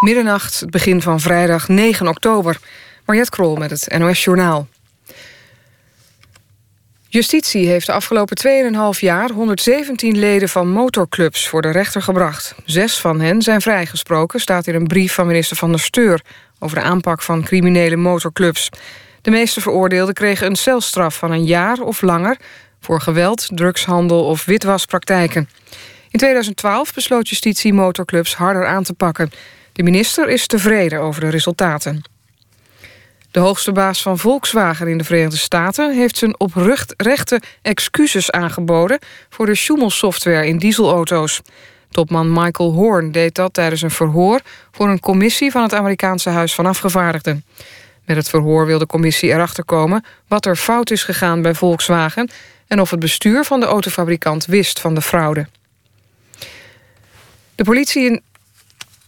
Middernacht, het begin van vrijdag 9 oktober. Mariette Krol met het NOS Journaal. Justitie heeft de afgelopen 2,5 jaar 117 leden van motorclubs voor de rechter gebracht. Zes van hen zijn vrijgesproken, staat in een brief van minister Van der Steur... over de aanpak van criminele motorclubs. De meeste veroordeelden kregen een celstraf van een jaar of langer... voor geweld, drugshandel of witwaspraktijken. In 2012 besloot justitie motorclubs harder aan te pakken. De minister is tevreden over de resultaten. De hoogste baas van Volkswagen in de Verenigde Staten... heeft zijn oprechte excuses aangeboden... voor de Schumel-software in dieselauto's. Topman Michael Horn deed dat tijdens een verhoor... voor een commissie van het Amerikaanse Huis van Afgevaardigden. Met het verhoor wil de commissie erachter komen... wat er fout is gegaan bij Volkswagen... en of het bestuur van de autofabrikant wist van de fraude. De politie in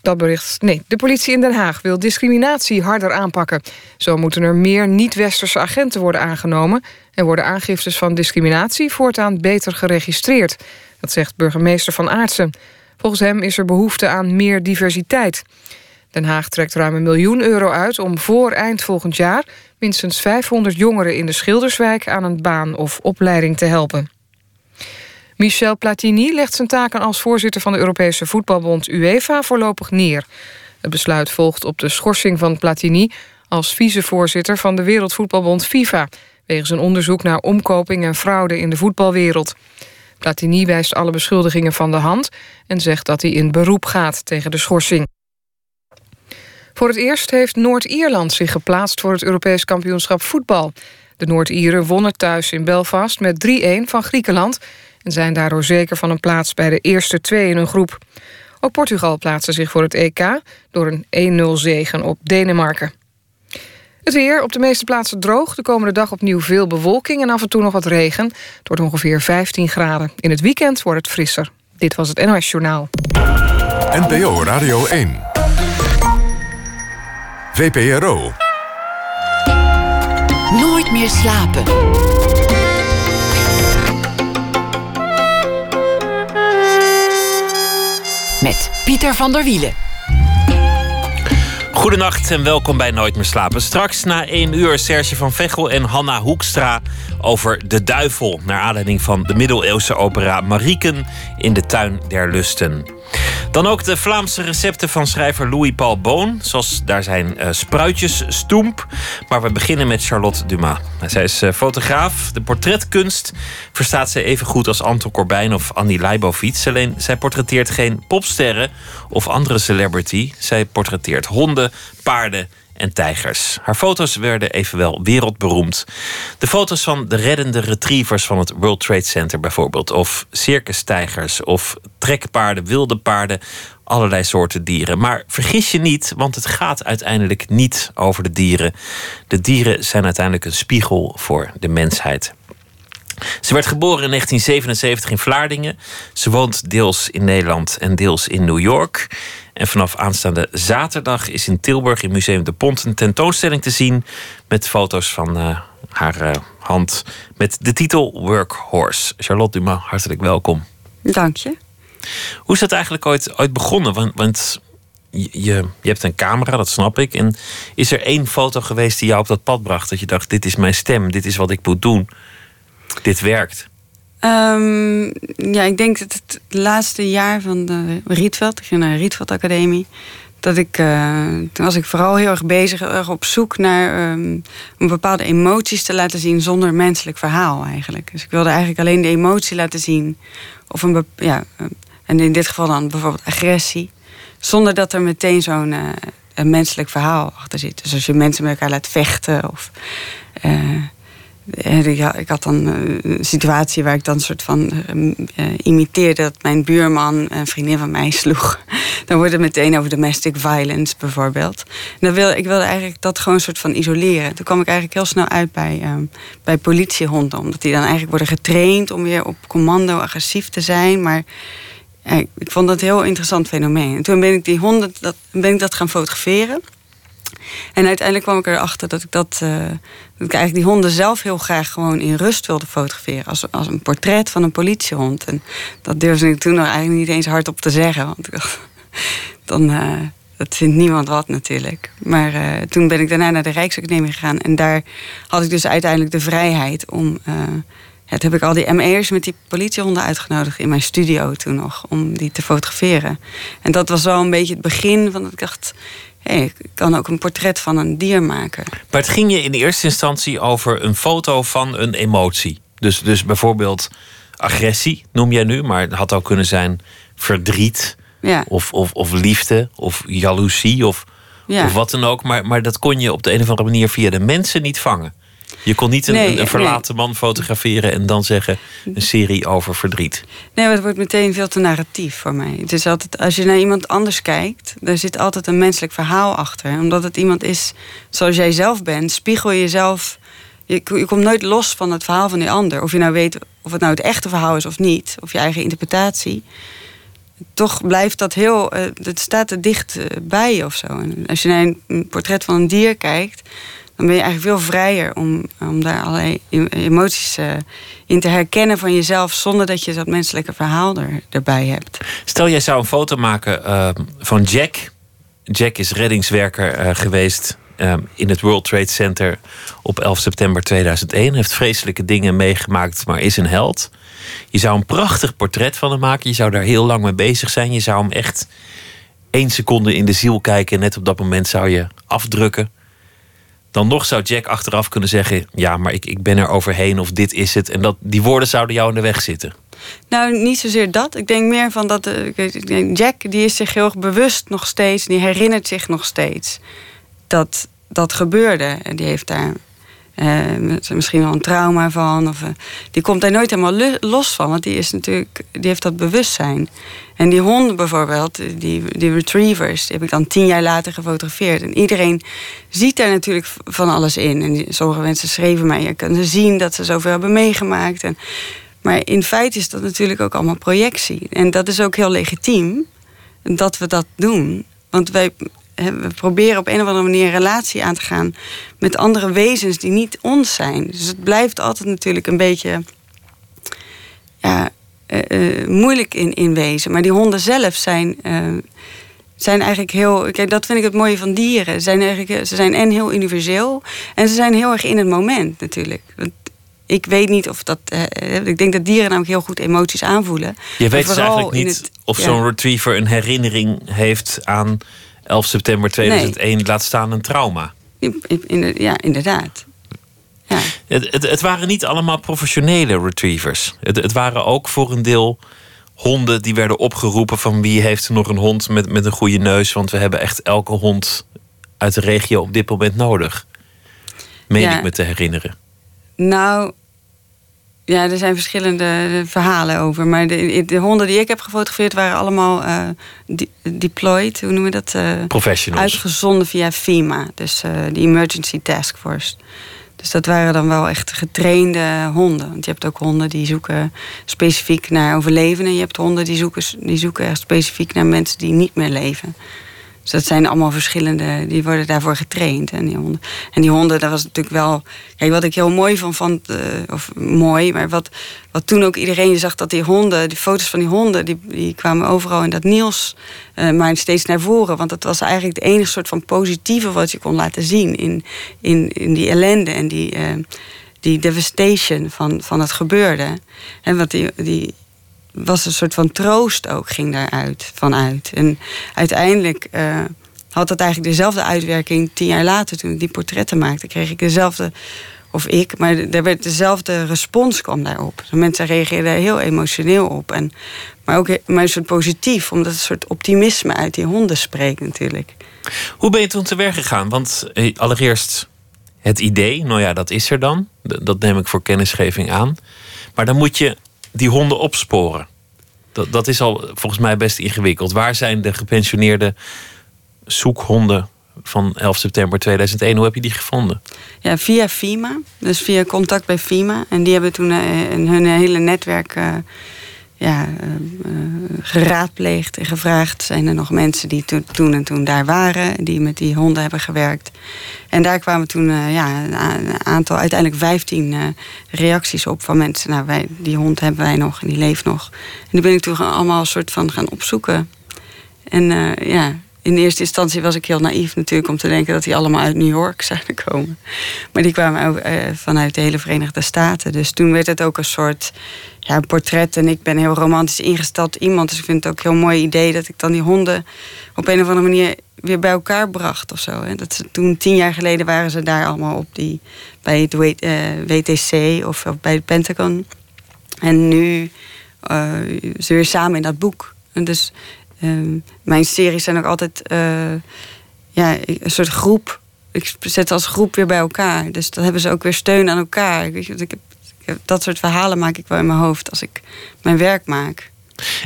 dat bericht. Nee, de politie in Den Haag wil discriminatie harder aanpakken. Zo moeten er meer niet-westerse agenten worden aangenomen... en worden aangiftes van discriminatie voortaan beter geregistreerd. Dat zegt burgemeester Van Aartsen. Volgens hem is er behoefte aan meer diversiteit. Den Haag trekt ruim een miljoen euro uit om voor eind volgend jaar... minstens 500 jongeren in de Schilderswijk aan een baan of opleiding te helpen. Michel Platini legt zijn taken als voorzitter van de Europese voetbalbond UEFA voorlopig neer. Het besluit volgt op de schorsing van Platini als vicevoorzitter van de Wereldvoetbalbond FIFA... wegens een onderzoek naar omkoping en fraude in de voetbalwereld. Platini wijst alle beschuldigingen van de hand... en zegt dat hij in beroep gaat tegen de schorsing. Voor het eerst heeft Noord-Ierland zich geplaatst... voor het Europees kampioenschap voetbal. De Noord-Ieren wonnen thuis in Belfast met 3-1 van Griekenland en zijn daardoor zeker van een plaats bij de eerste twee in hun groep. Ook Portugal plaatste zich voor het EK door een 1-0 zegen op Denemarken. Het weer op de meeste plaatsen droog. De komende dag opnieuw veel bewolking en af en toe nog wat regen. Het wordt ongeveer 15 graden. In het weekend wordt het frisser. Dit was het NOS Journaal. NPO Radio 1. VPRO. Nooit meer slapen. Met Pieter van der Wielen. Goedenacht en welkom bij Nooit meer slapen. Straks na één uur Serge van Vechel en Hanna Hoekstra over de duivel. Naar aanleiding van de middeleeuwse opera Marieken in de tuin der lusten. Dan ook de Vlaamse recepten van schrijver Louis Paul Boon. Zoals daar zijn uh, spruitjes, stoemp. Maar we beginnen met Charlotte Dumas. Zij is uh, fotograaf. De portretkunst verstaat zij even goed als Anton Corbijn of Annie Leibovitz. Alleen zij portretteert geen popsterren of andere celebrity. Zij portretteert honden, paarden en tijgers. Haar foto's werden evenwel wereldberoemd. De foto's van de reddende retrievers van het World Trade Center bijvoorbeeld. Of circustijgers of trekpaarden, wilde paarden. Allerlei soorten dieren. Maar vergis je niet, want het gaat uiteindelijk niet over de dieren. De dieren zijn uiteindelijk een spiegel voor de mensheid. Ze werd geboren in 1977 in Vlaardingen. Ze woont deels in Nederland en deels in New York. En vanaf aanstaande zaterdag is in Tilburg in Museum de Pont een tentoonstelling te zien met foto's van uh, haar uh, hand met de titel Workhorse. Charlotte Dumas, hartelijk welkom. Dank je. Hoe is dat eigenlijk ooit, ooit begonnen? Want, want je, je hebt een camera, dat snap ik. En is er één foto geweest die jou op dat pad bracht? Dat je dacht, dit is mijn stem, dit is wat ik moet doen. Dit werkt. Um, ja, ik denk dat het laatste jaar van de Rietveld, ik ging naar de Rietveld Academie, dat ik, uh, toen was ik vooral heel erg bezig, erg op zoek naar um, bepaalde emoties te laten zien zonder menselijk verhaal eigenlijk. Dus ik wilde eigenlijk alleen de emotie laten zien. Of een, ja, en in dit geval dan bijvoorbeeld agressie. Zonder dat er meteen zo'n uh, een menselijk verhaal achter zit. Dus als je mensen met elkaar laat vechten of. Ik had dan een situatie waar ik dan een soort van uh, imiteerde dat mijn buurman een vriendin van mij sloeg. Dan wordt het meteen over domestic violence bijvoorbeeld. Dan wil, ik wilde eigenlijk dat gewoon een soort van isoleren. Toen kwam ik eigenlijk heel snel uit bij, uh, bij politiehonden. Omdat die dan eigenlijk worden getraind om weer op commando agressief te zijn. Maar ik vond dat een heel interessant fenomeen. En toen ben ik die honden dat, ben ik dat gaan fotograferen. En uiteindelijk kwam ik erachter dat ik dat. Ik eigenlijk die honden zelf heel graag gewoon in rust wilde fotograferen. Als, als een portret van een politiehond. En dat durfde ik toen nog eigenlijk niet eens hardop te zeggen. Want dan, uh, dat vindt niemand wat natuurlijk. Maar uh, toen ben ik daarna naar de Rijksacademie gegaan. En daar had ik dus uiteindelijk de vrijheid om. Uh, ja, toen heb ik al die ME'ers met die politiehonden uitgenodigd in mijn studio toen nog. Om die te fotograferen. En dat was wel een beetje het begin van dat ik dacht. Hey, ik kan ook een portret van een dier maken. Maar het ging je in eerste instantie over een foto van een emotie. Dus, dus bijvoorbeeld agressie noem jij nu, maar het had ook kunnen zijn verdriet. Ja. Of, of, of liefde, of jaloezie, of, Ja. of wat dan ook. Maar, maar dat kon je op de een of andere manier via de mensen niet vangen. Je kon niet een, Nee, een verlaten man fotograferen en dan zeggen een serie over verdriet. Nee, maar het wordt meteen veel te narratief voor mij. Het is altijd, als je naar iemand anders kijkt, daar zit altijd een menselijk verhaal achter. Omdat het iemand is zoals jij zelf bent, spiegel je jezelf. Je, je komt nooit los van het verhaal van die ander. Of je nou weet of het nou het echte verhaal is of niet, of je eigen interpretatie. Toch blijft dat heel. eh, Het staat er dicht eh, bij je of zo. En als je naar een portret van een dier kijkt, dan ben je eigenlijk veel vrijer om, om daar allerlei em- emoties eh, in te herkennen van jezelf, zonder dat je dat menselijke verhaal er, erbij hebt. Stel, jij zou een foto maken eh, van Jack. Jack is reddingswerker eh, geweest eh, in het World Trade Center op 11 september 2001. Heeft vreselijke dingen meegemaakt, maar is een held. Je zou een prachtig portret van hem maken. Je zou daar heel lang mee bezig zijn. Je zou hem echt één seconde in de ziel kijken. En net op dat moment zou je afdrukken. Dan nog zou Jack achteraf kunnen zeggen: Ja, maar ik, ik ben er overheen of dit is het. En dat, die woorden zouden jou in de weg zitten. Nou, niet zozeer dat. Ik denk meer van dat. eh, Jack die is zich heel erg bewust nog steeds. Die herinnert zich nog steeds dat dat gebeurde. En die heeft daar eh, misschien wel een trauma van. Of, eh, die komt daar nooit helemaal los van. Want die, is natuurlijk, die heeft dat bewustzijn. En die honden bijvoorbeeld, die, die retrievers, die heb ik dan tien jaar later gefotografeerd. En iedereen ziet daar natuurlijk van alles in. En sommige mensen schreven mij, je kan zien dat ze zoveel hebben meegemaakt. En, maar in feite is dat natuurlijk ook allemaal projectie. En dat is ook heel legitiem dat we dat doen. Want wij we proberen op een of andere manier een relatie aan te gaan met andere wezens die niet ons zijn. Dus het blijft altijd natuurlijk een beetje ja, eh, eh, moeilijk in, in wezen. Maar die honden zelf zijn, eh, zijn eigenlijk heel. Kijk, dat vind ik het mooie van dieren. Ze zijn, eigenlijk, ze zijn en heel universeel en ze zijn heel erg in het moment natuurlijk. Want ik weet niet of dat. eh, ik denk dat dieren namelijk heel goed emoties aanvoelen. Je weet dus eigenlijk niet het- of ja. zo'n retriever een herinnering heeft aan 11 september 2001, laat staan een trauma. Ja, inderdaad. Ja. Het, het, het waren niet allemaal professionele retrievers. Het, het waren ook voor een deel honden die werden opgeroepen van wie heeft er nog een hond met, met een goede neus. Want we hebben echt elke hond uit de regio op dit moment nodig. Meen Ja. ik me te herinneren. Nou, ja, er zijn verschillende eh, verhalen over. Maar de, de honden die ik heb gefotografeerd waren allemaal eh, de- deployed, hoe noemen we dat? Eh, Professionals. uitgezonden via FEMA, dus de Emergency Task Force. Dus dat waren dan wel echt getrainde honden. Want je hebt ook honden die zoeken specifiek naar overlevenden. En je hebt honden die zoeken, die zoeken echt specifiek naar mensen die niet meer leven. Dus dat zijn allemaal verschillende, die worden daarvoor getraind. En die honden, en die honden dat was natuurlijk wel. Kijk, wat ik heel mooi van vond, eh, of mooi, maar wat, wat toen ook iedereen zag dat die honden, die foto's van die honden, die, die kwamen overal in dat eh, maar steeds naar voren. Want dat was eigenlijk het enige soort van positieve wat je kon laten zien in, in, in die ellende en die, eh, die devastation van, van het gebeurde. En wat die, die, was een soort van troost ook, ging daaruit vanuit. En uiteindelijk eh, had dat eigenlijk dezelfde uitwerking tien jaar later, toen ik die portretten maakte, kreeg ik dezelfde, of ik, maar er werd dezelfde respons kwam daarop. De mensen reageerden heel emotioneel op. En, maar ook maar een soort positief, omdat een soort optimisme uit die honden spreekt natuurlijk. Hoe ben je toen te werk gegaan? Want eh, allereerst het idee, nou ja, dat is er dan. Dat neem ik voor kennisgeving aan. Maar dan moet je die honden opsporen. Dat, dat is al volgens mij best ingewikkeld. Waar zijn de gepensioneerde zoekhonden van 11 september 2001? Hoe heb je die gevonden? Ja, via FIMA. Dus via contact bij FIMA. En die hebben toen in hun hele netwerk eh, ja, eh, eh, geraadpleegd en gevraagd... zijn er nog mensen die to- toen en toen daar waren... die met die honden hebben gewerkt. En daar kwamen toen eh, ja, een aantal, uiteindelijk 15 eh, reacties op van mensen. Nou, wij, die hond hebben wij nog en die leeft nog. En die ben ik toen allemaal een soort van gaan opzoeken. En ja, in eerste instantie was ik heel naïef natuurlijk om te denken dat die allemaal uit New York zouden komen. Maar die kwamen ook uh, vanuit de hele Verenigde Staten. Dus toen werd het ook een soort ja, portret. En ik ben heel romantisch ingesteld iemand. Dus ik vind het ook een heel mooi idee dat ik dan die honden op een of andere manier weer bij elkaar bracht of zo. En dat ze, toen tien jaar geleden waren ze daar allemaal op die, bij het WTC eh, of, of bij het Pentagon. En nu uh, ze weer samen in dat boek. En dus Ehm, mijn series zijn ook altijd uh, ja, een soort groep. Ik zet als groep weer bij elkaar. Dus dan hebben ze ook weer steun aan elkaar. Ik, heb, ik heb, dat soort verhalen maak ik wel in mijn hoofd als ik mijn werk maak.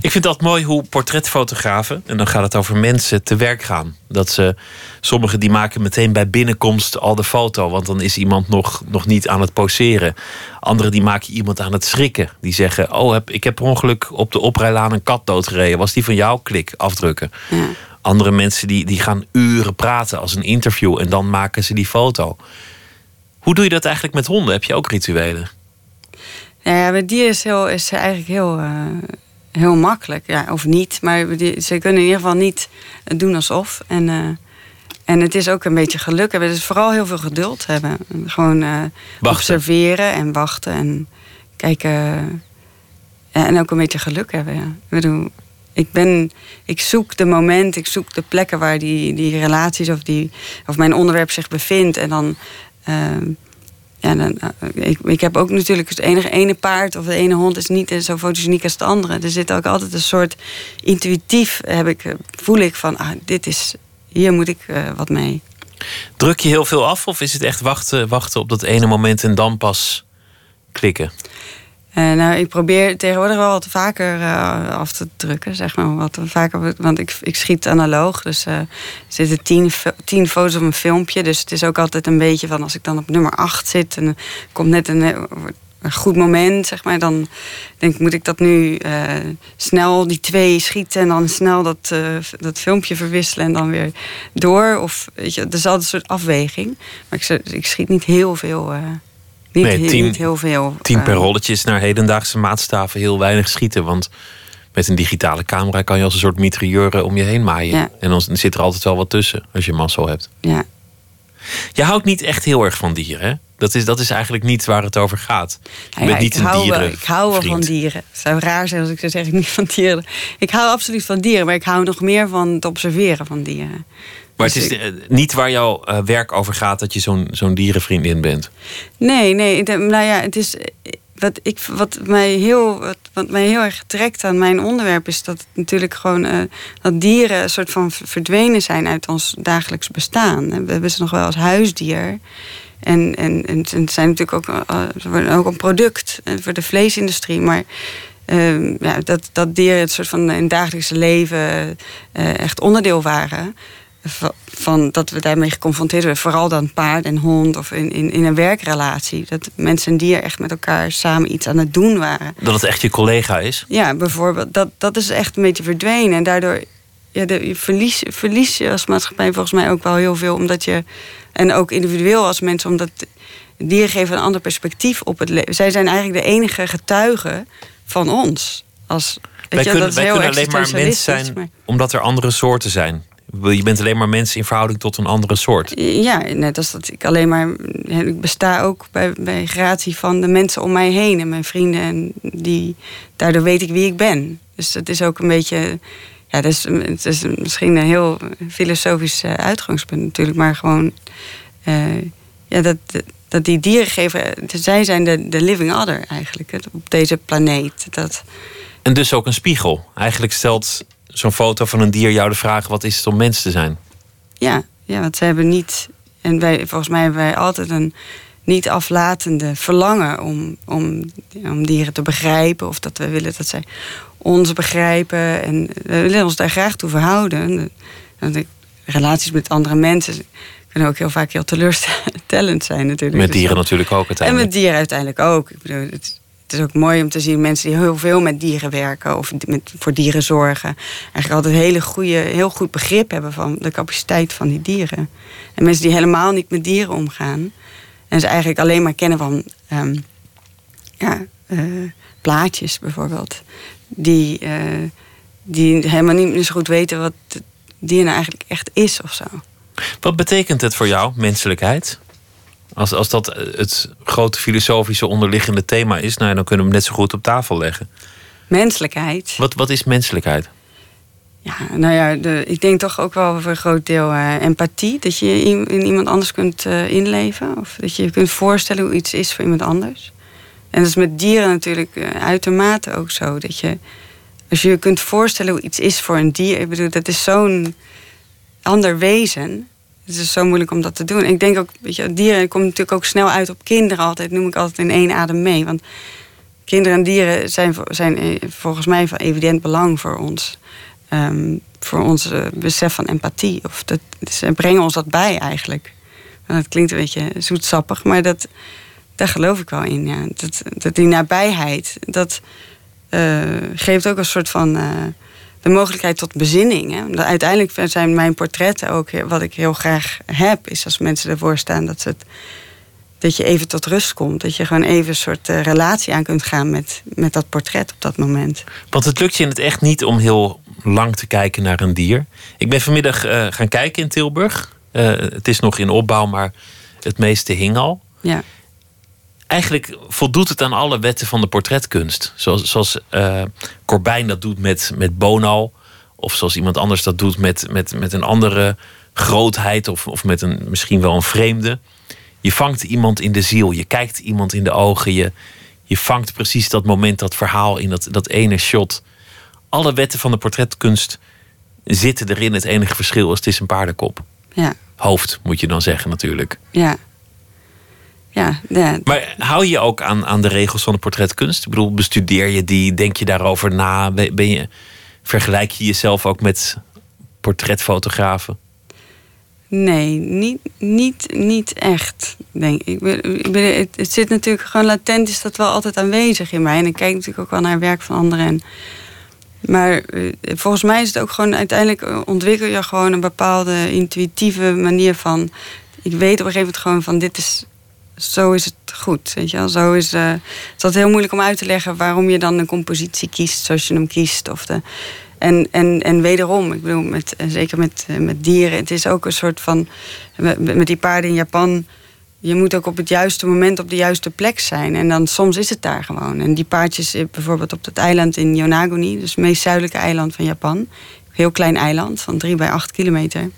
Ik vind dat mooi hoe portretfotografen, en dan gaat het over mensen, te werk gaan. Dat ze, sommigen die maken meteen bij binnenkomst al de foto, want dan is iemand nog, nog niet aan het poseren. Anderen die maken iemand aan het schrikken. Die zeggen, oh heb, ik heb per ongeluk op de oprijlaan een kat doodgereden. Was die van jou? Klik, afdrukken. Ja. Andere mensen die, die gaan uren praten als een interview en dan maken ze die foto. Hoe doe je dat eigenlijk met honden? Heb je ook rituelen? Ja, met die is, heel, is eigenlijk heel... Uh heel makkelijk. Ja, of niet, maar ze kunnen in ieder geval niet doen alsof. En, uh, en het is ook een beetje geluk hebben. Dus vooral heel veel geduld hebben. Gewoon uh, observeren en wachten en kijken. Ja, en ook een beetje geluk hebben. Ja. Ik bedoel, ik, ben, ik zoek de moment, ik zoek de plekken waar die, die relaties of, die, of mijn onderwerp zich bevindt. En dan. Uh, ja, dan, eh, ik, ik heb ook natuurlijk het enige ene paard of de ene hond is niet zo fotogeniek als de andere. Er zit ook altijd een soort intuïtief heb ik, voel ik van ah, dit is, hier moet ik wat mee. Druk je heel veel af of is het echt wachten, wachten op dat ene moment en dan pas klikken? Uh, nou, ik probeer tegenwoordig wel wat vaker uh, af te drukken, zeg maar. Wat vaker, want ik, ik schiet analoog. Dus uh, er zitten tien, foto's op een filmpje. Dus het is ook altijd een beetje van als ik dan op nummer acht zit en komt net een, een, goed moment, zeg maar. Dan denk ik, moet ik dat nu snel die twee schieten en dan snel dat, dat filmpje verwisselen en dan weer door. Of weet je, er is altijd een soort afweging. Maar ik, ik schiet niet heel veel niet, nee, tien, niet heel veel. Tien per eh, rolletje is naar hedendaagse maatstaven heel weinig schieten. Want met een digitale camera kan je als een soort mitrailleur om je heen maaien. En dan zit er altijd wel wat tussen als je mazzel hebt. Ja. Je houdt niet echt heel erg van dieren, hè? Dat is, dat is eigenlijk niet waar het over gaat. Je bent niet ik, een hou wel, ik hou wel van dieren. Het zou raar zijn als ik zou zeggen, ik niet van dieren. Ik hou absoluut van dieren, maar ik hou nog meer van het observeren van dieren. Maar het is dus niet waar jouw eh, werk over gaat dat je zo'n zo'n dierenvriendin bent. Nee, nee. Nou ja, het is. Wat, ik, wat, mij heel, wat, wat mij heel erg trekt aan mijn onderwerp is dat het natuurlijk gewoon uh, dat dieren een soort van verdwenen zijn uit ons dagelijks bestaan. We hebben ze nog wel als huisdier. En, en, en het zijn natuurlijk ook, uh, ook een product voor de vleesindustrie. Maar uh, ja, dat, dat dieren het soort van in het dagelijkse leven echt onderdeel waren van dat we daarmee geconfronteerd werden. Vooral dan paard en hond of in, in, in een werkrelatie. Dat mensen en dier echt met elkaar samen iets aan het doen waren. Dat het echt je collega is? Ja, bijvoorbeeld. Dat, dat is echt een beetje verdwenen. En daardoor ja, de, je verlies, verlies je als maatschappij volgens mij ook wel heel veel. Omdat je, en ook individueel als mensen, omdat dieren geven een ander perspectief op het leven. Zij zijn eigenlijk de enige getuigen van ons. Als, wij je, kunnen, wij kunnen alleen maar mens zijn omdat er andere soorten zijn. Je bent alleen maar mensen in verhouding tot een andere soort. Ja, net als dat ik alleen maar. Ik besta ook bij, bij gratie van de mensen om mij heen en mijn vrienden. En die, daardoor weet ik wie ik ben. Dus het is ook een beetje. Ja, dat is, het is misschien een heel filosofisch eh, uitgangspunt natuurlijk. Maar gewoon. Uh, ja, dat, dat die dieren geven. Zij zijn de, de living other eigenlijk op deze planeet. Dat... En dus ook een spiegel. Eigenlijk stelt zo'n foto van een dier jou de vraag: wat is het om mens te zijn? Ja, ja want ze hebben niet. En wij, volgens mij hebben wij altijd een niet aflatende verlangen om, om, om dieren te begrijpen. Of dat we willen dat zij ons begrijpen. En we willen ons daar graag toe verhouden. De relaties met andere mensen kunnen ook heel vaak heel teleurstellend zijn natuurlijk. Met dieren natuurlijk ook uiteindelijk. En met dieren uiteindelijk ook. Ik bedoel, het, het is ook mooi om te zien mensen die heel veel met dieren werken of met, voor dieren zorgen. Eigenlijk altijd een hele goede, heel goed begrip hebben van de capaciteit van die dieren. En mensen die helemaal niet met dieren omgaan. En ze eigenlijk alleen maar kennen van um, ja, uh, plaatjes bijvoorbeeld. Die, uh, die helemaal niet zo goed weten wat, dier nou eigenlijk echt is of zo. Wat betekent het voor jou, menselijkheid? Als, als dat het grote filosofische onderliggende thema is, nou, dan kunnen we hem net zo goed op tafel leggen. Menselijkheid. Wat, wat is menselijkheid? Ja, nou ja, de, ik denk toch ook wel voor een groot deel uh, empathie. Dat je in, in iemand anders kunt uh, inleven. Of dat je je kunt voorstellen hoe iets is voor iemand anders. En dat is met dieren natuurlijk uh, uitermate ook zo. Dat je, als je je kunt voorstellen hoe iets is voor een dier. Ik bedoel, dat is zo'n ander wezen. Het is zo moeilijk om dat te doen. Ik denk ook, weet je, dieren komt natuurlijk ook snel uit op kinderen altijd. Noem ik altijd in één adem mee. Want kinderen en dieren zijn, zijn volgens mij van evident belang voor ons. Um, voor ons besef van empathie. Of ze brengen ons dat bij eigenlijk. Dat klinkt een beetje zoetsappig, maar dat, daar geloof ik wel in. Ja. Dat, die nabijheid, dat uh, geeft ook een soort van de mogelijkheid tot bezinning. Hè. Uiteindelijk zijn mijn portretten ook wat ik heel graag heb, is als mensen ervoor staan dat, ze het, dat je even tot rust komt. Dat je gewoon even een soort uh, relatie aan kunt gaan met, met dat portret op dat moment. Want het lukt je in het echt niet om heel lang te kijken naar een dier. Ik ben vanmiddag uh, gaan kijken in Tilburg. Uh, het is nog in opbouw, maar het meeste hing al. Ja. Eigenlijk voldoet het aan alle wetten van de portretkunst. Zoals, zoals uh, Corbijn dat doet met, met Bono. Of zoals iemand anders dat doet met, met, met een andere grootheid. Of, of met een, misschien wel een vreemde. Je vangt iemand in de ziel. Je kijkt iemand in de ogen. Je, je vangt precies dat moment, dat verhaal in dat, dat ene shot alle wetten van de portretkunst zitten erin. Het enige verschil is, het is een paardenkop. Ja. Hoofd, moet je dan zeggen natuurlijk. Ja. Ja, ja. Maar hou je ook aan, aan de regels van de portretkunst? Ik bedoel, bestudeer je die? Denk je daarover na? Ben je, vergelijk je jezelf ook met portretfotografen? Nee, niet, niet, niet echt, denk ik. ik ben, het, het, zit natuurlijk gewoon latent, is dat wel altijd aanwezig in mij. En ik kijk natuurlijk ook wel naar werk van anderen. En maar uh, volgens mij is het ook gewoon uiteindelijk ontwikkel je gewoon een bepaalde intuïtieve manier van. Ik weet op een gegeven moment gewoon van dit is. Zo is het goed. Weet je wel? Zo is, uh, het is altijd heel moeilijk om uit te leggen waarom je dan een compositie kiest zoals je hem kiest. Of de, en, en, en wederom, ik bedoel, met, zeker met, met dieren, het is ook een soort van. Met, met die paarden in Japan je moet ook op het juiste moment op de juiste plek zijn. En dan soms is het daar gewoon. En die paardjes, eh, bijvoorbeeld op dat eiland in Yonaguni, dus het meest zuidelijke eiland van Japan. Heel klein eiland van 3 bij 8 kilometer.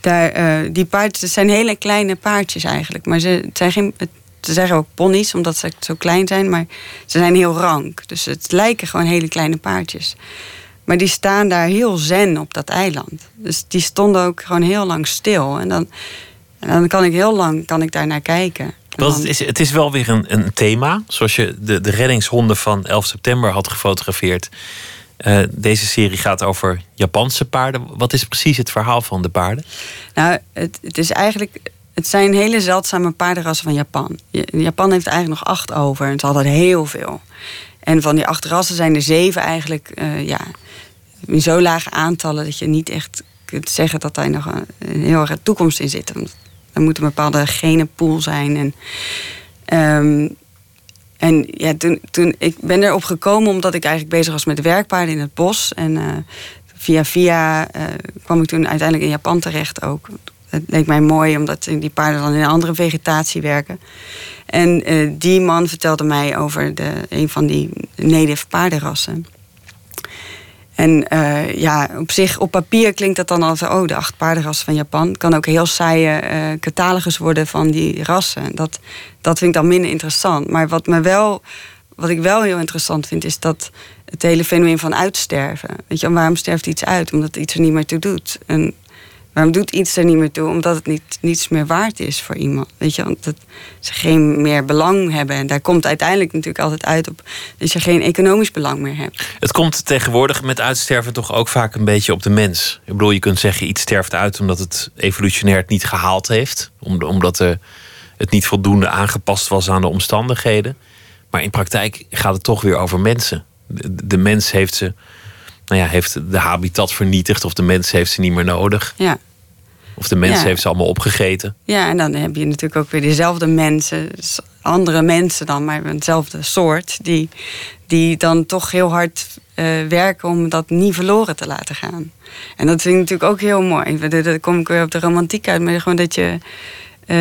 Daar, uh, die paardjes, zijn hele kleine paardjes eigenlijk. Maar ze, het zijn geen, ze zeggen ook ponies, omdat ze zo klein zijn. Maar ze zijn heel rank. Dus het lijken gewoon hele kleine paardjes. Maar die staan daar heel zen op dat eiland. Dus die stonden ook gewoon heel lang stil. En dan en dan kan ik heel lang kan ik daar naar kijken. Want het is, het is wel weer een, een thema. Zoals je de, de reddingshonden van 11 september had gefotografeerd. Uh, deze serie gaat over Japanse paarden. Wat is precies het verhaal van de paarden? Nou, het, het is eigenlijk. Het zijn hele zeldzame paardenrassen van Japan. Japan heeft eigenlijk nog acht over. En het hadden heel veel. En van die acht rassen zijn er zeven eigenlijk. Uh, ja, in zo lage aantallen dat je niet echt kunt zeggen dat daar nog een, een heel erg toekomst in zit. Er moet een bepaalde genenpool zijn. En, um, en ja, toen, toen, ik ben erop gekomen omdat ik eigenlijk bezig was met werkpaarden in het bos. En uh, via via uh, kwam ik toen uiteindelijk in Japan terecht ook. Het leek mij mooi, omdat die paarden dan in een andere vegetatie werken. En uh, die man vertelde mij over de, een van die native paardenrassen. En uh, ja, op zich, op papier klinkt dat dan als... oh, de acht paardenrassen van Japan. Kan ook heel saaie uh, catalogus worden van die rassen. Dat, dat vind ik dan minder interessant. Maar wat, me wel, wat ik wel heel interessant vind... is dat het hele fenomeen van uitsterven. Weet je, waarom sterft iets uit? Omdat iets er niet meer toe doet. Waarom doet iets er niet meer toe? Omdat het niet, niets meer waard is voor iemand. Weet je, omdat ze geen meer belang hebben. En daar komt uiteindelijk natuurlijk altijd uit op dat je geen economisch belang meer hebt. Het komt tegenwoordig met uitsterven toch ook vaak een beetje op de mens. Ik bedoel, je kunt zeggen iets sterft uit omdat het evolutionair het niet gehaald heeft. Omdat het niet voldoende aangepast was aan de omstandigheden. Maar in praktijk gaat het toch weer over mensen. De mens heeft ze nou ja, heeft de habitat vernietigd of de mens heeft ze niet meer nodig. Ja. Of de mens heeft ze allemaal opgegeten. Ja, en dan heb je natuurlijk ook weer dezelfde mensen. andere mensen dan, maar hetzelfde soort, die, die dan toch heel hard uh, werken om dat niet verloren te laten gaan. En dat vind ik natuurlijk ook heel mooi. Dan kom ik weer op de romantiek uit, maar gewoon dat je. Uh,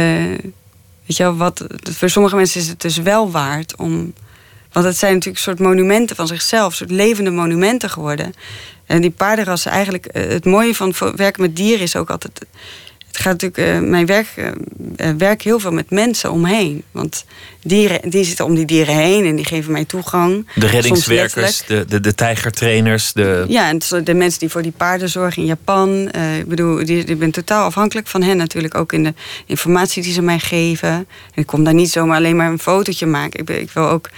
weet je wel, wat, voor sommige mensen is het dus wel waard om. Want het zijn natuurlijk soort monumenten van zichzelf, soort levende monumenten geworden. En die paardenrassen, eigenlijk, eh, het mooie van werken met dieren is ook altijd het gaat natuurlijk, uh, mijn werk, uh, werk heel veel met mensen omheen. Want dieren, die zitten om die dieren heen en die geven mij toegang. De reddingswerkers, de, de, de tijgertrainers. De... Ja, en de mensen die voor die paarden zorgen in Japan. Uh, ik bedoel, die, ik ben totaal afhankelijk van hen natuurlijk. Ook in de informatie die ze mij geven. En ik kom daar niet zomaar alleen maar een fotootje maken. Ik, ik wil ook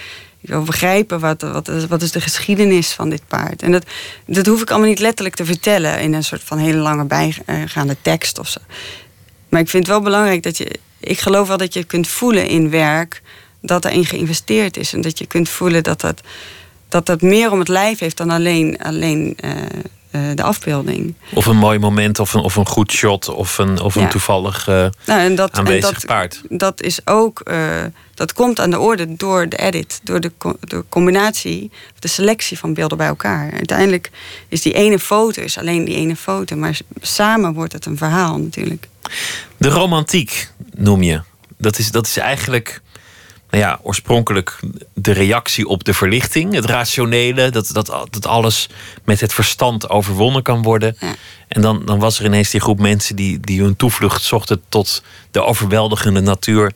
ik wil begrijpen wat, wat, wat is de geschiedenis van dit paard. En dat, dat hoef ik allemaal niet letterlijk te vertellen in een soort van hele lange bijgaande tekst of zo. Maar ik vind het wel belangrijk dat je. Ik geloof wel dat je kunt voelen in werk dat erin geïnvesteerd is. En dat je kunt voelen dat dat, dat, dat meer om het lijf heeft dan alleen, alleen uh, uh, de afbeelding. Of een mooi moment, of een, of een goed shot, of een, of een ja. toevallig uh, nou, en dat, aanwezig en dat, paard. Dat is ook dat komt aan de orde door de edit, door de, de combinatie, de selectie van beelden bij elkaar. Uiteindelijk is die ene foto is alleen die ene foto, maar samen wordt het een verhaal natuurlijk. De romantiek noem je. Dat is, dat is eigenlijk nou ja, oorspronkelijk de reactie op de verlichting, het rationele, dat, dat, dat alles met het verstand overwonnen kan worden. Ja. En dan, dan was er ineens die groep mensen die, die hun toevlucht zochten tot de overweldigende natuur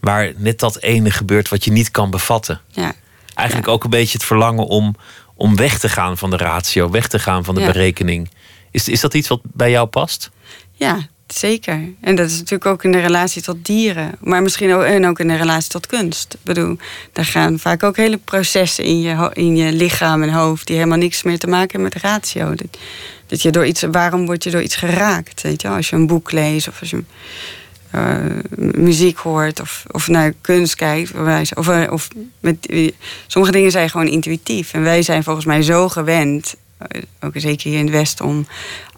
waar net dat ene gebeurt wat je niet kan bevatten. Ja. Eigenlijk ook een beetje het verlangen om, om weg te gaan van de ratio, weg te gaan van de berekening. Is, is dat iets wat bij jou past? Ja, zeker. En dat is natuurlijk ook in de relatie tot dieren. Maar misschien ook, en ook in de relatie tot kunst. Ik bedoel, daar gaan vaak ook hele processen in je, in je lichaam en hoofd... die helemaal niks meer te maken hebben met ratio. Dat, dat je door iets, waarom word je door iets geraakt? Weet je? Als je een boek leest of als je uh, muziek hoort of, of naar kunst kijkt. Of, eh, of met, sommige dingen zijn gewoon intuïtief. En wij zijn volgens mij zo gewend, eh, ook zeker hier in het Westen, om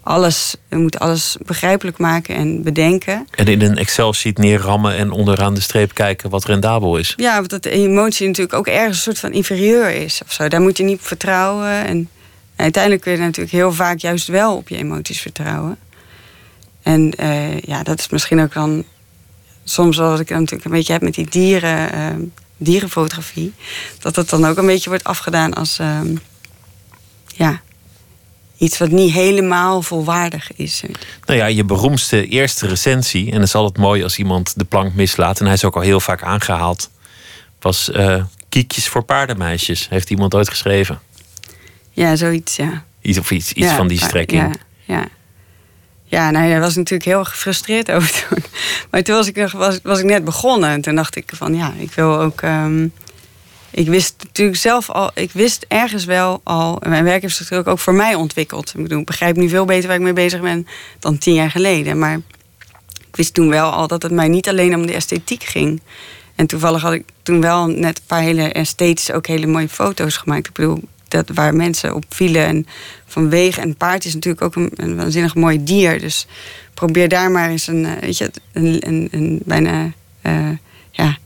alles, we moeten alles begrijpelijk maken en bedenken. En in een Excel-sheet neerrammen en onderaan de streep kijken wat rendabel is. Ja, want dat emotie natuurlijk ook ergens een soort van inferieur is of zo. Daar moet je niet op vertrouwen. En, uiteindelijk kun je natuurlijk heel vaak juist wel op je emoties vertrouwen. En uh, ja, dat is misschien ook dan soms wat ik natuurlijk een beetje heb met die dieren, uh, dierenfotografie. Dat het dan ook een beetje wordt afgedaan als uh, ja, iets wat niet helemaal volwaardig is. Nou ja, je beroemdste eerste recensie, en het is altijd mooi als iemand de plank mislaat, en hij is ook al heel vaak aangehaald, was uh, Kiekjes voor paardenmeisjes. Heeft iemand ooit geschreven? Ja, zoiets, ja. Iets, of iets, iets van die strekking. Ja, ja. Ja, nou, daar was natuurlijk heel gefrustreerd over toen. Maar toen was ik, was, was ik net begonnen. En toen dacht ik van ja, ik wil ook. Um, ik wist natuurlijk zelf al, ik wist ergens wel al. Mijn werk heeft zich natuurlijk ook voor mij ontwikkeld. Ik bedoel, ik begrijp nu veel beter waar ik mee bezig ben dan tien jaar geleden. Maar ik wist toen wel al dat het mij niet alleen om de esthetiek ging. En toevallig had ik toen wel net een paar hele esthetische, ook hele mooie foto's gemaakt. Ik bedoel, dat, waar mensen op vielen. En vanwege een paard is natuurlijk ook een, een waanzinnig mooi dier. Dus probeer daar maar eens een, eh, weet je, een, een, een bijna, uh, ja...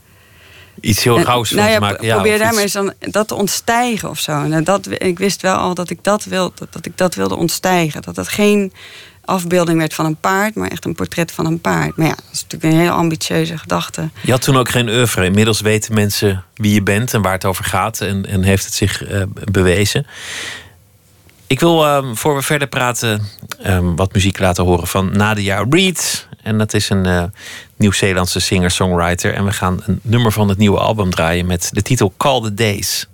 Iets heel rauws nou ja, maken. Ja, probeer daar maar eens dan, dat te ontstijgen of zo. En dat, ik wist wel al dat ik dat, wilde, dat ik dat wilde ontstijgen. Dat dat geen afbeelding werd van een paard, maar echt een portret van een paard. Maar ja, dat is natuurlijk een heel ambitieuze gedachte. Je had toen ook geen oeuvre. Inmiddels weten mensen wie je bent en waar het over gaat en, en heeft het zich uh, bewezen. Ik wil, uh, voor we verder praten, um, wat muziek laten horen van Nadia Reid. En dat is een uh, Nieuw-Zeelandse singer-songwriter. En we gaan een nummer van het nieuwe album draaien met de titel Call the Days.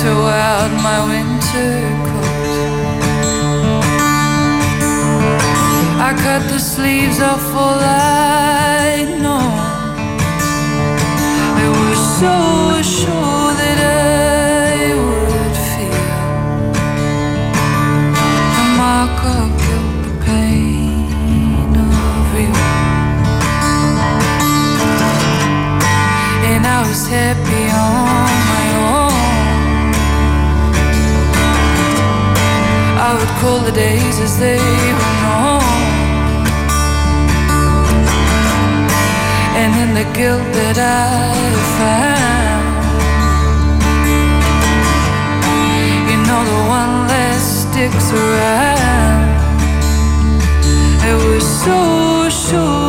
Throw out my winter coat. I cut the sleeves off all I know. I was so I would call the days as they were known. And in the guilt that I found, you know, the one that sticks around. I was so sure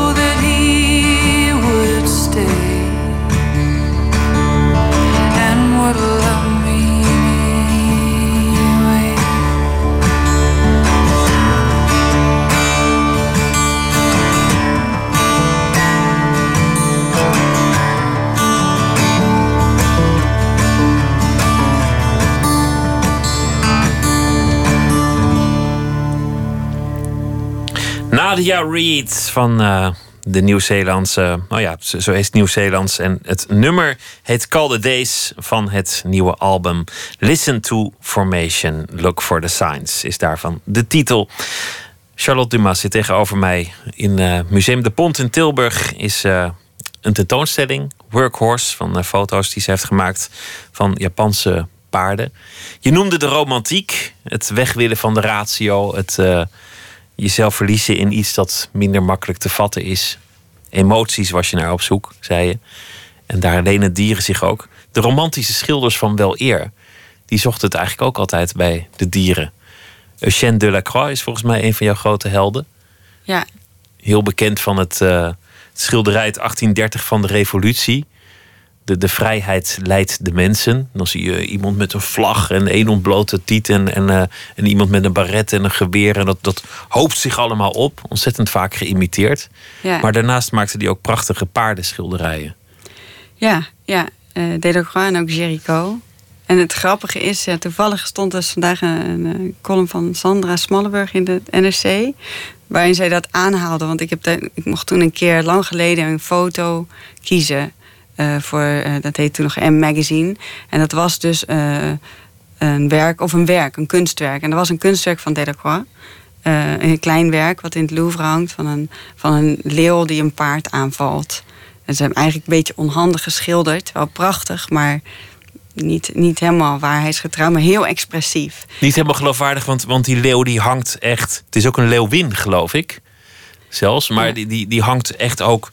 Nadia Reid van eh, de Nieuw-Zeelandse. Oh ja, zo heet Nieuw-Zeelands. En het nummer heet Call the Days van het nieuwe album Listen to Formation. Look for the Signs is daarvan de titel. Charlotte Dumas zit tegenover mij in eh, Museum de Pont in Tilburg. Is eh, een tentoonstelling, Workhorse, van foto's die ze heeft gemaakt van Japanse paarden. Je noemde de romantiek, het wegwillen van de ratio, het jezelf verliezen in iets dat minder makkelijk te vatten is. Emoties was je naar op zoek, zei je. En daar lenen dieren zich ook. De romantische schilders van wel eer, die zochten het eigenlijk ook altijd bij de dieren. Eugène Delacroix is volgens mij een van jouw grote helden. Ja, Heel bekend van het, eh, het schilderij uit 1830 van de revolutie. De, de vrijheid leidt de mensen. Dan zie je iemand met een vlag en één ontblote tiet en, en, eh, en iemand met een baret en een geweer. En dat, dat hoopt zich allemaal op. Ontzettend vaak geïmiteerd. ja. Maar daarnaast maakte hij ook prachtige paardenschilderijen. Ja, ja. eh Delacroix en ook Jericho. En het grappige is, ja, toevallig stond dus vandaag een, een eh, column van Sandra Smallenburg in de NRC. Waarin zij dat aanhaalde. Want ik, heb de, ik mocht toen een keer lang geleden een foto kiezen. Eh, voor, eh, dat heet toen nog M Magazine. En dat was dus eh, een werk, of een werk, een kunstwerk. En dat was een kunstwerk van Delacroix. Een klein werk wat in het Louvre hangt van een, van een leeuw die een paard aanvalt. En ze hebben eigenlijk een beetje onhandig geschilderd. Wel prachtig, maar niet, niet helemaal waarheidsgetrouw, maar heel expressief. Niet helemaal geloofwaardig, want, want die leeuw die hangt echt. Het is ook een leeuwin, geloof ik. Zelfs. Maar Ja. die, die, die hangt echt ook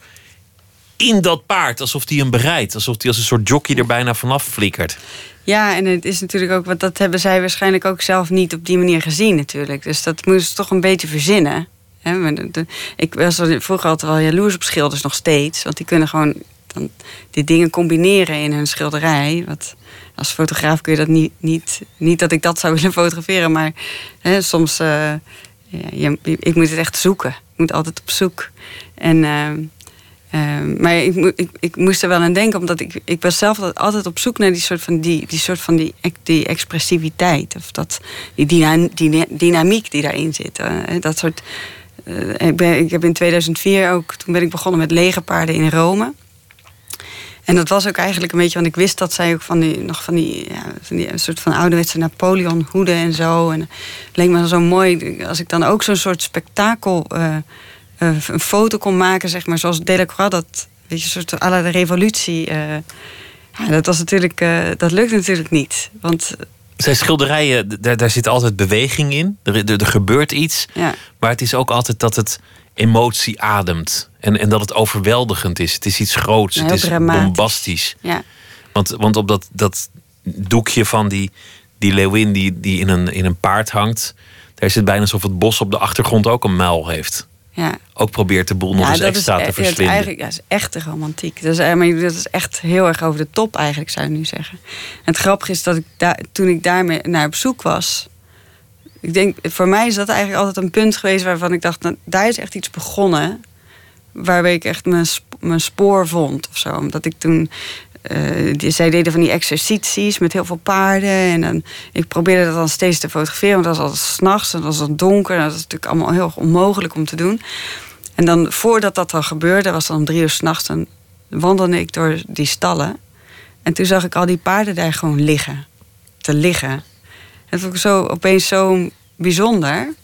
in dat paard. Alsof die hem bereidt. Alsof die als een soort jockey er bijna vanaf flikkert. Ja, en het is natuurlijk ook, want dat hebben zij waarschijnlijk ook zelf niet op die manier gezien natuurlijk. Dus dat moesten ze toch een beetje verzinnen. Ik was er vroeger altijd wel jaloers op schilders nog steeds. Want die kunnen gewoon dan die dingen combineren in hun schilderij. Wat, als fotograaf kun je dat niet, niet, niet dat ik dat zou willen fotograferen, maar hè, soms, ja, je, ik moet het echt zoeken. Ik moet altijd op zoek. En, eh, eh, maar ik, ik, ik moest er wel aan denken, omdat ik, ik was zelf altijd- op zoek naar die soort van die, die, soort van die, die expressiviteit. Of dat, die, die dynamiek die daarin zit. eh, dat soort, eh, ik, ben, ik heb in 2004 ook, toen ben ik begonnen met legerpaarden in Rome. En dat was ook eigenlijk een beetje, want ik wist dat zij ook van die, nog van die, ja, van die een soort van ouderwetse Napoleon hoeden en zo. En het leek me zo mooi als ik dan ook zo'n soort spektakel, eh, een foto kon maken, zeg maar, zoals Delacroix dat, weet je, een soort à la de revolutie. eh, ja, dat was natuurlijk, eh, dat lukt natuurlijk niet. Want Zijn schilderijen, daar, daar zit altijd beweging in. Er, er, er gebeurt iets. ja, Maar het is ook altijd dat het emotie ademt. En, en dat het overweldigend is. Het is iets groots. Ja, het is dramatisch. bombastisch. ja, Want, want op dat, dat doekje van die, die leeuwin die, die in, een, in een paard hangt... daar het bijna alsof het bos op de achtergrond ook een muil heeft. Ja. Ook probeert de boel nog ja, eens extra is, te e- dat is verslinden. eigenlijk ja, is echte romantiek. Dat is, eh, maar dat is echt heel erg over de top, eigenlijk, zou je nu zeggen. En het grappige is dat ik daar, toen ik daarmee naar op zoek was. Ik denk, voor mij is dat eigenlijk altijd een punt geweest waarvan ik dacht, nou, daar is echt iets begonnen. Waarbij ik echt mijn, mijn spoor vond of zo. Omdat ik toen eh, die, zij deden van die exercities met heel veel paarden. En dan, ik probeerde dat dan steeds te fotograferen. Want dat was altijd s'nachts en dat was dan donker. En dat is natuurlijk allemaal heel onmogelijk om te doen. En dan voordat dat dan gebeurde, was dan drie uur s'nachts... dan wandelde ik door die stallen. En toen zag ik al die paarden daar gewoon liggen. Te liggen. En dat vond ik zo, opeens zo bijzonder...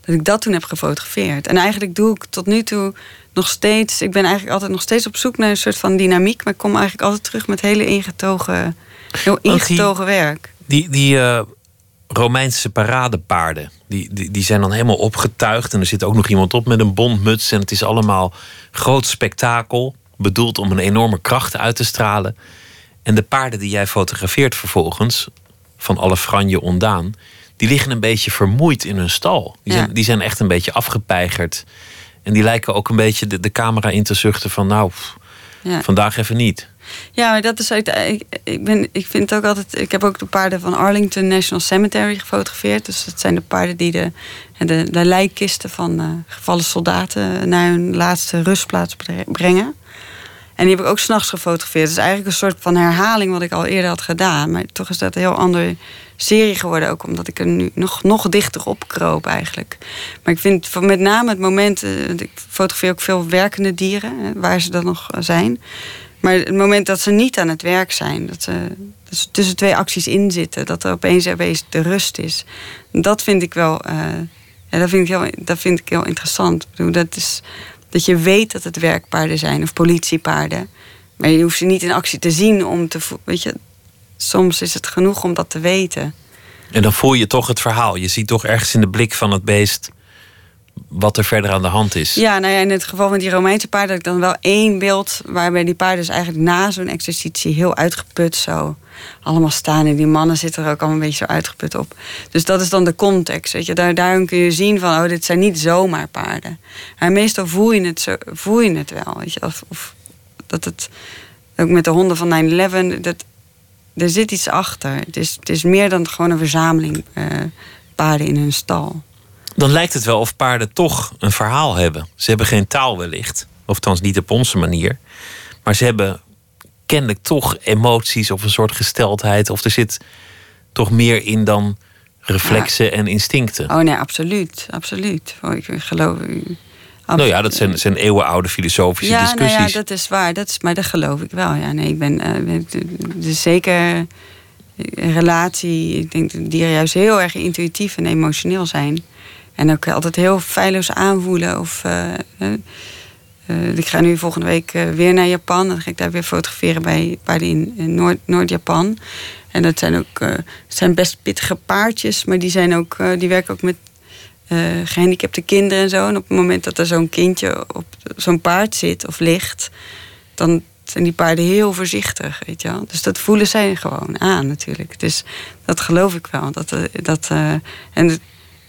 dat ik dat toen heb gefotografeerd. En eigenlijk doe ik tot nu toe nog steeds... ik ben eigenlijk altijd nog steeds op zoek naar een soort van dynamiek... maar ik kom eigenlijk altijd terug met hele ingetogen, heel die- ingetogen werk. Die, die eh, Romeinse paradepaarden, die, die, die zijn dan helemaal opgetuigd. En er zit ook nog iemand op met een bondmuts. En het is allemaal groot spektakel. Bedoeld om een enorme kracht uit te stralen. En de paarden die jij fotografeert vervolgens, van alle franje ondaan, die liggen een beetje vermoeid in hun stal. Die, Ja. zijn, die zijn echt een beetje afgepeigerd. En die lijken ook een beetje de, de camera in te zuchten van nou, Ja. vandaag even niet. Ja, maar dat is uit. Ik, ik, ben, ik vind ook altijd. Ik heb ook de paarden van Arlington National Cemetery gefotografeerd. Dus dat zijn de paarden die de, de, de lijkkisten van eh, gevallen soldaten naar hun laatste rustplaats bre- brengen. En die heb ik ook s'nachts gefotografeerd. Het is eigenlijk een soort van herhaling wat ik al eerder had gedaan. Maar toch is dat een heel andere serie geworden. Ook omdat ik er nu nog, nog dichter op kroop eigenlijk. Maar ik vind met name het moment... eh, ik fotografeer ook veel werkende dieren, waar ze dan nog zijn. Maar het moment dat ze niet aan het werk zijn... dat ze, dat ze tussen twee acties in zitten... dat er opeens opeens de rust is. Dat vind ik wel... eh, ja, dat, vind ik heel, dat vind ik heel interessant. Dat is dat je weet dat het werkpaarden zijn of politiepaarden. Maar je hoeft ze niet in actie te zien om te. Weet je, soms is het genoeg om dat te weten. En dan voel je toch het verhaal. Je ziet toch ergens in de blik van het beest wat er verder aan de hand is. Ja, nou ja, in het geval van die Romeinse paarden had ik dan wel één beeld waarbij die paarden dus eigenlijk na zo'n exercitie heel uitgeput zo allemaal staan. En die mannen zitten er ook allemaal een beetje zo uitgeput op. Dus dat is dan de context. Weet je. Daar, daarin kun je zien van, oh, dit zijn niet zomaar paarden. Maar meestal voel je het, zo, voel je het wel. Weet je. Of, of dat het, ook met de honden van 9-11, dat, er zit iets achter. Het is, het is meer dan gewoon een verzameling eh, paarden in hun stal. Dan lijkt het wel of paarden toch een verhaal hebben. Ze hebben geen taal wellicht. Of althans niet op onze manier. Maar ze hebben kennelijk toch emoties of een soort gesteldheid. Of er zit toch meer in dan reflexen en instincten. Oh nee, absoluut. Absoluut. Oh, ik geloof. Nou ja, dat zijn, zijn eeuwenoude filosofische ja, nou discussies. ja, dat is waar. Dat is, maar dat geloof ik wel. Ja, nee, ik ben. dus zeker een relatie. Ik denk dat die juist heel erg intuïtief en emotioneel zijn. En ook altijd heel feilloos aanvoelen. Of, eh, eh, ik ga nu volgende week weer naar Japan. Dan ga ik daar weer fotograferen bij paarden in, in Noord- Noord-Japan. en dat zijn ook zijn best pittige paardjes. Maar die, zijn ook, die werken ook met gehandicapte kinderen en zo. En op het moment dat er zo'n kindje op zo'n paard zit of ligt, dan zijn die paarden heel voorzichtig, weet je wel. Dus dat voelen zij gewoon aan natuurlijk. Dus dat geloof ik wel. Dat, eh, dat, eh, en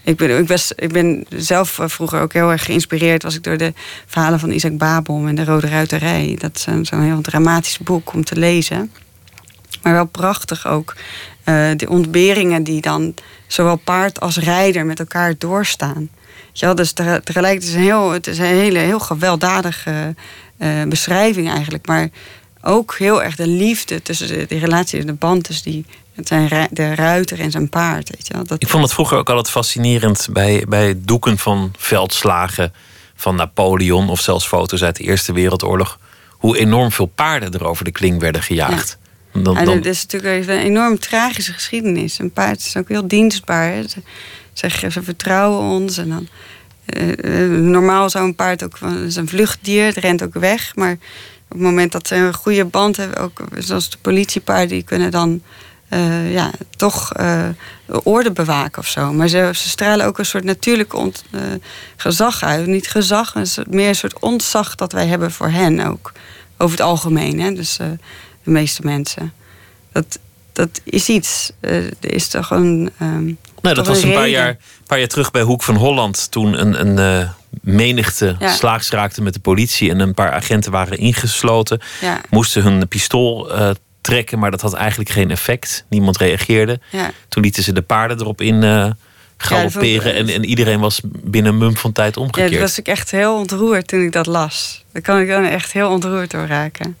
ik ben, ik, ik ben zelf eh, vroeger ook heel erg geïnspireerd... was ik door de verhalen van Isaac Babel en de Rode Ruiterij. Dat is zo'n heel dramatisch boek om te lezen. Maar wel prachtig ook. Eh, de ontberingen die dan zowel paard als rijder met elkaar doorstaan. Wel, dus te- tegelijk het is een heel, het is een hele heel gewelddadige eh, beschrijving eigenlijk. Maar ook heel erg de liefde tussen de, die relatie, de band tussen die, zijn de ruiter en zijn paard. Weet je wel. Dat, Ik vond het vroeger ook altijd fascinerend bij, bij doeken van veldslagen van Napoleon of zelfs foto's uit de Eerste Wereldoorlog. Hoe enorm veel paarden er over de kling werden gejaagd. Ja, dan, dat is natuurlijk een enorm tragische geschiedenis. Een paard is ook heel dienstbaar. Ze, ze, ze vertrouwen ons. En dan, eh, eh, normaal zou een paard ook het is een vluchtdier, het rent ook weg. Maar op het moment dat ze een goede band hebben, ook zoals de politiepaarden, die kunnen dan eh, ja, toch orde bewaken of zo. Maar ze, ze stralen ook een soort natuurlijk ont, gezag uit. Niet gezag, soort- meer een soort ontzag dat wij hebben voor hen ook. Over het algemeen, hè? dus de meeste mensen. Dat, dat is iets. Eh, er is toch een. ehm, nou, dat was een paar jaar, paar jaar terug bij Hoek van Holland. Toen een, een eh, menigte Ja. slaags raakte met de politie. En een paar agenten waren ingesloten. Ja, Moesten hun pistool eh, trekken, maar dat had eigenlijk geen effect. Niemand reageerde. ja. Toen lieten ze de paarden erop in galopperen. en, en iedereen was binnen een mum van tijd ja, omgekeerd. toen was ik echt heel ontroerd toen ik dat las. Daar kan ik dan echt heel ontroerd door raken.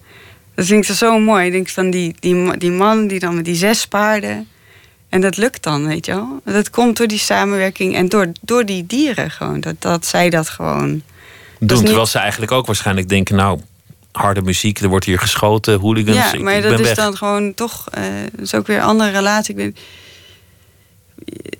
Dat vind ik zo mooi. Ik denk van die, die, die man die dan met die zes paarden. En dat lukt dan, weet je wel. Dat komt door die samenwerking en door, door die dieren gewoon. Dat, dat zij dat gewoon. Doen, niet- terwijl ze eigenlijk ook waarschijnlijk denken... nou, harde muziek, er wordt hier geschoten, hooligans. Ja, maar ik dat is weg. dan gewoon toch. eh dat is ook weer een andere relatie. Ik ben,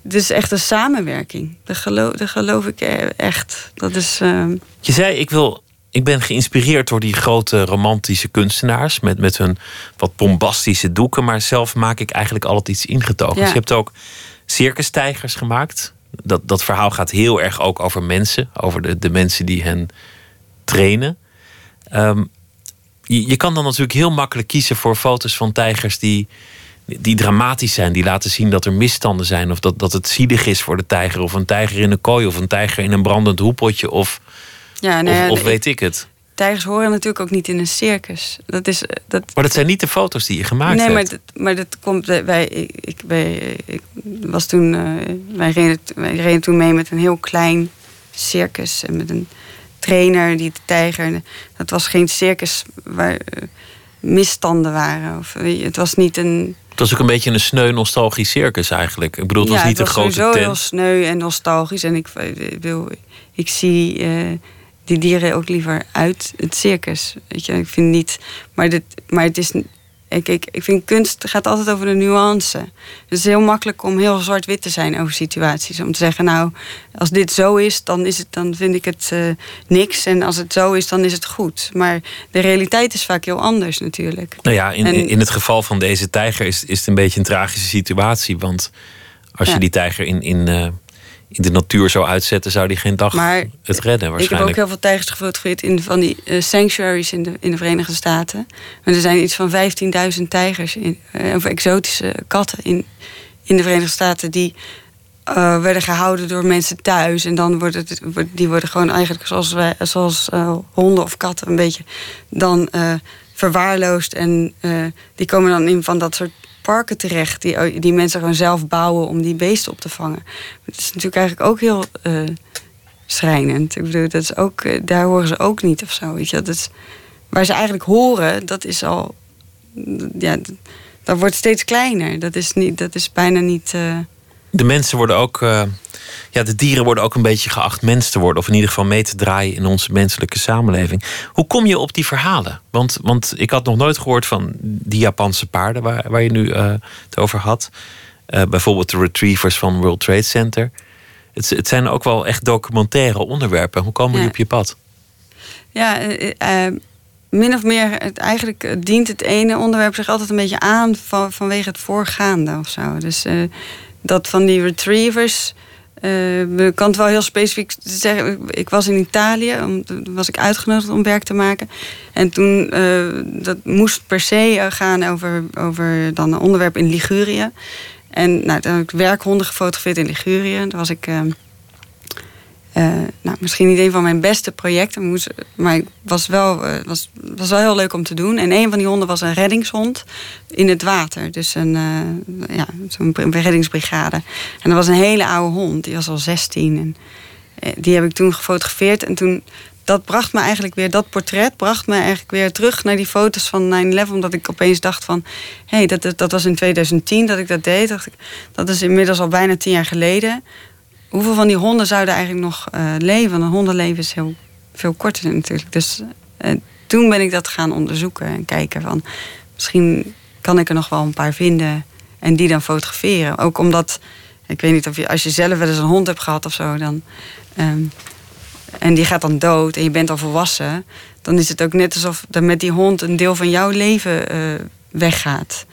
het is echt een samenwerking. Dat geloof, dat geloof ik e- echt. Dat is. ehm, Je zei, ik, wil, ik ben geïnspireerd door die grote romantische kunstenaars... met, met hun wat bombastische doeken... maar zelf maak ik eigenlijk altijd iets ingetogen. Ja. Je hebt ook circustijgers gemaakt. Dat, dat verhaal gaat heel erg ook over mensen. Over de, de mensen die hen trainen. Ehm, je, je kan dan natuurlijk heel makkelijk kiezen voor foto's van tijgers... die, die dramatisch zijn, die laten zien dat er misstanden zijn... of dat, dat het zielig is voor de tijger... of een tijger in een kooi... of een tijger in een brandend hoepeltje... of ja, nou of, ja, of weet ik het. Tijgers horen natuurlijk ook niet in een circus. Dat is. eh, Dat, Maar dat zijn niet de foto's die je gemaakt nee, maar hebt. dat, maar dat komt. eh, Wij, ik, ik, wij, ik was toen. eh, wij, reden, wij reden toen mee met een heel klein circus. En met een trainer die de tijger. Dat was geen circus waar misstanden waren. Of, het was niet een. Het was ook een beetje een sneu nostalgisch circus eigenlijk. Ik bedoel, het was ja, niet het een was grote sowieso heel tent. sneu en nostalgisch. En ik, ik, wil, ik zie die dieren ook liever uit het circus. Weet je, ik vind niet. Maar, dit, maar het is. Ik, ik, ik vind kunst gaat altijd over de nuance. Het is heel makkelijk om heel zwart-wit te zijn over situaties. Om te zeggen, nou, als dit zo is, dan, is het, dan vind ik het eh, niks. En als het zo is, dan is het goed. Maar de realiteit is vaak heel anders natuurlijk. Nou ja, in, En- in het geval van deze tijger is, is het een beetje een tragische situatie. Want als je die tijger in, in, eh, in de natuur zou uitzetten, zou die geen dag Maar het redden Ik heb ook waarschijnlijk. heel veel tijgers gefotografeerd in van die eh, sanctuaries in de, in de Verenigde Staten. En er zijn iets van 15.000 tijgers, in, eh, of exotische katten in, in de Verenigde Staten die eh, werden gehouden door mensen thuis. En dan worden die worden gewoon eigenlijk zoals, wij, zoals honden of katten een beetje dan verwaarloosd. En die komen dan in van dat soort parken terecht die, die mensen gewoon zelf bouwen om die beesten op te vangen. Het is natuurlijk eigenlijk ook heel eh, schrijnend. Ik bedoel, dat is ook, eh, daar horen ze ook niet of zo. Dat is, waar ze eigenlijk horen, dat is al. Ja, dat, dat wordt steeds kleiner. Dat is, niet, dat is bijna niet. eh, De mensen worden ook. eh, ja, de dieren worden ook een beetje geacht mens te worden. Of in ieder geval mee te draaien in onze menselijke samenleving. Hoe kom je op die verhalen? Want, want ik had nog nooit gehoord van die Japanse paarden waar, waar je nu eh, het over had. Eh, bijvoorbeeld de retrievers van World Trade Center. Het, het zijn ook wel echt documentaire onderwerpen. Hoe komen die Ja. op je pad? Ja, min of meer, het, eigenlijk dient het ene onderwerp zich altijd een beetje aan van, vanwege het voorgaande of zo. Dus dat van die retrievers. eh, ik kan het wel heel specifiek zeggen. Ik- was in Italië, om, toen was ik uitgenodigd om werk te maken. En toen, eh, dat moest per se eh, gaan over, over dan een onderwerp in Ligurië. En nou, toen heb ik werkhonden gefotografeerd in Ligurië. Daar was ik eh, nou, misschien niet een van mijn beste projecten, maar het was wel, eh, was, was wel heel leuk om te doen. En een van die honden was een reddingshond in het water. Dus een, eh, ja, zo'n br- reddingsbrigade. En dat was een hele oude hond, die was al 16. En, die heb ik toen gefotografeerd. En toen, dat bracht me eigenlijk weer, dat portret bracht me eigenlijk weer terug naar die foto's van 9-11. Omdat ik opeens dacht van, hé, hey, dat, dat, dat was in 2010 dat ik dat deed. Ik, dat is inmiddels al bijna tien jaar geleden hoeveel van die honden zouden eigenlijk nog eh, leven? Een hondenleven is heel veel korter natuurlijk. Dus eh, toen ben ik dat gaan onderzoeken en kijken van... misschien kan ik er nog wel een paar vinden en die dan fotograferen. Ook omdat, ik weet niet of je, als je zelf wel eens een hond hebt gehad of zo... Dan, ehm, en die gaat dan dood en je bent al volwassen... dan is het ook net alsof er met die hond een deel van jouw leven eh, weggaat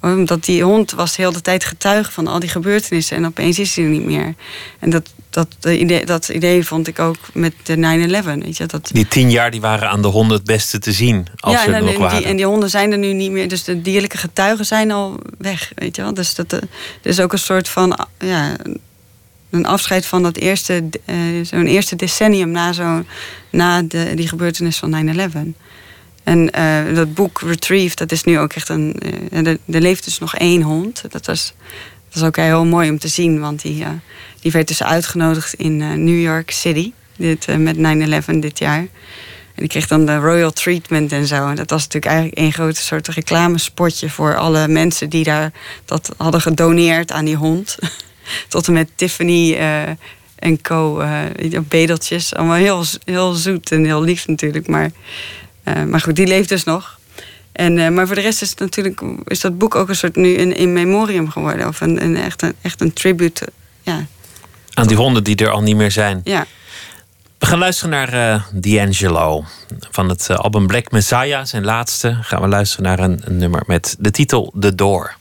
omdat die hond was de hele tijd getuige van al die gebeurtenissen. En opeens is hij er niet meer. En dat, dat, eh, idee, dat idee vond ik ook met de 9-11. Weet je, dat, Die tien jaar die waren aan de honden het beste te zien. Als ja, ze er en, nog en waren. die, en die honden zijn er nu niet meer. Dus de dierlijke getuigen zijn al weg. Weet je wel? Dus dat eh, er is ook een soort van. Ja, een afscheid van dat eerste, eh, zo'n eerste decennium na, zo, na de, die gebeurtenis van 9-11. En eh, dat boek Retrieve, dat is nu ook echt een. eh, er, leeft dus nog één hond. Dat was, dat was ook heel mooi om te zien, want die, eh, die werd dus uitgenodigd in New York City dit, met 9-11 dit jaar. die kreeg dan de Royal Treatment en zo. En dat was natuurlijk eigenlijk één grote soort reclamespotje voor alle mensen die daar dat hadden gedoneerd aan die hond. Tot en met Tiffany en co. Uh, bedeltjes. Allemaal heel, heel zoet en heel lief natuurlijk. Maar, uh, maar goed, die leeft dus nog. En, maar voor de rest is, het natuurlijk, is dat boek ook een soort nu een in memoriam geworden. Of een, een, echt, een, echt een tribute. Ja. Aan die honden die er al niet meer zijn. Ja. We gaan luisteren naar uh, D'Angelo. Van het album Black Messiah, zijn laatste, gaan we luisteren naar een, een nummer met de titel The Door.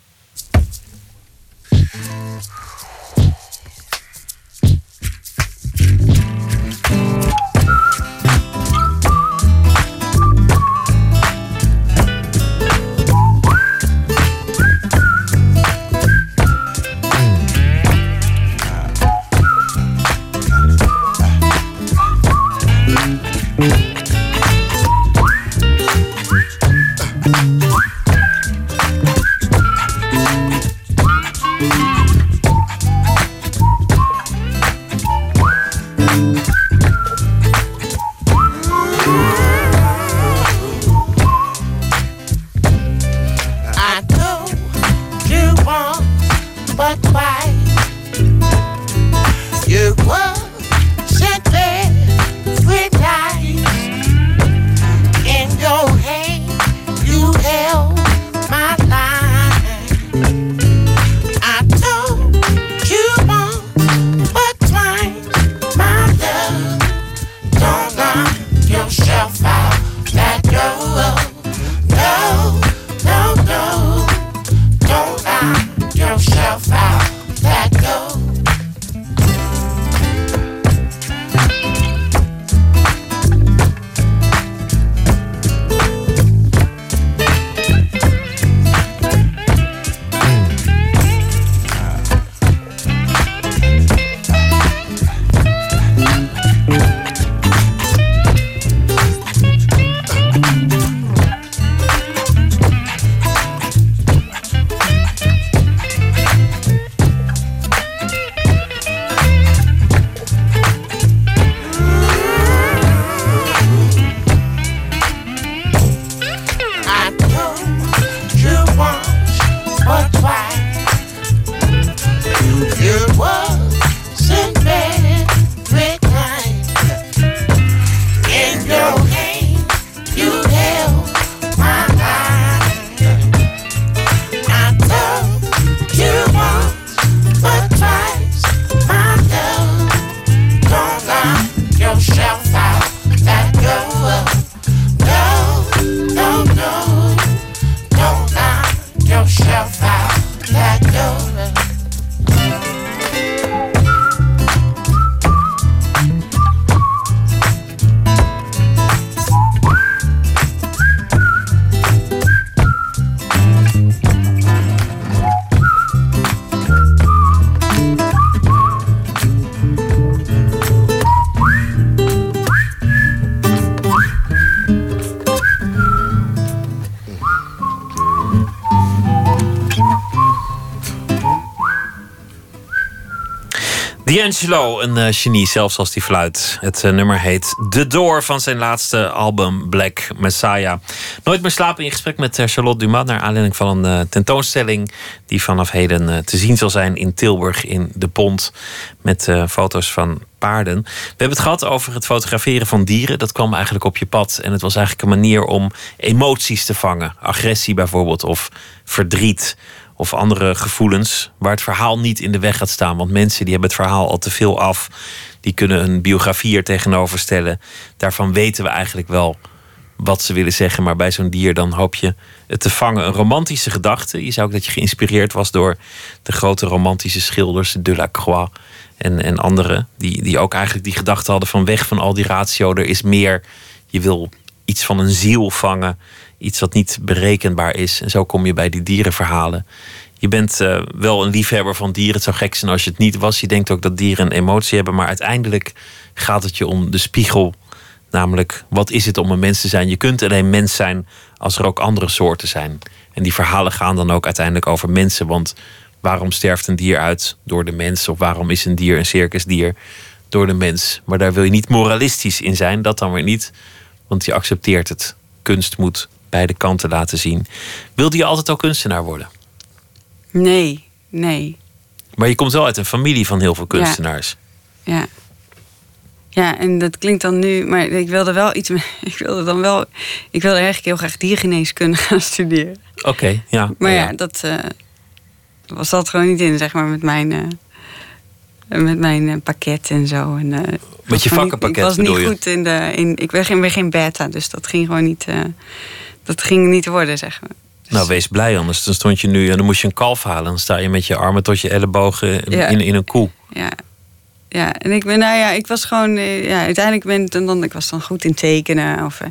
D'Angelo, een uh, genie, zelfs als die fluit. Het uh, nummer heet The Door van zijn laatste album Black Messiah. Nooit meer slapen in gesprek met uh, Charlotte Dumas... naar aanleiding van een tentoonstelling... die vanaf heden te zien zal zijn in Tilburg in De Pont... met foto's van paarden. We hebben het gehad over het fotograferen van dieren. Dat kwam eigenlijk op je pad. En het was eigenlijk een manier om emoties te vangen. Agressie bijvoorbeeld, of verdriet of andere gevoelens waar het verhaal niet in de weg gaat staan. Want mensen die hebben het verhaal al te veel af. Die kunnen een biografie er tegenover stellen. Daarvan weten we eigenlijk wel wat ze willen zeggen. Maar bij zo'n dier dan hoop je het te vangen. Een romantische gedachte. Je zou ook dat je geïnspireerd was door de grote romantische schilders Delacroix en, en anderen. Die, die ook eigenlijk die gedachte hadden van weg van al die ratio. Er is meer. Je wil iets van een ziel vangen iets wat niet berekenbaar is. En zo kom je bij die dierenverhalen. Je bent uh, wel een liefhebber van dieren. Het zou gek zijn als je het niet was. Je denkt ook dat dieren een emotie hebben. Maar uiteindelijk gaat het je om de spiegel. Namelijk, wat is het om een mens te zijn? Je kunt alleen mens zijn als er ook andere soorten zijn. En die verhalen gaan dan ook uiteindelijk over mensen. Want waarom sterft een dier uit door de mens? Of waarom is een dier een circusdier door de mens? Maar daar wil je niet moralistisch in zijn, dat dan weer niet. Want je accepteert het. Kunst moet beide kanten laten zien. Wilde je altijd al kunstenaar worden? Nee, nee. Maar je komt wel uit een familie van heel veel kunstenaars. Ja. Ja, en dat klinkt dan nu, maar ik wilde wel iets. Ik wilde dan wel. Ik wilde eigenlijk heel graag diergeneeskunde gaan studeren. Oké, ja. Maar ja, dat eh, was dat gewoon niet in, zeg maar, met mijn. eh, met mijn eh, pakket en zo. En, was je niet- vakkenpakket Ik was niet goed in de. In, ik ben geen, ben geen beta, dus dat ging gewoon niet. Dat ging niet worden, zeg maar. Nou, wees blij, anders dan stond je nu en dan moest je een kalf halen. Dan sta je met je armen tot je ellebogen in, Ja. in, in een koe. Ja. Ja, en ik ben, nou ja, ik was gewoon, eh, ja, uiteindelijk ben ik dan, ik was dan goed in tekenen. Of, eh,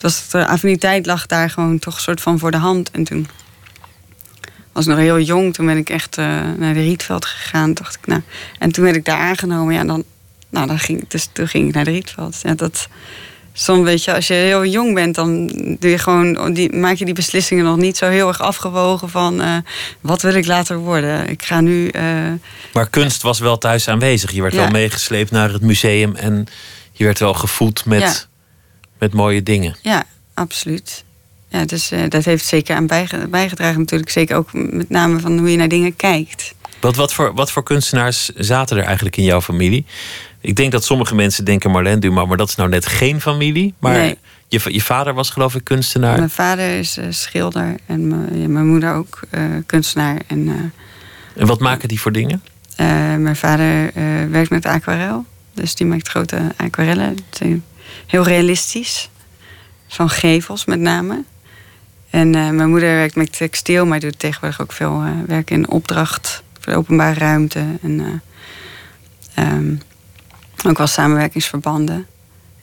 was, de affiniteit lag daar gewoon toch een soort van voor de hand. En toen was ik nog heel jong, toen ben ik echt eh, naar de Rietveld gegaan. Dacht ik, nou, en toen werd ik daar aangenomen, ja, dan, nou, dan ging, dus toen ging ik naar de Rietveld. Ja, dat, soms weet je, als je heel jong bent, dan doe je gewoon, die, maak je die beslissingen nog niet zo heel erg afgewogen van eh, wat wil ik later worden. Ik ga nu. eh, Maar kunst was wel thuis aanwezig. Je werd Ja. wel meegesleept naar het museum en je werd wel gevoed met, Ja. met mooie dingen. Ja, absoluut. Ja, dus eh, dat heeft zeker aan bijge- bijgedragen natuurlijk. Zeker ook met name van hoe je naar dingen kijkt. Wat, wat, voor, wat voor kunstenaars zaten er eigenlijk in jouw familie? Ik denk dat sommige mensen denken Marlène Dumas, maar dat is nou net geen familie. Maar Nee. je, je vader was geloof ik kunstenaar. Mijn vader is eh, schilder en mijn- moeder ook eh, kunstenaar. En eh, En wat maken die voor dingen? mijn vader werkt met aquarel. Dus die maakt grote aquarellen. Zijn Heel realistisch. Van gevels met name. En mijn moeder werkt met textiel, maar doet tegenwoordig ook veel werk in opdracht voor de openbare ruimte. En eh, ehm, ook wel samenwerkingsverbanden.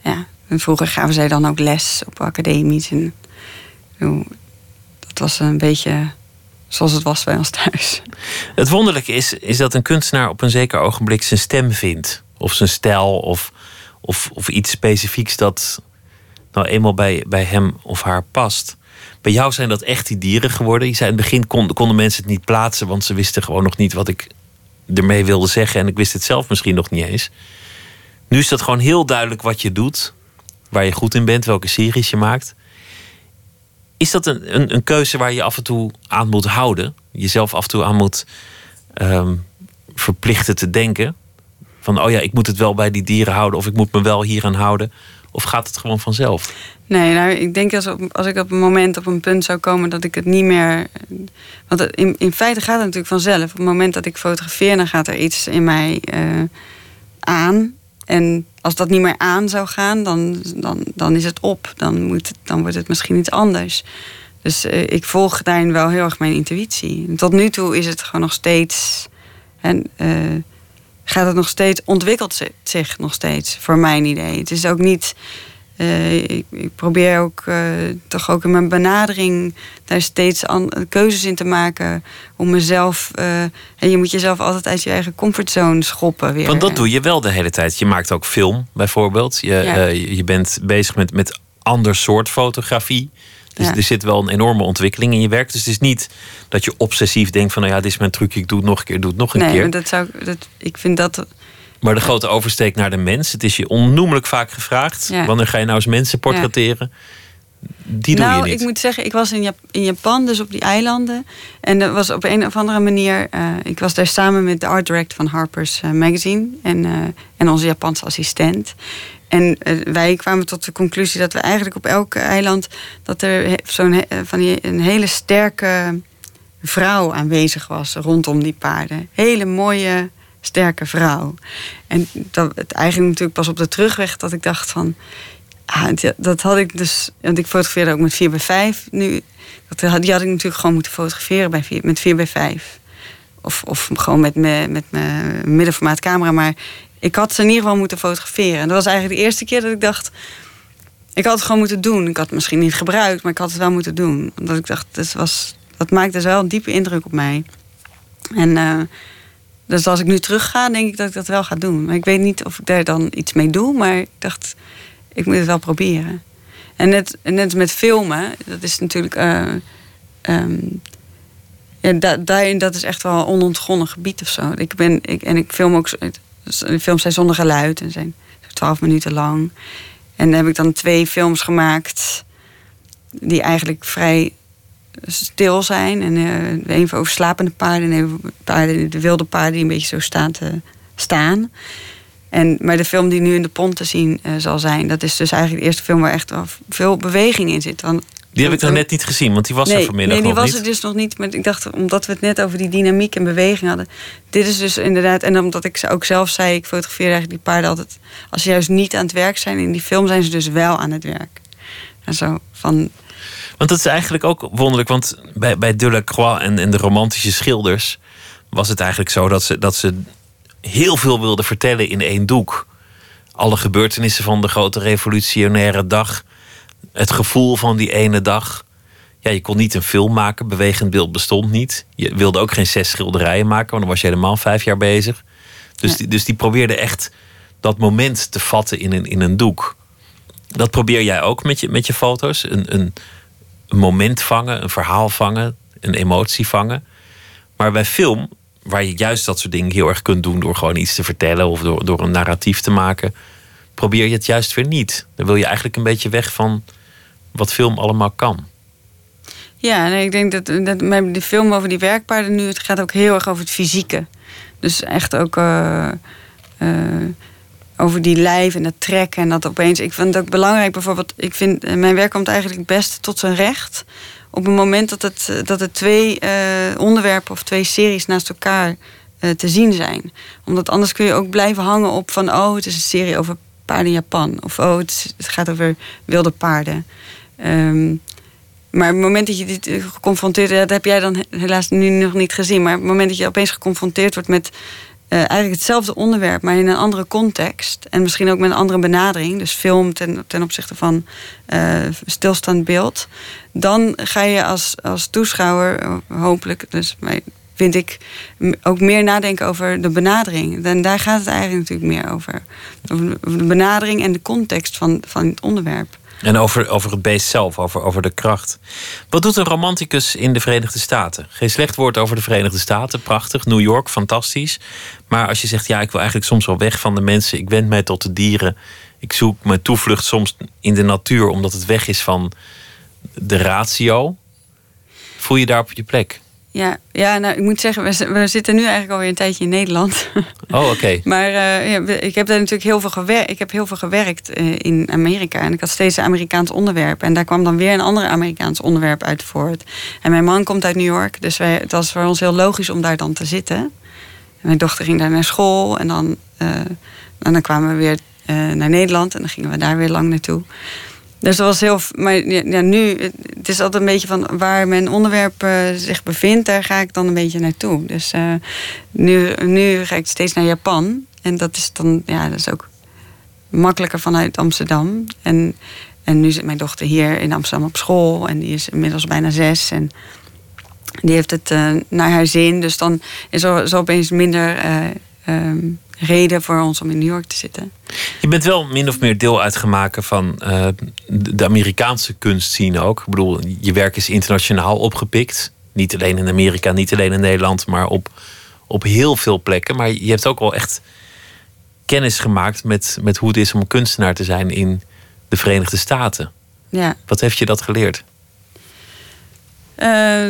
Ja. Vroeger gaven zij dan ook les op academies. En, dat was een beetje zoals het was bij ons thuis. Het wonderlijke is, is dat een kunstenaar op een zeker ogenblik zijn stem vindt. Of zijn stijl, of, of, of iets specifieks dat nou eenmaal bij, bij hem of haar past. Bij jou zijn dat echt die dieren geworden. Je zei in het begin konden mensen het niet plaatsen, want ze wisten gewoon nog niet wat ik ermee wilde zeggen. En ik wist het zelf misschien nog niet eens. Nu is dat gewoon heel duidelijk wat je doet, waar je goed in bent, welke series je maakt. Is dat een, een, een keuze waar je af en toe aan moet houden? Jezelf af en toe aan moet ehm, verplichten te denken? Van, oh ja, ik moet het wel bij die dieren houden... of ik moet me wel hier aan houden. Of gaat het gewoon vanzelf? Nee, nou, ik denk als, op, als ik op een moment op een punt zou komen dat ik het niet meer. Want in, in feite gaat het natuurlijk vanzelf. Op het moment dat ik fotografeer, dan gaat er iets in mij eh, aan. En als dat niet meer aan zou gaan, dan, dan, dan is het op. Dan, moet dan wordt het misschien iets anders. Dus eh, ik volg daarin wel heel erg mijn intuïtie. Tot nu toe is het gewoon nog steeds. En, eh, gaat het nog steeds, ontwikkelt zich nog steeds, voor mijn idee. Het is ook niet. Eh, ik, ik probeer ook eh, toch ook in mijn benadering daar steeds an- keuzes in te maken om mezelf. eh, en je moet jezelf altijd uit je eigen comfortzone schoppen weer. Want dat doe je wel de hele tijd. Je maakt ook film, bijvoorbeeld. Je, Ja. je- bent bezig met, met ander soort fotografie. Dus Ja. er zit wel een enorme ontwikkeling in je werk. Dus het is niet dat je obsessief denkt van... nou ja, dit is mijn trucje, ik doe het nog een keer, doe het nog een nee, keer. maar dat zou, ik- dat, ik vind dat. Maar de grote oversteek naar de mens, het is je onnoemelijk vaak gevraagd. Ja. Wanneer ga je nou eens mensen portretteren? Die doe nou, je niet. ik moet zeggen, ik was in, Jap- in Japan, dus op die eilanden. En dat was op een of andere manier. eh, ik was daar samen met de art director van Harper's eh, Magazine en, eh, en onze Japanse assistent. En wij kwamen tot de conclusie dat we eigenlijk op elk eiland. dat er zo'n van die, een hele sterke vrouw aanwezig was rondom die paarden. Hele mooie, sterke vrouw. En dat, het eigenlijk natuurlijk pas op de terugweg dat ik dacht van. Ah, dat- had ik dus. Want ik fotografeerde ook met 4 bij 5 nu. Dat had, die had ik natuurlijk gewoon moeten fotograferen bij 4, met 4 bij 5 Of, of gewoon met mijn met middenformaat camera. Maar ik had ze in ieder geval moeten fotograferen. En dat was eigenlijk de eerste keer dat ik dacht. Ik had het gewoon moeten doen. Ik had het misschien niet gebruikt, maar ik had het wel moeten doen. Omdat ik dacht, dat, was, dat maakte dus wel een diepe indruk op mij. En eh, dus als ik nu terug ga, denk ik dat ik dat wel ga doen. Maar ik weet niet of ik daar dan iets mee doe. Maar ik dacht, ik moet het wel proberen. En net, net met filmen, dat is natuurlijk. eh, ehm, ja, da, daarin, dat is echt wel een onontgonnen gebied of zo. Ik ben, ik, en ik film ook. films zijn zonder geluid en zijn 12 minuten lang. En dan heb ik dan twee films gemaakt die eigenlijk vrij stil zijn. En uh, een over slapende paarden en paarden, de wilde paarden die een beetje zo staan te staan. En, maar de film die nu in de pont te zien uh, zal zijn, dat is dus eigenlijk de eerste film waar echt veel beweging in zit. Want, die heb ik nog net niet gezien, want die was nee, er vanmiddag Nee, die was niet. er dus nog niet. Maar ik dacht, omdat we het net over die dynamiek en beweging hadden. Dit is dus inderdaad, en omdat ik ook zelf zei, ik fotografeer eigenlijk die paarden altijd. Als ze juist niet aan het werk zijn, in die film zijn ze dus wel aan het werk. En zo van. Want dat is eigenlijk ook wonderlijk, want bij, bij Delacroix en, en de romantische schilders was het eigenlijk zo dat ze, dat ze heel veel wilden vertellen in één doek. Alle gebeurtenissen van de grote revolutionaire dag. Het gevoel van die ene dag. Ja, je kon niet een film maken, bewegend beeld bestond niet. Je wilde ook geen zes schilderijen maken, want dan was je helemaal vijf jaar bezig. Dus, Ja. die, dus die probeerde echt dat moment te vatten in een, in een doek. Dat probeer jij ook met je, met je foto's. Een, een, een moment vangen, een verhaal vangen, een emotie vangen. Maar bij film, waar je juist dat soort dingen heel erg kunt doen door gewoon iets te vertellen of door, door een narratief te maken, probeer je het juist weer niet. Dan wil je eigenlijk een beetje weg van wat film allemaal kan. Ja, nee, ik denk dat, dat die film over die werkpaarden nu, het gaat ook heel erg over het fysieke. Dus echt ook eh, eh, over die lijf en dat trekken en dat opeens. Ik vind het ook belangrijk, bijvoorbeeld, ik vind eh, mijn werk komt eigenlijk het beste tot zijn recht. Op het moment dat het, eh, dat het twee eh, onderwerpen of twee series naast elkaar te zien zijn. Omdat anders kun je ook blijven hangen op van, oh, het is een serie over paarden in Japan. Of oh, het, gaat over wilde paarden. Ehm, maar het moment dat je dit geconfronteerd dat heb jij dan he- helaas nu nog niet gezien. Maar het moment dat je opeens geconfronteerd wordt met eh, eigenlijk hetzelfde onderwerp, maar in een andere context. En misschien ook met een andere benadering. Dus film ten, ten opzichte van eh, stilstaand beeld. Dan ga je als, als toeschouwer eh, hopelijk, dus vind ik, ook meer nadenken over de benadering. En daar gaat het eigenlijk natuurlijk meer over. Over de benadering en de context van, van het onderwerp. En over, over het beest zelf, over, over de kracht. Wat doet een romanticus in de Verenigde Staten? Geen slecht woord over de Verenigde Staten, prachtig. New York, fantastisch. Maar als je zegt, ja, ik wil eigenlijk soms wel weg van de mensen. Ik wend mij tot de dieren. Ik zoek mijn toevlucht soms in de natuur, omdat het weg is van de ratio. Voel je daar op je plek? Ja, ja, nou, ik moet zeggen, we, zi- we zitten nu eigenlijk alweer een tijdje in Nederland. Oh, oké. maar eh, ja, ik heb daar natuurlijk heel veel gewerkt. Ik heb heel veel gewerkt eh, in Amerika. En ik had steeds een Amerikaans onderwerp. En daar kwam dan weer een ander Amerikaans onderwerp uit voort. En mijn man komt uit New York. Dus wij, het was voor ons heel logisch om daar dan te zitten. En mijn dochter ging daar naar school. En dan, eh, en dan kwamen we weer naar Nederland. En dan gingen we daar weer lang naartoe. Dus dat was heel. Maar ja, nu, het is altijd een beetje van waar mijn onderwerp eh, zich bevindt, daar ga ik dan een beetje naartoe. Dus eh, nu, nu ga ik steeds naar Japan. En dat is dan, ja, dat is ook makkelijker vanuit Amsterdam. En, en nu zit mijn dochter hier in Amsterdam op school. En die is inmiddels bijna zes. En die heeft het eh, naar haar zin. Dus dan is er zo opeens minder eh, ehm, reden voor ons om in New York te zitten. Je bent wel min of meer deel uitgemaakt van eh, de Amerikaanse kunstscene ook. Ik bedoel, je werk is internationaal opgepikt. Niet alleen in Amerika, niet alleen in Nederland, maar op, op heel veel plekken. Maar je hebt ook wel echt kennis gemaakt met, met hoe het is om kunstenaar te zijn in de Verenigde Staten. Ja. Wat heeft je dat geleerd? Eh,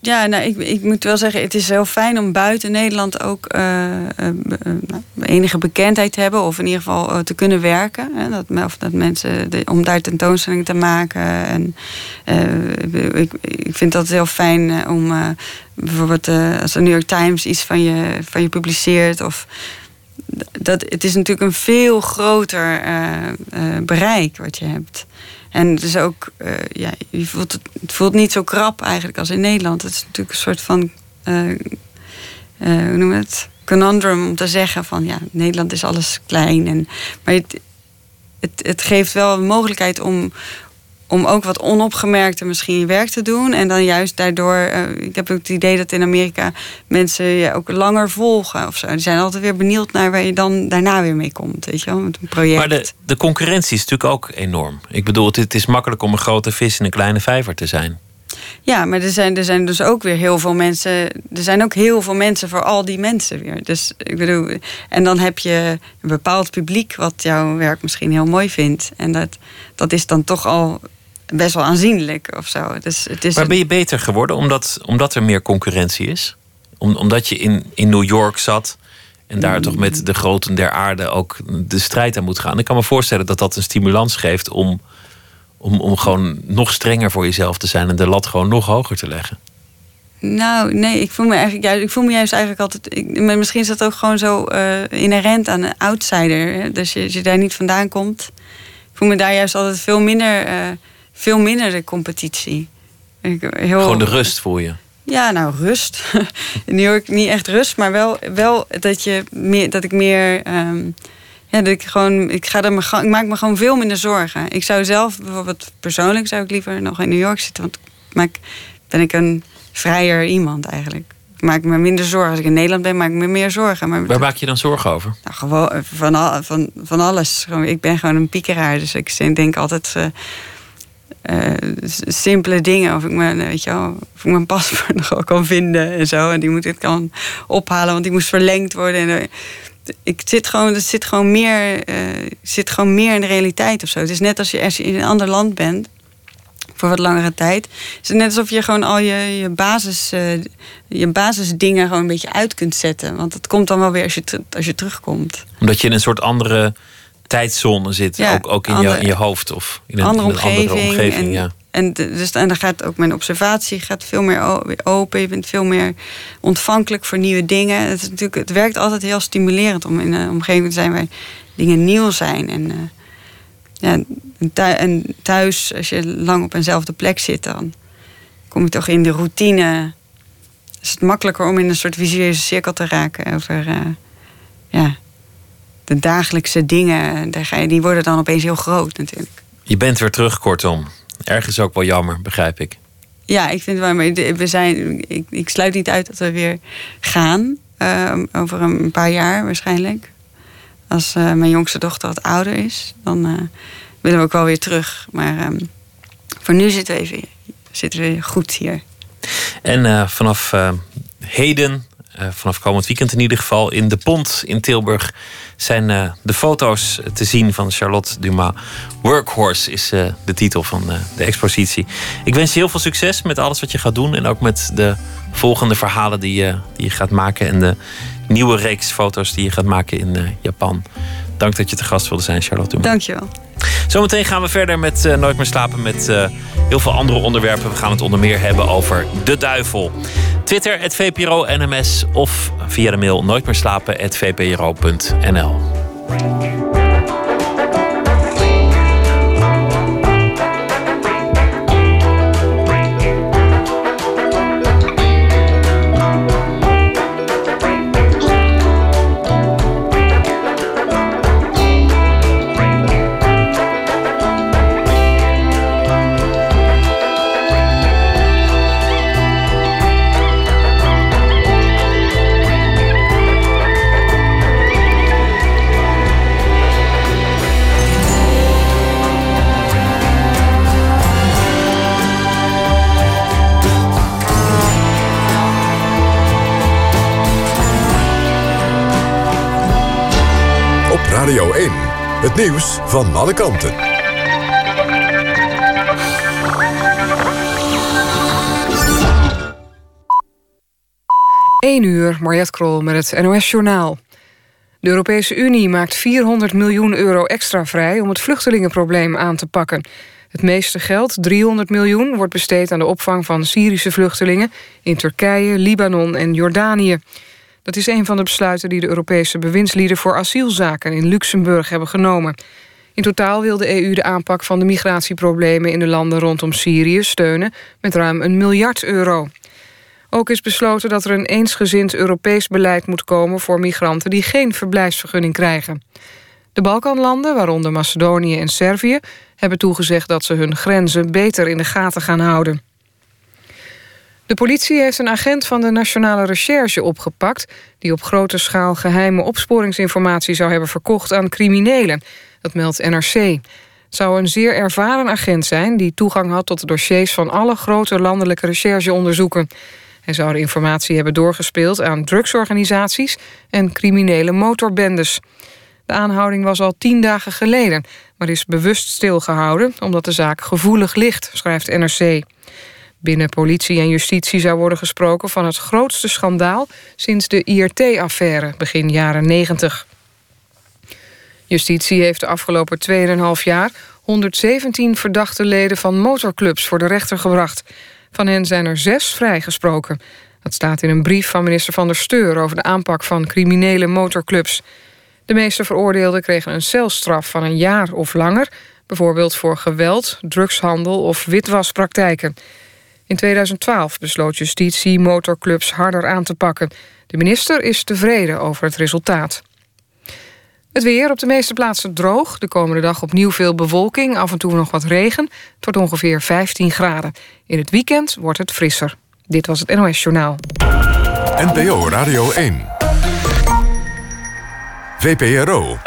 ja, nou, ik, ik moet wel zeggen, het is heel fijn om buiten Nederland ook eh, eh, eh, nou, enige bekendheid te hebben. Of in ieder geval te kunnen werken. Hè, dat, of dat mensen, om daar tentoonstellingen te maken. En, ik, ik vind dat heel fijn om bijvoorbeeld als de New York Times iets van je, van je publiceert. Of, dat, het is natuurlijk een veel groter bereik wat je hebt. En het is ook, eh, ja, je voelt het, voelt niet zo krap eigenlijk als in Nederland. Het is natuurlijk een soort van, eh, eh, hoe noem je het? Conundrum om te zeggen van ja, Nederland is alles klein. En, maar het, het, het geeft wel een mogelijkheid om, om ook wat onopgemerkter misschien je werk te doen. En dan juist daardoor, eh, ik heb ook het idee dat in Amerika mensen je ook langer volgen of zo. Die zijn altijd weer benieuwd naar waar je dan daarna weer mee komt, weet je wel, met een project. Maar de, de concurrentie is natuurlijk ook enorm. Ik bedoel, het, het is makkelijk om een grote vis in een kleine vijver te zijn. Ja, maar er zijn, er zijn dus ook weer heel veel mensen. Er zijn ook heel veel mensen voor al die mensen weer. Dus ik bedoel, en dan heb je een bepaald publiek wat jouw werk misschien heel mooi vindt. En dat, dat is dan toch al best wel aanzienlijk of zo. Dus het is Maar ben je beter geworden omdat, omdat er meer concurrentie is? Om, omdat je in, in New York zat en daar toch met de groten der aarde ook de strijd aan moet gaan. Ik kan me voorstellen dat dat een stimulans geeft om, om, om gewoon nog strenger voor jezelf te zijn en de lat gewoon nog hoger te leggen. Nou, nee, ik voel me eigenlijk juist, ik voel me juist eigenlijk altijd. Ik, maar misschien is dat ook gewoon zo eh, inherent aan een outsider. Hè? Dus je, als je daar niet vandaan komt. Ik voel me daar juist altijd veel minder, eh, veel minder de competitie. Ik, heel, Gewoon de rust voel je. Ja, nou, rust. In New York niet echt rust, maar wel, wel dat, je meer, dat ik meer. ehm, ja, dat ik gewoon. Ik, ga er me, ik maak me gewoon veel minder zorgen. Ik zou zelf, bijvoorbeeld persoonlijk, zou ik liever nog in New York zitten. Want maak, ben ik een vrijer iemand eigenlijk. Ik maak me minder zorgen. Als ik in Nederland ben, maak ik me meer zorgen. Maar Waar maak je dan zorgen over? nou, gewoon eh, van, al, van, van alles. Ik ben gewoon een piekeraar. Dus ik denk altijd eh, eh, simpele dingen. Of ik, mijn, weet je of mijn paspoort nog wel kan vinden en zo. En die moet ik kan ophalen, want die moest verlengd worden. En, eh, ik zit gewoon, het zit gewoon, meer, eh, zit gewoon meer in de realiteit of zo. Het is net als je, als je in een ander land bent voor wat langere tijd. is het net alsof je gewoon al je, je, basis, eh, je basisdingen gewoon een beetje uit kunt zetten. Want het komt dan wel weer als je, als je terugkomt. Omdat je in een soort andere tijdzone zit, Ja, ook, ook in, je, andere- in je hoofd of in een andere in een omgeving. andere omgeving. en, ja. en, dus, en dan gaat ook mijn observatie gaat veel meer open. Je bent veel meer ontvankelijk voor nieuwe dingen. Het, is natuurlijk, het werkt altijd heel stimulerend om in een omgeving te zijn waar dingen nieuw zijn. En, eh, ja, en thuis, als je lang op eenzelfde plek zit, dan kom je toch in de routine. Is het makkelijker om in een soort visueuze cirkel te raken over eh, ja, de dagelijkse dingen. Die worden dan opeens heel groot natuurlijk. Je bent weer terug, kortom. Ergens ook wel jammer, begrijp ik. Ja, ik vind het wel. Maar we zijn, ik, ik sluit niet uit dat we weer gaan. eh, over een paar jaar waarschijnlijk. Als eh, mijn jongste dochter wat ouder is, dan eh, willen we ook wel weer terug. Maar ehm, voor nu zitten we even zitten we goed hier. En eh, vanaf heden, vanaf komend weekend in ieder geval, in de Pont in Tilburg zijn eh, de foto's te zien van Charlotte Dumas. Workhorse is eh, de titel van eh, de expositie. Ik wens je heel veel succes met alles wat je gaat doen en ook met de volgende verhalen die je, die je gaat maken en de nieuwe reeks foto's die je gaat maken in eh, Japan. Dank dat je te gast wilde zijn, Charlotte Dumas. Dankjewel. Zometeen gaan we verder met eh, Nooit meer slapen met eh, heel veel andere onderwerpen. We gaan het onder meer hebben over de duivel. Twitter, het VPRO NMS of via de mail nooitmeerslapen, Radio 1. Het nieuws van alle kanten. 1 uur, Mariette Krol met het NOS-journaal. De Europese Unie maakt 400 miljoen euro extra vrij... om het vluchtelingenprobleem aan te pakken. Het meeste geld, 300 miljoen, wordt besteed aan de opvang van Syrische vluchtelingen... in Turkije, Libanon en Jordanië. Dat is een van de besluiten die de Europese bewindslieden... voor asielzaken in Luxemburg hebben genomen. In totaal wil de EU de aanpak van de migratieproblemen... in de landen rondom Syrië steunen met ruim een miljard euro. Ook is besloten dat er een eensgezind Europees beleid moet komen... voor migranten die geen verblijfsvergunning krijgen. De Balkanlanden, waaronder Macedonië en Servië... hebben toegezegd dat ze hun grenzen beter in de gaten gaan houden. De politie heeft een agent van de Nationale Recherche opgepakt... die op grote schaal geheime opsporingsinformatie zou hebben verkocht aan criminelen. Dat meldt NRC. Het zou een zeer ervaren agent zijn die toegang had tot de dossiers van alle grote landelijke rechercheonderzoeken. Hij zou de informatie hebben doorgespeeld aan drugsorganisaties en criminele motorbendes. De aanhouding was al tien dagen geleden, maar is bewust stilgehouden omdat de zaak gevoelig ligt, schrijft NRC. Binnen politie en justitie zou worden gesproken van het grootste schandaal sinds de IRT-affaire begin jaren 90. Justitie heeft de afgelopen 2,5 jaar 117 verdachte leden van motorclubs voor de rechter gebracht. Van hen zijn er zes vrijgesproken. Dat staat in een brief van minister Van der Steur over de aanpak van criminele motorclubs. De meeste veroordeelden kregen een celstraf van een jaar of langer, bijvoorbeeld voor geweld, drugshandel of witwaspraktijken. In 2012 besloot justitie motorclubs harder aan te pakken. De minister is tevreden over het resultaat. Het weer op de meeste plaatsen droog. De komende dag opnieuw veel bewolking, af en toe nog wat regen. Het wordt ongeveer 15 graden. In het weekend wordt het frisser. Dit was het NOS Journaal. NPO Radio 1. VPRO.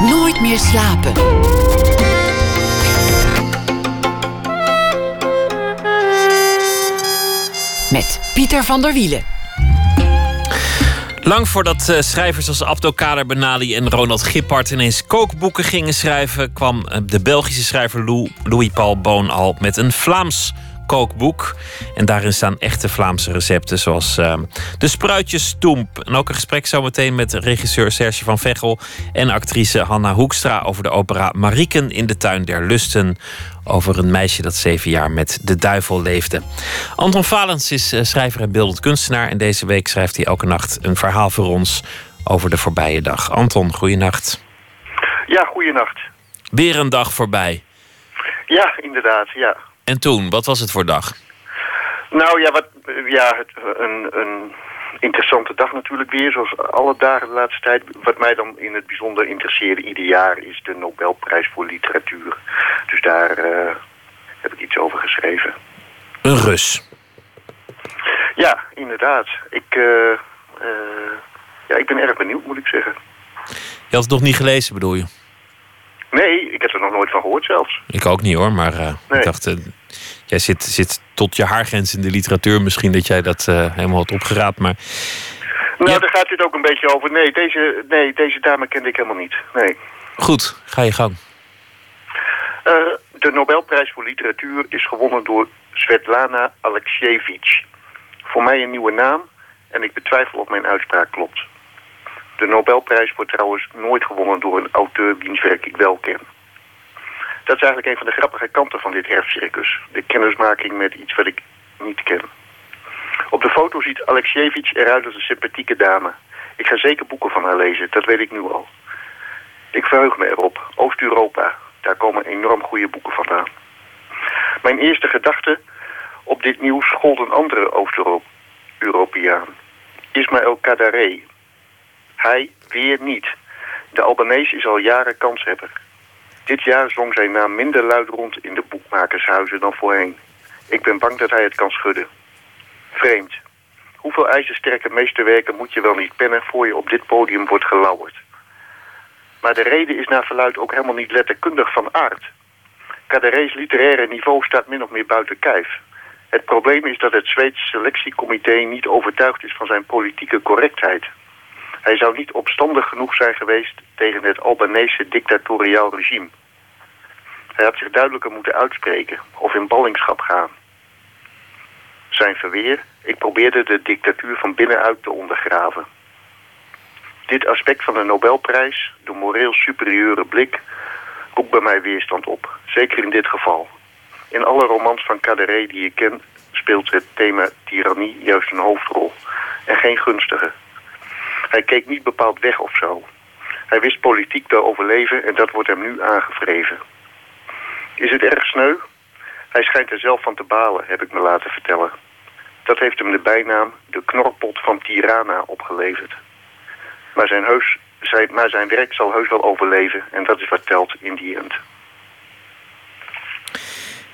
Nooit meer slapen. Met Pieter van der Wielen. Lang voordat uh, schrijvers als Abdelkader Benali en Ronald Gippard ineens kookboeken gingen schrijven, kwam uh, de Belgische schrijver Lou, Louis-Paul Boon al met een Vlaams kookboek. En daarin staan echte Vlaamse recepten, zoals uh, de spruitjesstoemp. En ook een gesprek zometeen met regisseur Serge van Vechel en actrice Hanna Hoekstra over de opera Marieken in de tuin der lusten. Over een meisje dat zeven jaar met de duivel leefde. Anton Valens is uh, schrijver en beeldend kunstenaar. En deze week schrijft hij elke nacht een verhaal voor ons over de voorbije dag. Anton, goeienacht. Ja, goeienacht. Weer een dag voorbij. Ja, inderdaad, ja. En toen, wat was het voor dag? Nou ja, wat, ja het, een, een interessante dag natuurlijk weer, zoals alle dagen de laatste tijd. Wat mij dan in het bijzonder interesseerde ieder jaar is de Nobelprijs voor literatuur. Dus daar uh, heb ik iets over geschreven. Een Rus? Ja, inderdaad. Ik, uh, uh, ja, ik ben erg benieuwd, moet ik zeggen. Je had het nog niet gelezen, bedoel je? Nee, ik heb er nog nooit van gehoord zelfs. Ik ook niet hoor, maar uh, nee. ik dacht... Uh, jij zit, zit tot je haargrens in de literatuur. Misschien dat jij dat uh, helemaal had opgeraapt, maar... Nou, ja. daar gaat dit ook een beetje over. Nee deze, nee, deze dame kende ik helemaal niet. Nee. Goed, ga je gang. de Nobelprijs voor literatuur is gewonnen door Svetlana Alexievich. Voor mij een nieuwe naam en ik betwijfel of mijn uitspraak klopt. De Nobelprijs wordt trouwens nooit gewonnen door een auteur wiens werk ik wel ken. Dat is eigenlijk een van de grappige kanten van dit herfstcircus. De kennismaking met iets wat ik niet ken. Op de foto ziet Alexievich eruit als een sympathieke dame. Ik ga zeker boeken van haar lezen, dat weet ik nu al. Ik verheug me erop. Oost-Europa, daar komen enorm goede boeken vandaan. Mijn eerste gedachte op dit nieuws gold een andere Oost-Europeaan. Ismaël Kadare, hij weer niet. De Albanese is al jaren kanshebber. Dit jaar zong zijn naam minder luid rond in de boekmakershuizen dan voorheen. Ik ben bang dat hij het kan schudden. Vreemd. Hoeveel ijzersterke meesterwerken moet je wel niet pennen... voor je op dit podium wordt gelauwerd? Maar de reden is naar verluid ook helemaal niet letterkundig van aard. Cadaré's literaire niveau staat min of meer buiten kijf. Het probleem is dat het Zweedse selectiecomité niet overtuigd is van zijn politieke correctheid... Hij zou niet opstandig genoeg zijn geweest tegen het Albanese dictatoriaal regime. Hij had zich duidelijker moeten uitspreken of in ballingschap gaan. Zijn verweer, ik probeerde de dictatuur van binnenuit te ondergraven. Dit aspect van de Nobelprijs, de moreel superieure blik, roept bij mij weerstand op. Zeker in dit geval. In alle romans van Caderet die ik ken speelt het thema tirannie juist een hoofdrol. En geen gunstige. Hij keek niet bepaald weg of zo. Hij wist politiek te overleven en dat wordt hem nu aangevreven. Is het erg sneu? Hij schijnt er zelf van te balen, heb ik me laten vertellen. Dat heeft hem de bijnaam de knorpot van Tirana opgeleverd. Maar zijn, heus, maar zijn werk zal heus wel overleven en dat is wat telt in die end.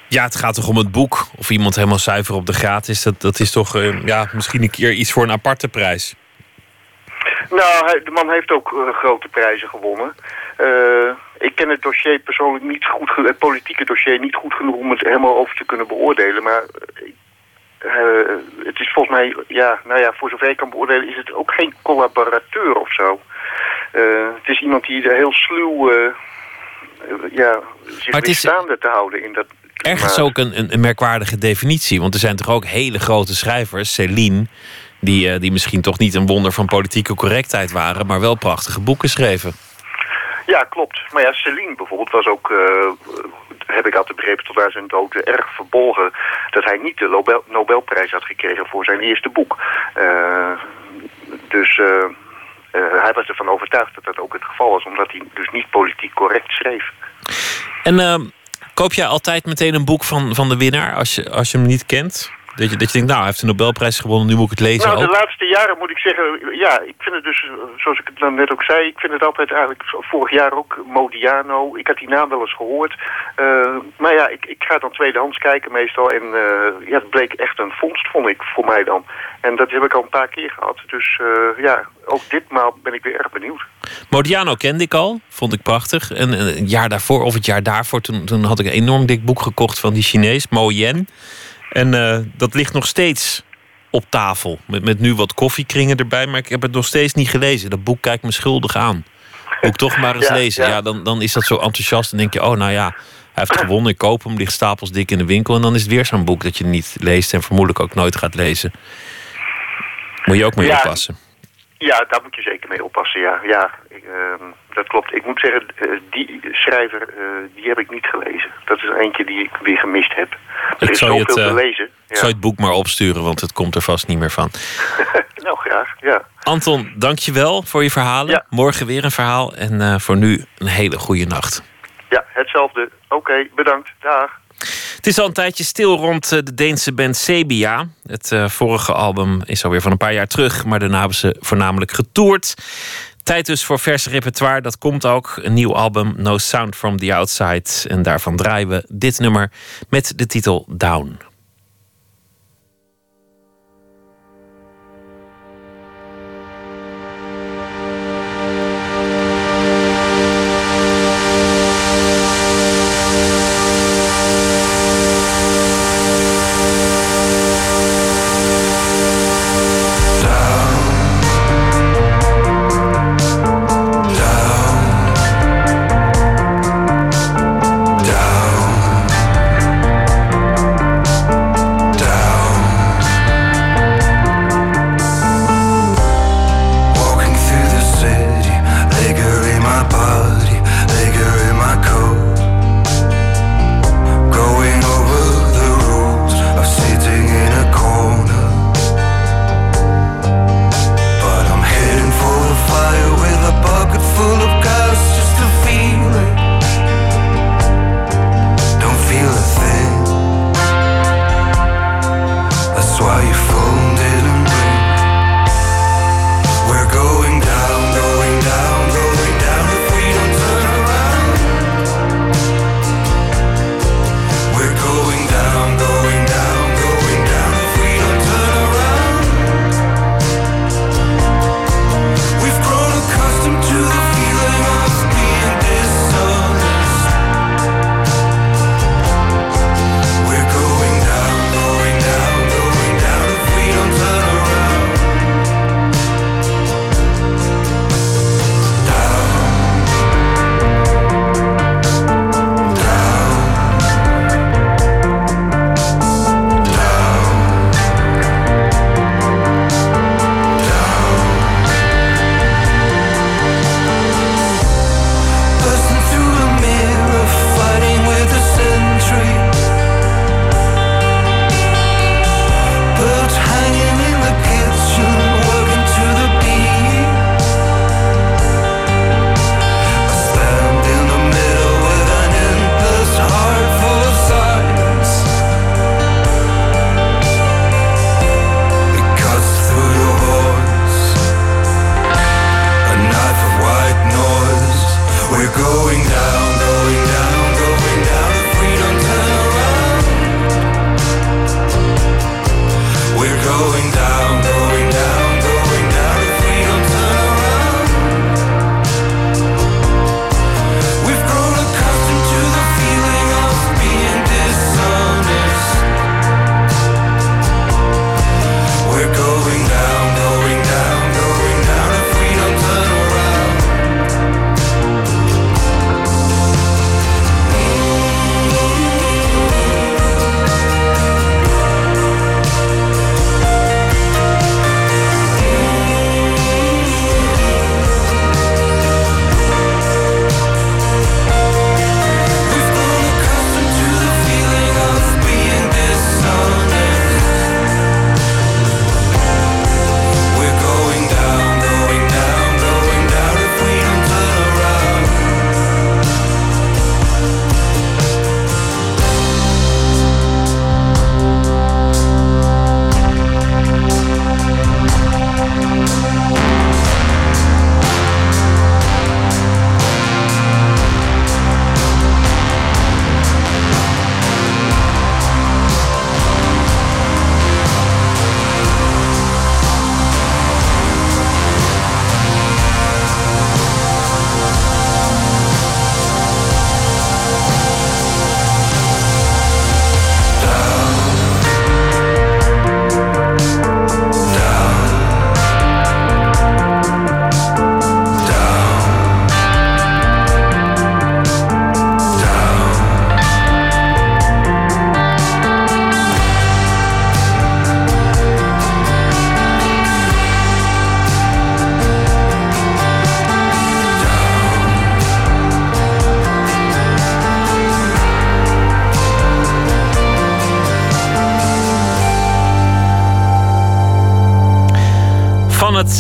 Ja, het gaat toch om het boek. Of iemand helemaal zuiver op de gratis. Dat, dat is toch uh, ja, misschien een keer iets voor een aparte prijs. Nou, de man heeft ook uh, grote prijzen gewonnen. Uh, ik ken het dossier persoonlijk niet goed, het politieke dossier niet goed genoeg om het helemaal over te kunnen beoordelen. Maar uh, het is volgens mij, ja, nou ja, voor zover ik kan beoordelen, is het ook geen collaborateur of zo. Het is iemand die er heel sluw, ja, zich maar staande te houden in dat. Ergens ook een, een, merkwaardige definitie, want er zijn toch ook hele grote schrijvers, Céline, die, die misschien toch niet een wonder van politieke correctheid waren, maar wel prachtige boeken schreven. Ja, klopt. Maar ja, Celine bijvoorbeeld was ook, uh, heb ik altijd begrepen tot aan zijn dood, erg verbolgen dat hij niet de Nobel Nobelprijs had gekregen voor zijn eerste boek. Uh, dus uh, hij was ervan overtuigd dat dat ook het geval was, omdat hij dus niet politiek correct schreef. En koop jij altijd meteen een boek van, van de winnaar als je, als je hem niet kent? Dat je, dat je denkt, nou, hij heeft de Nobelprijs gewonnen, nu moet ik het lezen Nou, de laatste jaren moet ik zeggen, ja, ik vind het dus, zoals ik het dan net ook zei, ik vind het altijd eigenlijk, vorig jaar ook, Modiano. Ik had die naam wel eens gehoord. Uh, maar ja, ik, ik ga dan tweedehands kijken meestal. En uh, ja, het bleek echt een vondst, vond ik, voor mij dan. En dat heb ik al een paar keer gehad. Dus uh, ja, ook ditmaal ben ik weer erg benieuwd. Modiano kende ik al, vond ik prachtig. En een jaar daarvoor, of het jaar daarvoor, toen, toen had ik een enorm dik boek gekocht van die Chinees, Mo Yen. En uh, dat ligt nog steeds op tafel. Met, met nu wat koffiekringen erbij, maar ik heb het nog steeds niet gelezen. Dat boek kijkt me schuldig aan. Moet ik toch maar eens lezen. Ja. dan, dan is dat zo enthousiast. En denk je, oh nou ja, hij heeft gewonnen. Ik koop hem, ligt stapels dik in de winkel. En dan is het weer zo'n boek dat je niet leest en vermoedelijk ook nooit gaat lezen. Moet je ook mee oppassen. Ja, daar moet je zeker mee oppassen, ja. ja ik, uh, dat klopt. Ik moet zeggen, eh, die schrijver, uh, die heb ik niet gelezen. Dat is eentje die ik weer gemist heb. Er ik is zoveel het, te lezen. Ja. Zou je het boek maar opsturen, want het komt er vast niet meer van. nou, graag, ja. Anton, dank je wel voor je verhalen. Morgen weer een verhaal. En voor nu een hele goede nacht. Ja, hetzelfde. Oké, bedankt. Dag. Het is al een tijdje stil rond de Deense band Sebia. Het vorige album is alweer van een paar jaar terug, maar daarna hebben ze voornamelijk getoerd. Tijd dus voor vers repertoire. Dat komt ook. Een nieuw album, No Sound from the Outside. En daarvan draaien we dit nummer met de titel Down.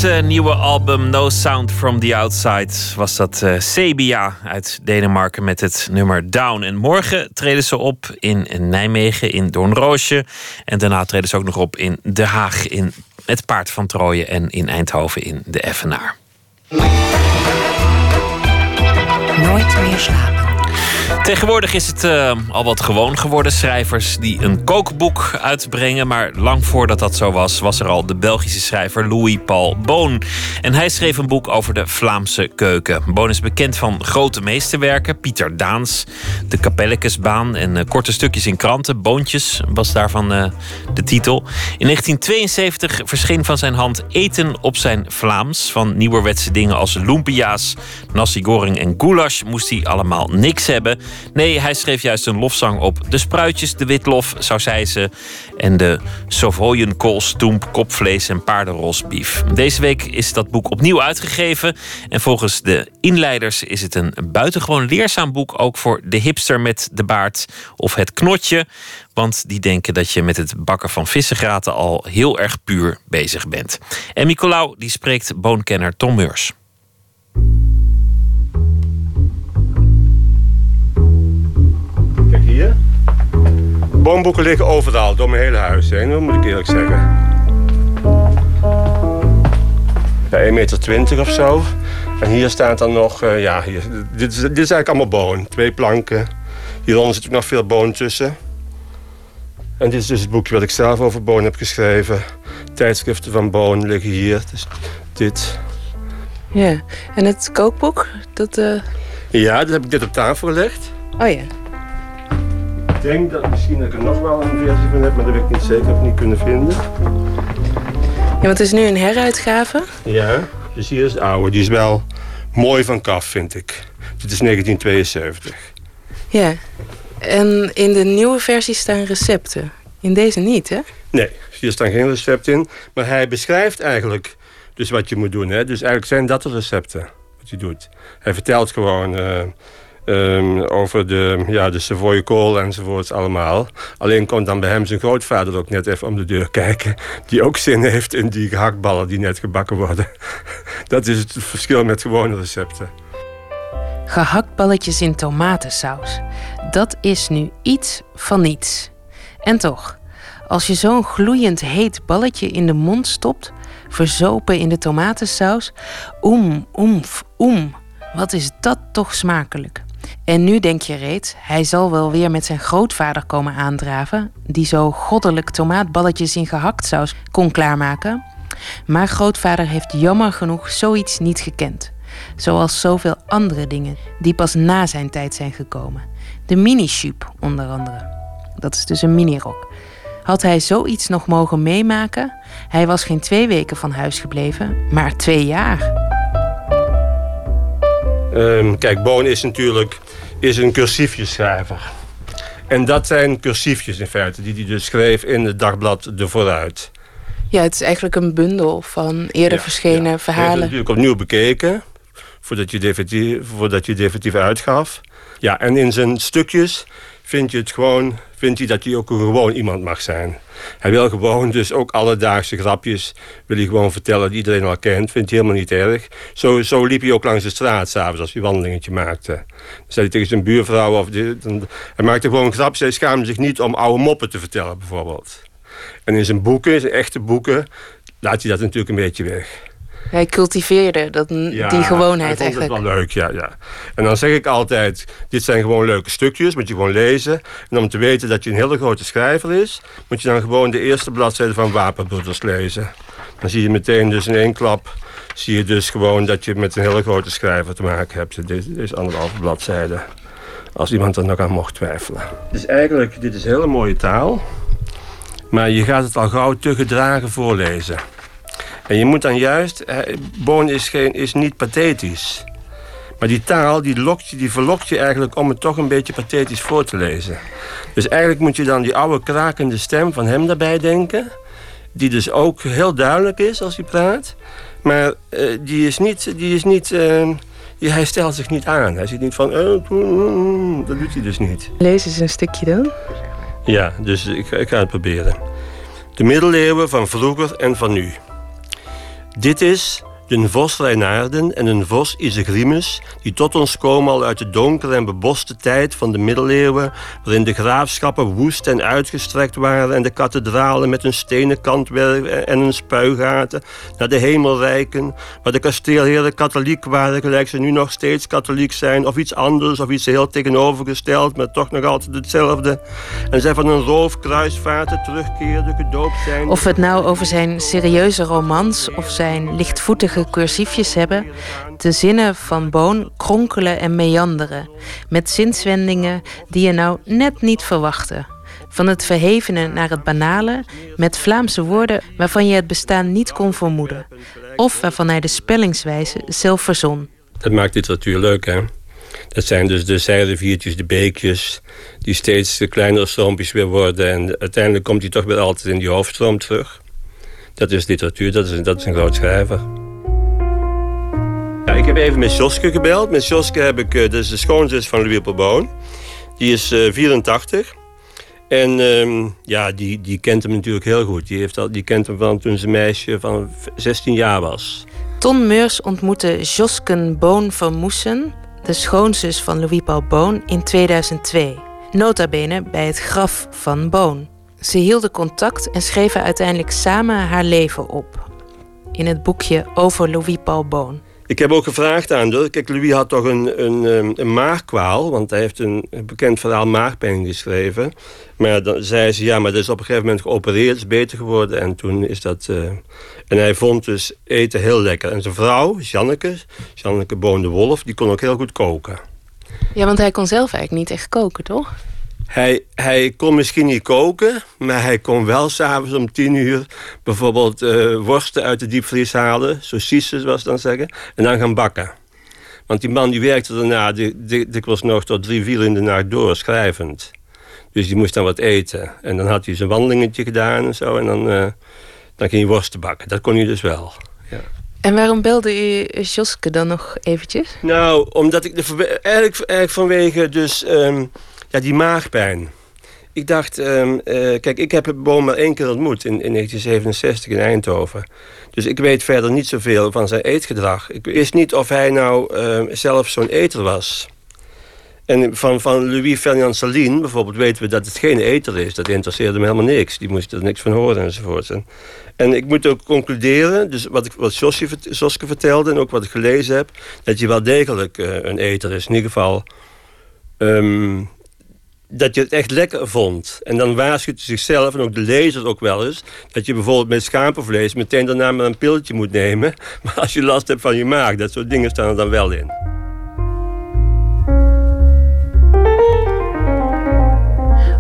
Het nieuwe album No Sound from the Outside was dat uh, Sebia uit Denemarken met het nummer Down. En morgen treden ze op in Nijmegen in Doornroosje. En daarna treden ze ook nog op in Den Haag in het Paard van Trooien en in Eindhoven in de Effenaar. Nooit meer slapen. Tegenwoordig is het uh, al wat gewoon geworden. Schrijvers die een kookboek uitbrengen. Maar lang voordat dat zo was, was er al de Belgische schrijver Louis Paul Boon. En hij schreef een boek over de Vlaamse keuken. Boon is bekend van grote meesterwerken. Pieter Daans, de Kapellekesbaan en uh, korte stukjes in kranten. Boontjes was daarvan uh, de titel. In 1972 verscheen van zijn hand Eten op zijn Vlaams. Van nieuwerwetse dingen als lumpia's, nasi goreng en goulash moest hij allemaal niks hebben. Nee, hij schreef juist een lofzang op de spruitjes, de witlof, sausijzen en de sovoyenkool, stoemp, kopvlees en paardenrosbief. Deze week is dat boek opnieuw uitgegeven en volgens de inleiders is het een buitengewoon leerzaam boek ook voor de hipster met de baard of het knotje, want die denken dat je met het bakken van vissengraten al heel erg puur bezig bent. En Nicolaou die spreekt boonkenner Tom Meurs. Boomboeken liggen overal, door mijn hele huis heen, dat moet ik eerlijk zeggen. Ja, 1,20 meter of zo. En hier staat dan nog, uh, ja, hier, dit, is, dit is eigenlijk allemaal boon. Twee planken. Hieronder zit ook nog veel boon tussen. En dit is dus het boekje wat ik zelf over boon heb geschreven. Tijdschriften van boon liggen hier. Dus dit. Ja, en het kookboek? Dat, uh... Ja, dat heb ik dit op tafel gelegd. Oh ja ik denk dat misschien ik er nog wel een versie van heb, maar dat weet ik niet zeker of niet kunnen vinden. Ja, want het is nu een heruitgave. Ja, dus hier is de oude. Die is wel mooi van kaf, vind ik. Dit is 1972. Ja, en in de nieuwe versie staan recepten. In deze niet, hè? Nee, hier staan geen recepten in. Maar hij beschrijft eigenlijk dus wat je moet doen. Hè? Dus eigenlijk zijn dat de recepten wat hij doet. Hij vertelt gewoon... Uh, Um, over de, ja, de Savoy kool enzovoorts allemaal. Alleen komt dan bij hem zijn grootvader ook net even om de deur kijken. Die ook zin heeft in die gehaktballen die net gebakken worden. Dat is het verschil met gewone recepten. Gehaktballetjes in tomatensaus. Dat is nu iets van niets. En toch, als je zo'n gloeiend heet balletje in de mond stopt, verzopen in de tomatensaus, oem, oemf, oem. Wat is dat toch smakelijk? En nu denk je reeds, hij zal wel weer met zijn grootvader komen aandraven, die zo goddelijk tomaatballetjes in gehaktsaus kon klaarmaken. Maar grootvader heeft jammer genoeg zoiets niet gekend. Zoals zoveel andere dingen die pas na zijn tijd zijn gekomen. De mini-shoep onder andere. Dat is dus een minirok. Had hij zoiets nog mogen meemaken? Hij was geen twee weken van huis gebleven, maar twee jaar. Um, kijk, Boon is natuurlijk is een cursiefjeschrijver. En dat zijn cursiefjes in feite, die hij dus schreef in het dagblad De Vooruit. Ja, het is eigenlijk een bundel van eerder verschenen ja. verhalen. Hij natuurlijk opnieuw bekeken, voordat je, definitief, voordat je definitief uitgaf. Ja, en in zijn stukjes vind je het gewoon, vindt hij dat hij ook gewoon iemand mag zijn. Hij wil gewoon dus ook alledaagse grapjes wil hij gewoon vertellen die iedereen al kent. Vindt hij helemaal niet erg. Zo, zo liep hij ook langs de straat s'avonds als hij een wandelingetje maakte. Dan zei hij tegen zijn buurvrouw of dan, hij maakte gewoon grapjes. Hij schaamde zich niet om oude moppen te vertellen bijvoorbeeld. En in zijn boeken, zijn echte boeken, laat hij dat natuurlijk een beetje weg. Hij cultiveerde dat, die gewoonheid eigenlijk. Dat wel leuk, ja, ja. En dan zeg ik altijd, dit zijn gewoon leuke stukjes, moet je gewoon lezen. En om te weten dat je een hele grote schrijver is, moet je dan gewoon de eerste bladzijde van Wapenbroeders lezen. Dan zie je meteen dus in één klap, zie je dus gewoon dat je met een hele grote schrijver te maken hebt. Dit is anderhalve bladzijde. Als iemand er nog aan mocht twijfelen. Dus eigenlijk, dit is hele mooie taal. Maar je gaat het al gauw te gedragen voorlezen. En je moet dan juist... Boon is, geen, is niet pathetisch. Maar die taal, die, lokt je, die verlokt je eigenlijk om het toch een beetje pathetisch voor te lezen. Dus eigenlijk moet je dan die oude krakende stem van hem daarbij denken. Die dus ook heel duidelijk is als hij praat. Maar uh, die is niet... Die is niet uh, die, hij stelt zich niet aan. Hij zit niet van... Uh, dat doet hij dus niet. Lees eens een stukje dan. Ja, dus ik, ik ga het proberen. De middeleeuwen van vroeger en van nu. Dit is de vos Reinaarden en een vos Isegrimus, die tot ons komen al uit de donkere en beboste tijd van de middeleeuwen, waarin de graafschappen woest en uitgestrekt waren en de kathedralen met hun stenen kantwerk en hun spuigaten naar de hemel reiken, waar de kasteelheren katholiek waren, gelijk ze nu nog steeds katholiek zijn, of iets anders, of iets heel tegenovergesteld, maar toch nog altijd hetzelfde. En zij van een roofkruisvaarten terugkeerden, gedoopt zijn. Of het nou over zijn serieuze romans of zijn lichtvoetige cursiefjes hebben, de zinnen van Boon kronkelen en meanderen, met zinswendingen die je nou net niet verwachtte. Van het verhevene naar het banale, met Vlaamse woorden waarvan je het bestaan niet kon vermoeden, of waarvan hij de spellingswijze zelf verzon. Dat maakt literatuur leuk, hè? Dat zijn dus de zijriviertjes, de beekjes, die steeds kleinere stroompjes weer worden. En uiteindelijk komt hij toch weer altijd in die hoofdstroom terug. Dat is literatuur, dat is, dat is een groot schrijver. Ik heb even met Joske gebeld. Met Joske heb ik, is de schoonzus van Louis Boon. Die is uh, 84. En um, ja, die, die kent hem natuurlijk heel goed. Die, heeft al, die kent hem van toen ze meisje van 16 jaar was. Ton Meurs ontmoette Josken Boon van Moesen, de schoonzus van Louis Paul Boon, in 2002. Nota bene bij het graf van Boon. Ze hielden contact en schreven uiteindelijk samen haar leven op. In het boekje over Louis Paul Boon. Ik heb ook gevraagd aan. Kijk, Louis had toch een, een, ehm, een. Want hij heeft een bekend verhaal maagpijn geschreven. Maar dan zei ze, ja, maar dat is op een gegeven moment geopereerd. is beter geworden. En toen is dat... Uh... En hij vond dus eten heel lekker. En zijn vrouw, Janneke, Janneke Boon de Wolf... die kon ook heel goed koken. Ja, want hij kon zelf eigenlijk niet echt koken, toch? Hij, hij kon misschien niet koken, maar hij kon wel s'avonds om tien uur bijvoorbeeld uh, worsten uit de diepvries halen, saucisses was dan zeggen, en dan gaan bakken. Want die man die werkte daarna dikwijls nog tot drie, vier in de nacht door, schrijvend. Dus die moest dan wat eten. En dan had hij zijn wandelingetje gedaan en zo, en dan, uh, dan ging hij worsten bakken. Dat kon hij dus wel. Ja. En waarom belde u Joske dan nog eventjes? Nou, omdat ik de, eigenlijk, eigenlijk vanwege dus... Um, ja, die maagpijn. Ik dacht, um, uh, kijk, ik heb boom maar één keer ontmoet in, in 1967 in Eindhoven. Dus ik weet verder niet zoveel van zijn eetgedrag. Ik wist niet of hij nou uh, zelf zo'n eter was. En van, van Louis Ferdinand Saline bijvoorbeeld weten we dat het geen eter is. Dat interesseerde hem helemaal niks. Die moest er niks van horen enzovoort. En, en ik moet ook concluderen, dus wat, ik, wat Joske vertelde... en ook wat ik gelezen heb... dat hij wel degelijk uh, een eter is. In ieder geval... Um, dat je het echt lekker vond. En dan waarschuwt je zichzelf en ook de lezer ook wel eens... dat je bijvoorbeeld met schapenvlees meteen daarna maar een pilletje moet nemen. Maar als je last hebt van je maag, dat soort dingen staan er dan wel in.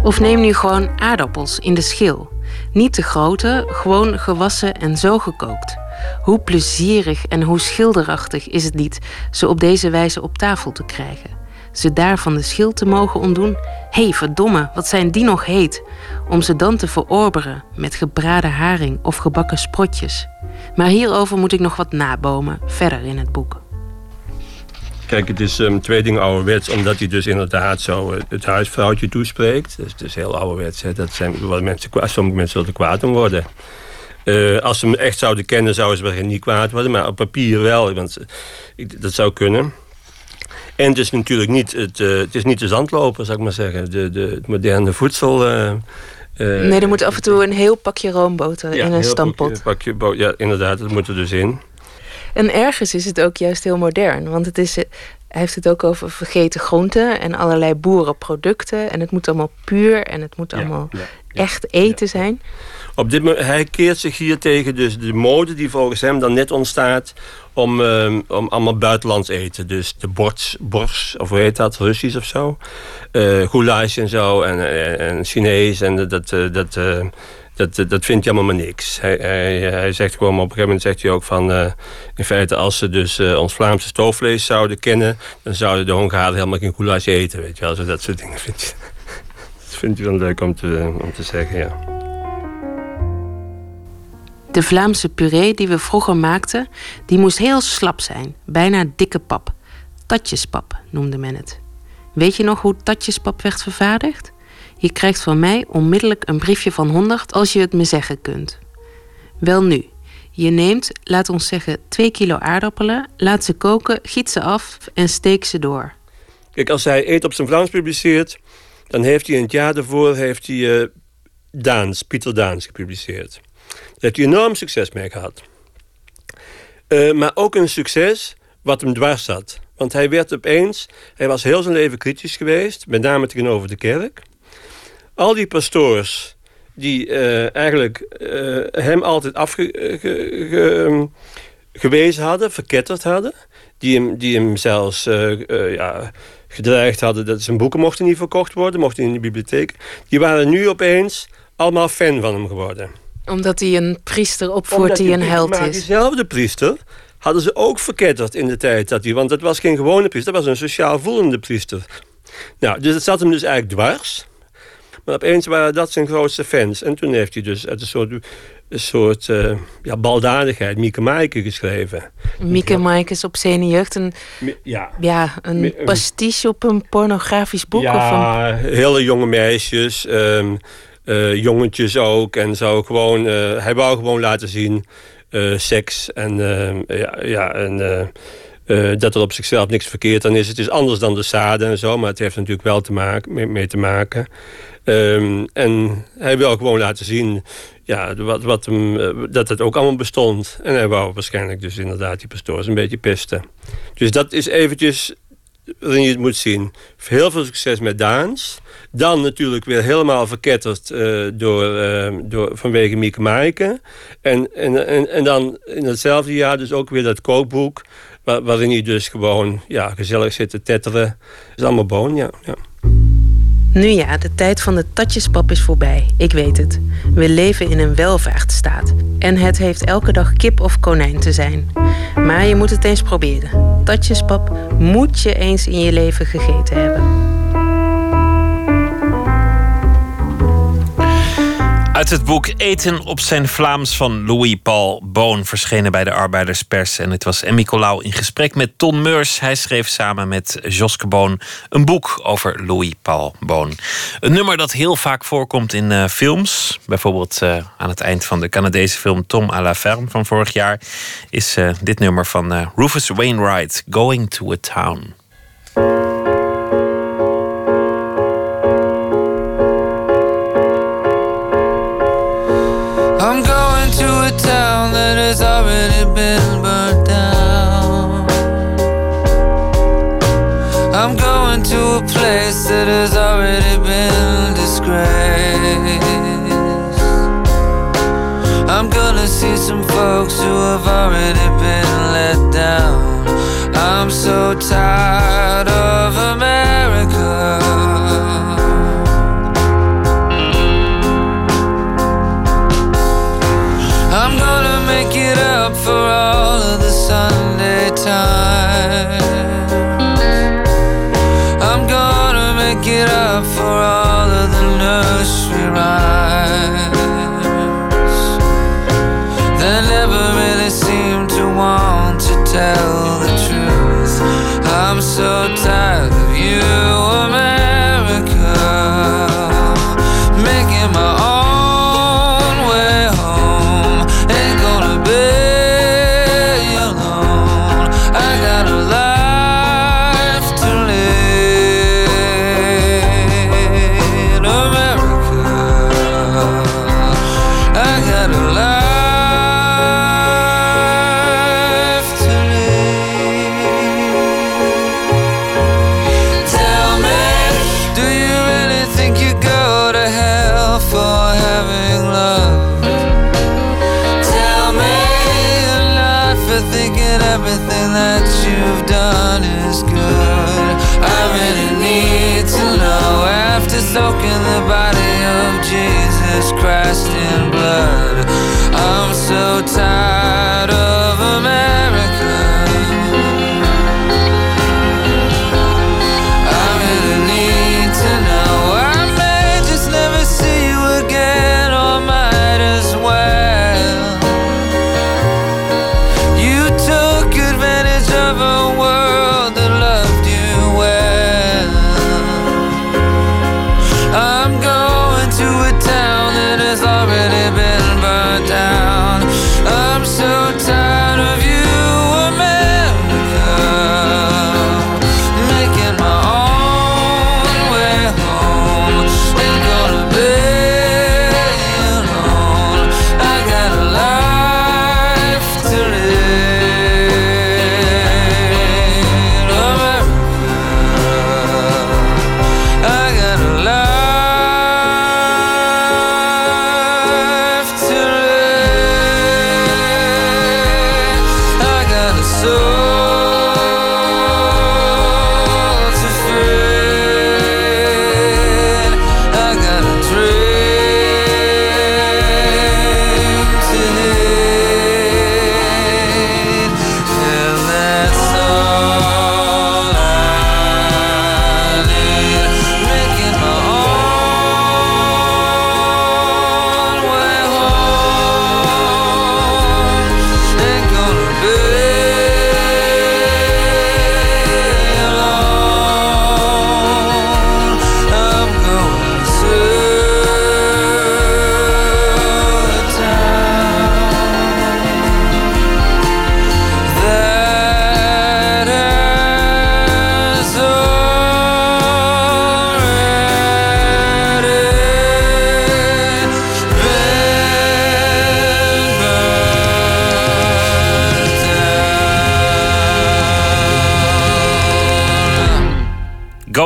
Of neem nu gewoon aardappels in de schil. Niet te grote, gewoon gewassen en zo gekookt. Hoe plezierig en hoe schilderachtig is het niet ze op deze wijze op tafel te krijgen ze daarvan de schil te mogen ontdoen? Hé, hey, verdomme, wat zijn die nog heet? Om ze dan te verorberen met gebraden haring of gebakken sprotjes. Maar hierover moet ik nog wat nabomen, verder in het boek. Kijk, het is um, twee dingen ouderwets, omdat hij dus inderdaad zo uh, het huisvrouwtje toespreekt. Dus het is heel ouderwets. Hè. Dat zijn wat mensen, sommige mensen zullen kwaad om worden. Uh, als ze hem echt zouden kennen, zouden ze misschien niet kwaad worden. Maar op papier wel, want uh, dat zou kunnen. En het is natuurlijk niet, het, uh, het is niet de zandloper, zou ik maar zeggen. De, de, het moderne voedsel... Uh, nee, er moet af en toe een heel pakje roomboter in een stampot. Een pakje ja, inderdaad, dat moet er dus in. En ergens is het ook juist heel modern. Want het is, hij heeft het ook over vergeten groenten en allerlei boerenproducten. En het moet allemaal puur en het moet allemaal echt eten zijn. Hij keert zich hier tegen dus de mode die volgens hem dan net ontstaat om, uh, om allemaal buitenlands eten. Dus de borst, borst of hoe heet dat, Russisch of zo. Uh, goulash en zo en, en, en Chinees en dat... dat, uh, dat dat, vindt hij allemaal maar niks. Hij, hij, hij, zegt gewoon, op een gegeven moment zegt hij ook van... In feite, als ze dus ons Vlaamse stoofvlees zouden kennen... dan zouden de Hongaren helemaal geen goulash eten, weet je wel. Zo dat soort dingen vindt hij, vindt hij wel leuk om te, om te zeggen, ja. De Vlaamse puree die we vroeger maakten, die moest heel slap zijn, bijna dikke pap. Tatjespap noemde men het. Weet je nog hoe tatjespap werd vervaardigd? Je krijgt van mij onmiddellijk een briefje van 100 als je het me zeggen kunt. Wel nu, Je neemt, laat ons zeggen, 2 kilo aardappelen, laat ze koken, giet ze af en steek ze door. Kijk, als hij Eet op zijn Vlaams publiceert, dan heeft hij het jaar daarvoor heeft hij, uh, Pieter Daans gepubliceerd. Heeft hij enorm succes mee gehad. Uh, maar ook een succes wat hem dwars zat. Want hij werd opeens, hij was heel zijn leven kritisch geweest, met name tegenover de kerk. Al die pastoors die uh, eigenlijk uh, hem altijd afgewezen ehm, hadden, verketterd hadden, die hem, die hem zelfs ja, gedreigd hadden dat zijn boeken mochten niet verkocht worden, mochten in de bibliotheek, die waren nu opeens allemaal fan van hem geworden. Omdat hij een priester opvoert die een held is. Maar diezelfde priester hadden ze ook verketterd in de tijd. Dat hij, want dat was geen gewone priester, dat was een sociaal voelende priester. Nou, dus het zat hem dus eigenlijk dwars. Maar opeens waren dat zijn grootste fans. En toen heeft hij dus uit een soort, een soort uh, ja, baldadigheid Mieke Maaike geschreven. Mieke Maaike is op jeugd een, ja. Ja, een pastiche op een pornografisch boek? Ja, of een... hele jonge meisjes, um, uh, jongetjes ook. En zo gewoon, uh, hij wou gewoon laten zien uh, seks en, ja, ja, en dat er op zichzelf niks verkeerd aan is. Het is anders dan de sade en zo, maar het heeft natuurlijk wel te maken, mee, te maken. Um, en hij wil gewoon laten zien ja, wat, wat hem, dat het ook allemaal bestond. En hij wou waarschijnlijk dus inderdaad die pastoors een beetje pesten. Dus dat is eventjes waarin je het moet zien. Heel veel succes met Daans. Dan natuurlijk weer helemaal verketterd uh, door, uh, door, vanwege Mieke Maaike. En, en, en, en dan in hetzelfde jaar dus ook weer dat kookboek... Waar, waarin hij dus gewoon ja, gezellig zit te tetteren. Is allemaal boon, ja. ja. Nu ja, de tijd van de tatjespap is voorbij. Ik weet het. We leven in een welvaartsstaat. En het heeft elke dag kip of konijn te zijn. Maar je moet het eens proberen. Tatjespap moet je eens in je leven gegeten hebben. Uit het boek Eten op zijn Vlaams van Louis Paul Boon verschenen bij de Arbeiderspers. En het was Emmy Colau in gesprek met Ton Meurs. Hij schreef samen met Joske Boon een boek over Louis Paul Boon. Een nummer dat heel vaak voorkomt in uh, films. Bijvoorbeeld uh, aan het eind van de Canadese film Tom à la ferme van vorig jaar. Is uh, dit nummer van Rufus Wainwright, Going to a Town. Has already been disgraced. I'm gonna see some folks who have already been let down. I'm so tired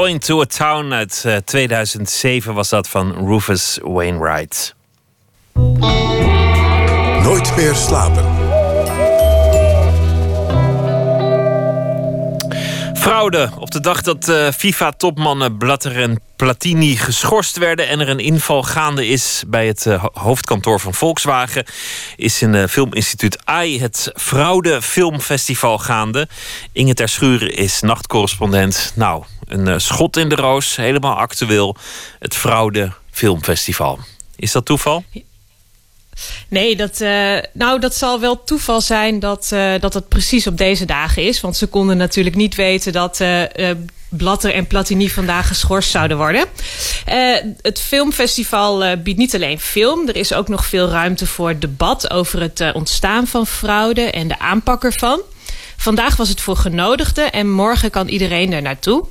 Going to a Town uit 2007 was dat van Rufus Wainwright. Nooit meer slapen. Fraude. Op de dag dat uh, FIFA-topmannen Blatter en Platini geschorst werden en er een inval gaande is bij het uh, hoofdkantoor van Volkswagen, is in het Filminstituut AI het Fraude Filmfestival gaande. Inge Ter Schuren is nachtcorrespondent. Nou, een uh, schot in de roos, helemaal actueel. Het Fraude Filmfestival. Is dat toeval? Nee, dat, uh, nou, dat zal wel toeval zijn dat, uh, dat het precies op deze dagen is. Want ze konden natuurlijk niet weten dat uh, Blatter en Platini vandaag geschorst zouden worden. het filmfestival biedt niet alleen film. Er is ook nog veel ruimte voor debat over het ontstaan van fraude en de aanpak ervan. Vandaag was het voor genodigden en morgen kan iedereen er naartoe.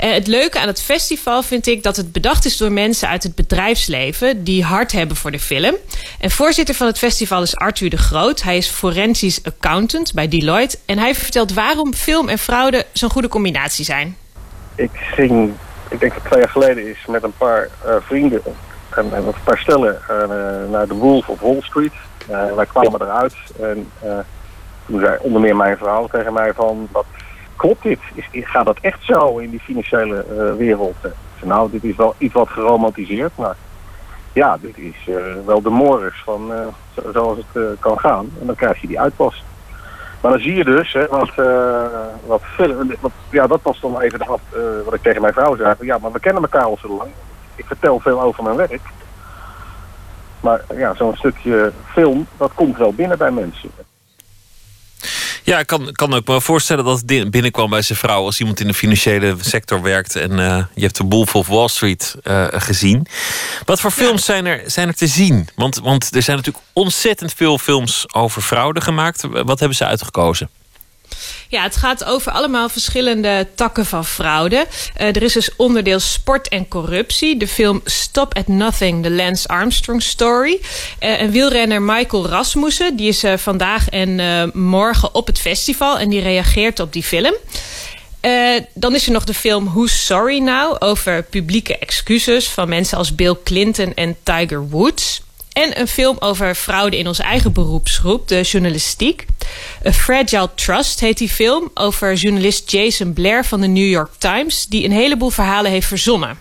Uh, het leuke aan het festival vind ik dat het bedacht is door mensen uit het bedrijfsleven die hart hebben voor de film. En voorzitter van het festival is Arthur de Groot. Hij is forensisch accountant bij Deloitte. En hij vertelt waarom film en fraude zo'n goede combinatie zijn. Ik ging, ik denk dat twee jaar geleden is, met een paar uh, vrienden en, en, een paar stellen uh, naar de Wolf of Wall Street. wij kwamen eruit en toen zei onder meer mijn vrouw tegen mij van... dat klopt dit? Gaat dat echt zo in die financiële uh, wereld? nou, dit is wel iets wat geromantiseerd, maar ja, dit is uh, wel de morris van zo, zoals het kan gaan. En dan krijg je die uitpas. Maar dan zie je dus, hè, wat, wat, wat, ja, dat was dan even wat, wat ik tegen mijn vrouw zei. Ja, maar we kennen elkaar al zo lang. Ik vertel veel over mijn werk. Maar ja, zo'n stukje film, dat komt wel binnen bij mensen. Ja, ik kan, kan ook me voorstellen dat het binnenkwam bij zijn vrouw als iemand in de financiële sector werkt en uh, je hebt de Wolf of Wall Street uh, gezien. Wat voor films zijn er, zijn er te zien? Want, want er zijn natuurlijk ontzettend veel films over fraude gemaakt. Wat hebben ze uitgekozen? Ja, het gaat over allemaal verschillende takken van fraude. Uh, er is dus onderdeel sport en corruptie. De film Stop at Nothing, de Lance Armstrong Story. Uh, en wielrenner Michael Rasmussen, die is uh, vandaag en morgen op het festival. En die reageert op die film. Dan is er nog de film Who's Sorry Now... over publieke excuses van mensen als Bill Clinton en Tiger Woods. En een film over fraude in onze eigen beroepsgroep, de journalistiek. A Fragile Trust heet die film over journalist Jason Blair van de New York Times, die een heleboel verhalen heeft verzonnen.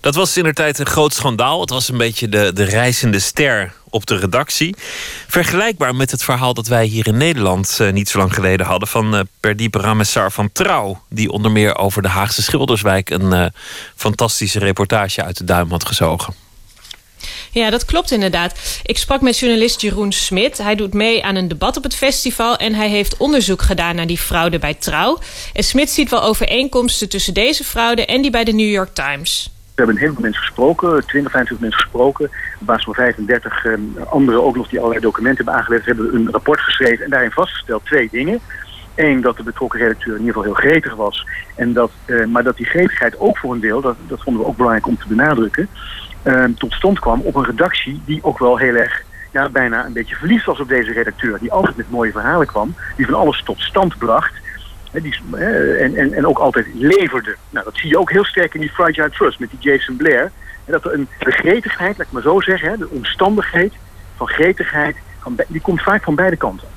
Dat was in de tijd een groot schandaal. Het was een beetje de, de reizende ster op de redactie. Vergelijkbaar met het verhaal dat wij hier in Nederland uh, niet zo lang geleden hadden van uh, Perdiepe Ramessar van Trouw, die onder meer over de Haagse Schilderswijk een uh, fantastische reportage uit de duim had gezogen. Ja, dat klopt inderdaad. Ik sprak met journalist Jeroen Smit. Hij doet mee aan een debat op het festival... en hij heeft onderzoek gedaan naar die fraude bij Trouw. En Smit ziet wel overeenkomsten tussen deze fraude... en die bij de New York Times. We hebben een heleboel mensen gesproken, 20, 25 mensen gesproken. Op basis van 35 eh, anderen ook nog die allerlei documenten hebben hebben een rapport geschreven en daarin vastgesteld twee dingen... Eén, dat de betrokken redacteur in ieder geval heel gretig was. En dat, uh, maar dat die gretigheid ook voor een deel, dat, dat vonden we ook belangrijk om te benadrukken... Ehm, tot stand kwam op een redactie die ook wel heel erg ja, bijna een beetje verliefd was op deze redacteur. Die altijd met mooie verhalen kwam, die van alles tot stand bracht. die, en, en, en ook altijd leverde. Nou, dat zie je ook heel sterk in die Fragile Trust met die Jason Blair. dat er een, gretigheid, laat ik maar zo zeggen, de omstandigheid van gretigheid, die komt vaak van beide kanten.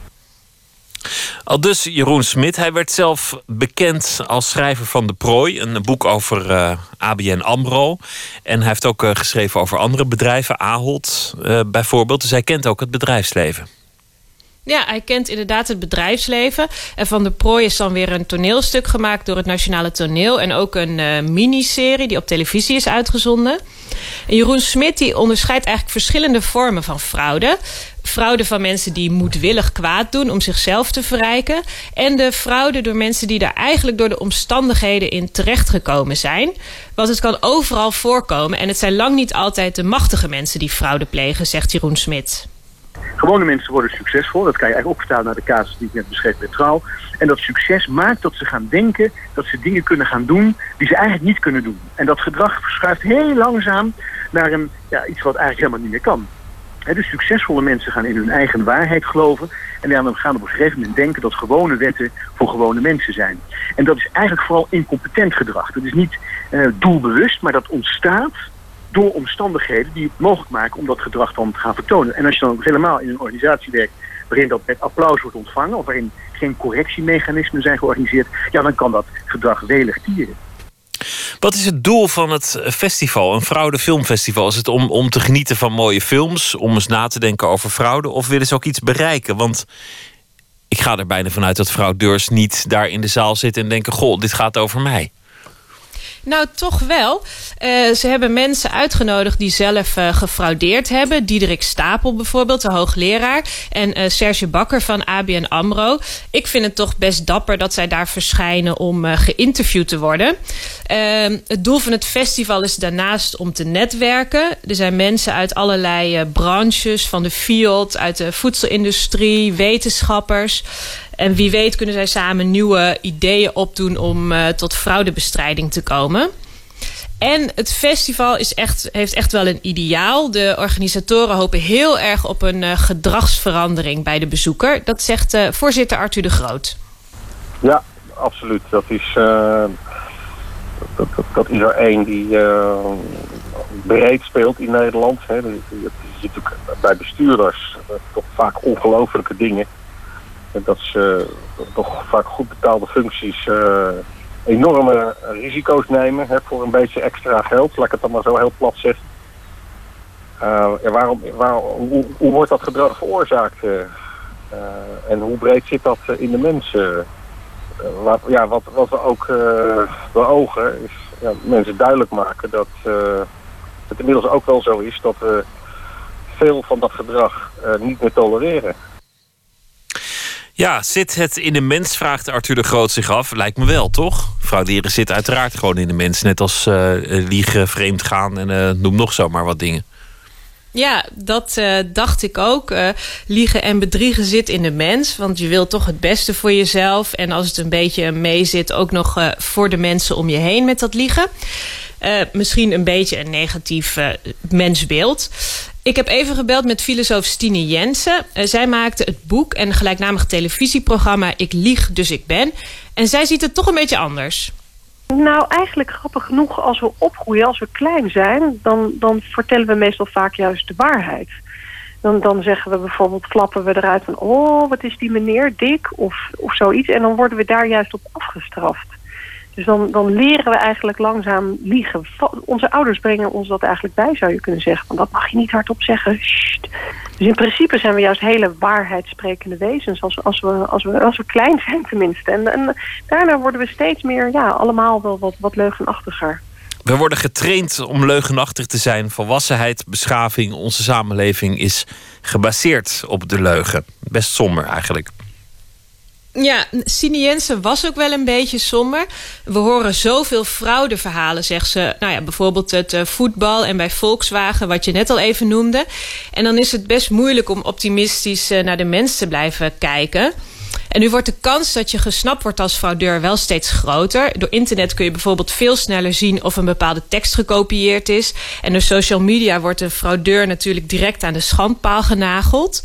Al dus Jeroen Smit. Hij werd zelf bekend als schrijver van De Prooi. Een boek over eh, ABN AMRO. En hij heeft ook uh, geschreven over andere bedrijven. Ahold uh, bijvoorbeeld. Dus hij kent ook het bedrijfsleven. Ja, hij kent inderdaad het bedrijfsleven. En van de prooi is dan weer een toneelstuk gemaakt door het Nationale Toneel. En ook een miniserie die op televisie is uitgezonden. En Jeroen Smit die onderscheidt eigenlijk verschillende vormen van fraude. Fraude van mensen die moedwillig kwaad doen om zichzelf te verrijken. En de fraude door mensen die daar eigenlijk door de omstandigheden in terechtgekomen zijn. Want het kan overal voorkomen. En het zijn lang niet altijd de machtige mensen die fraude plegen, zegt Jeroen Smit. Gewone mensen worden succesvol. Dat kan je eigenlijk ook naar de casus die ik net beschreef bij Trouw. En dat succes maakt dat ze gaan denken dat ze dingen kunnen gaan doen die ze eigenlijk niet kunnen doen. En dat gedrag verschuift heel langzaam naar een, ja, iets wat eigenlijk helemaal niet meer kan. Dus succesvolle mensen gaan in hun eigen waarheid geloven. En dan gaan op een gegeven moment denken dat gewone wetten voor gewone mensen zijn. En dat is eigenlijk vooral incompetent gedrag. Dat is niet eh, doelbewust, maar dat ontstaat door omstandigheden die het mogelijk maken om dat gedrag dan te gaan vertonen. En als je dan helemaal in een organisatie werkt waarin dat met applaus wordt ontvangen... of waarin geen correctiemechanismen zijn georganiseerd... ja, dan kan dat gedrag welig tieren. Wat is het doel van het festival, een fraudefilmfestival? Is het om, om te genieten van mooie films, om eens na te denken over fraude... of willen ze ook iets bereiken? Want ik ga er bijna vanuit dat fraudeurs niet daar in de zaal zitten... en denken, goh, dit gaat over mij. Nou, toch wel. Uh, ze hebben mensen uitgenodigd die zelf uh, gefraudeerd hebben. Diederik Stapel bijvoorbeeld, de hoogleraar. En uh, Serge Bakker van ABN AMRO. Ik vind het toch best dapper dat zij daar verschijnen om geïnterviewd te worden. Ehm, het doel van het festival is daarnaast om te netwerken. Er zijn mensen uit allerlei branches, van de field, uit de voedselindustrie, wetenschappers... En wie weet kunnen zij samen nieuwe ideeën opdoen om uh, tot fraudebestrijding te komen. En het festival is echt, heeft echt wel een ideaal. De organisatoren hopen heel erg op een uh, gedragsverandering bij de bezoeker. Dat zegt uh, voorzitter Arthur de Groot. Ja, absoluut. Dat is, dat, dat, dat, is er één die breed speelt in Nederland. Hè. Je, ziet ook bij bestuurders toch vaak ongelofelijke dingen dat ze toch vaak goed betaalde functies uh, enorme risico's nemen hè, voor een beetje extra geld. Laat ik het dan maar zo heel plat zeggen. Uh, waarom, waarom, hoe, wordt dat gedrag veroorzaakt? En hoe breed zit dat in de mensen? Wat, ja, wat, wat we ook beogen is ja, mensen duidelijk maken dat het inmiddels ook wel zo is dat we veel van dat gedrag niet meer tolereren. Ja, zit het in de mens, vraagt Arthur de Groot zich af. Lijkt me wel, toch? Frauderen zit uiteraard gewoon in de mens. Net als uh, liegen, vreemd gaan en uh, noem nog zomaar wat dingen. Ja, dat dacht ik ook. Liegen en bedriegen zit in de mens. Want je wilt toch het beste voor jezelf. En als het een beetje mee zit, ook nog voor de mensen om je heen met dat liegen. Misschien een beetje een negatief mensbeeld. Ik heb even gebeld met filosoof Stine Jensen. Uh, zij maakte het boek en gelijknamig televisieprogramma Ik lieg, dus ik ben. En zij ziet het toch een beetje anders. Nou, eigenlijk grappig genoeg, als we opgroeien, als we klein zijn... dan, dan vertellen we meestal vaak juist de waarheid. Dan, dan zeggen we bijvoorbeeld, flappen we eruit van... oh, wat is die meneer, dik, of, of zoiets. En dan worden we daar juist op afgestraft. Dus dan, dan leren we eigenlijk langzaam liegen. Onze ouders brengen ons dat eigenlijk bij, zou je kunnen zeggen. Want dat mag je niet hardop zeggen. Dus in principe zijn we juist hele waarheidssprekende wezens. Als, als, we, als, we, als we klein zijn tenminste. En, en daarna worden we steeds meer, ja, allemaal wel wat, wat leugenachtiger. We worden getraind om leugenachtig te zijn. Volwassenheid, beschaving, onze samenleving is gebaseerd op de leugen. Best somber eigenlijk. Ja, Sine Jensen was ook wel een beetje somber. We horen zoveel fraudeverhalen, zegt ze. Nou ja, bijvoorbeeld het uh, voetbal en bij Volkswagen, wat je net al even noemde. En dan is het best moeilijk om optimistisch uh, naar de mens te blijven kijken. En nu wordt de kans dat je gesnapt wordt als fraudeur wel steeds groter. Door internet kun je bijvoorbeeld veel sneller zien of een bepaalde tekst gekopieerd is. En door social media wordt een fraudeur natuurlijk direct aan de schandpaal genageld.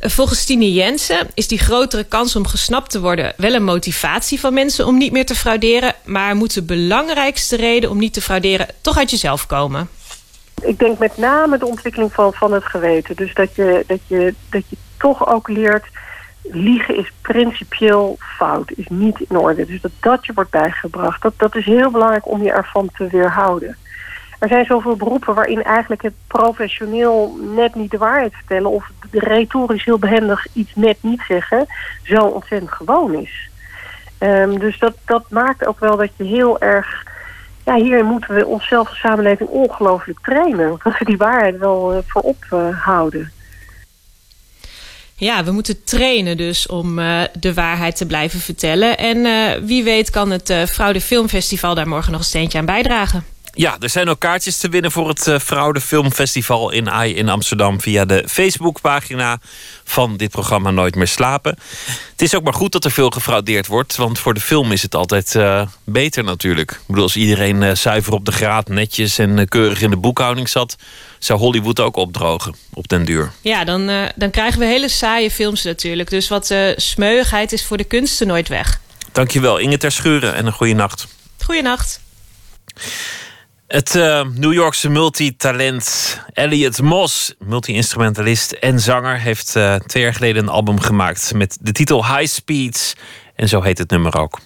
Volgens Tine Jensen is die grotere kans om gesnapt te worden wel een motivatie van mensen om niet meer te frauderen. Maar moet de belangrijkste reden om niet te frauderen toch uit jezelf komen? Ik denk met name de ontwikkeling van, van het geweten. Dus dat je, dat, je, dat je toch ook leert liegen is principieel fout, is niet in orde. Dus dat dat je wordt bijgebracht, dat, dat is heel belangrijk om je ervan te weerhouden. Er zijn zoveel beroepen waarin eigenlijk het professioneel net niet de waarheid vertellen... of retorisch heel behendig iets net niet zeggen, zo ontzettend gewoon is. Um, dus dat, dat maakt ook wel dat je heel erg... Ja, hier moeten we onszelf als samenleving ongelooflijk trainen. Dat we die waarheid wel uh, voorop uh, houden. Ja, we moeten trainen dus om uh, de waarheid te blijven vertellen. En wie weet kan het Fraude Filmfestival daar morgen nog een steentje aan bijdragen. Ja, er zijn ook kaartjes te winnen voor het uh, Fraude Filmfestival in AI in Amsterdam via de Facebookpagina van dit programma Nooit meer slapen. Het is ook maar goed dat er veel gefraudeerd wordt, want voor de film is het altijd uh, beter natuurlijk. Ik bedoel, als iedereen uh, zuiver op de graad, netjes en keurig in de boekhouding zat, zou Hollywood ook opdrogen op den duur. Ja, dan, dan krijgen we hele saaie films natuurlijk. Dus wat smeuigheid is voor de kunsten nooit weg. Dankjewel, Inge Ter Schuren en een goede nacht. Goeienacht. Het uh, New Yorkse multitalent Elliot Moss, multi-instrumentalist en zanger, heeft uh, twee jaar geleden een album gemaakt met de titel High Speeds. En zo heet het nummer ook.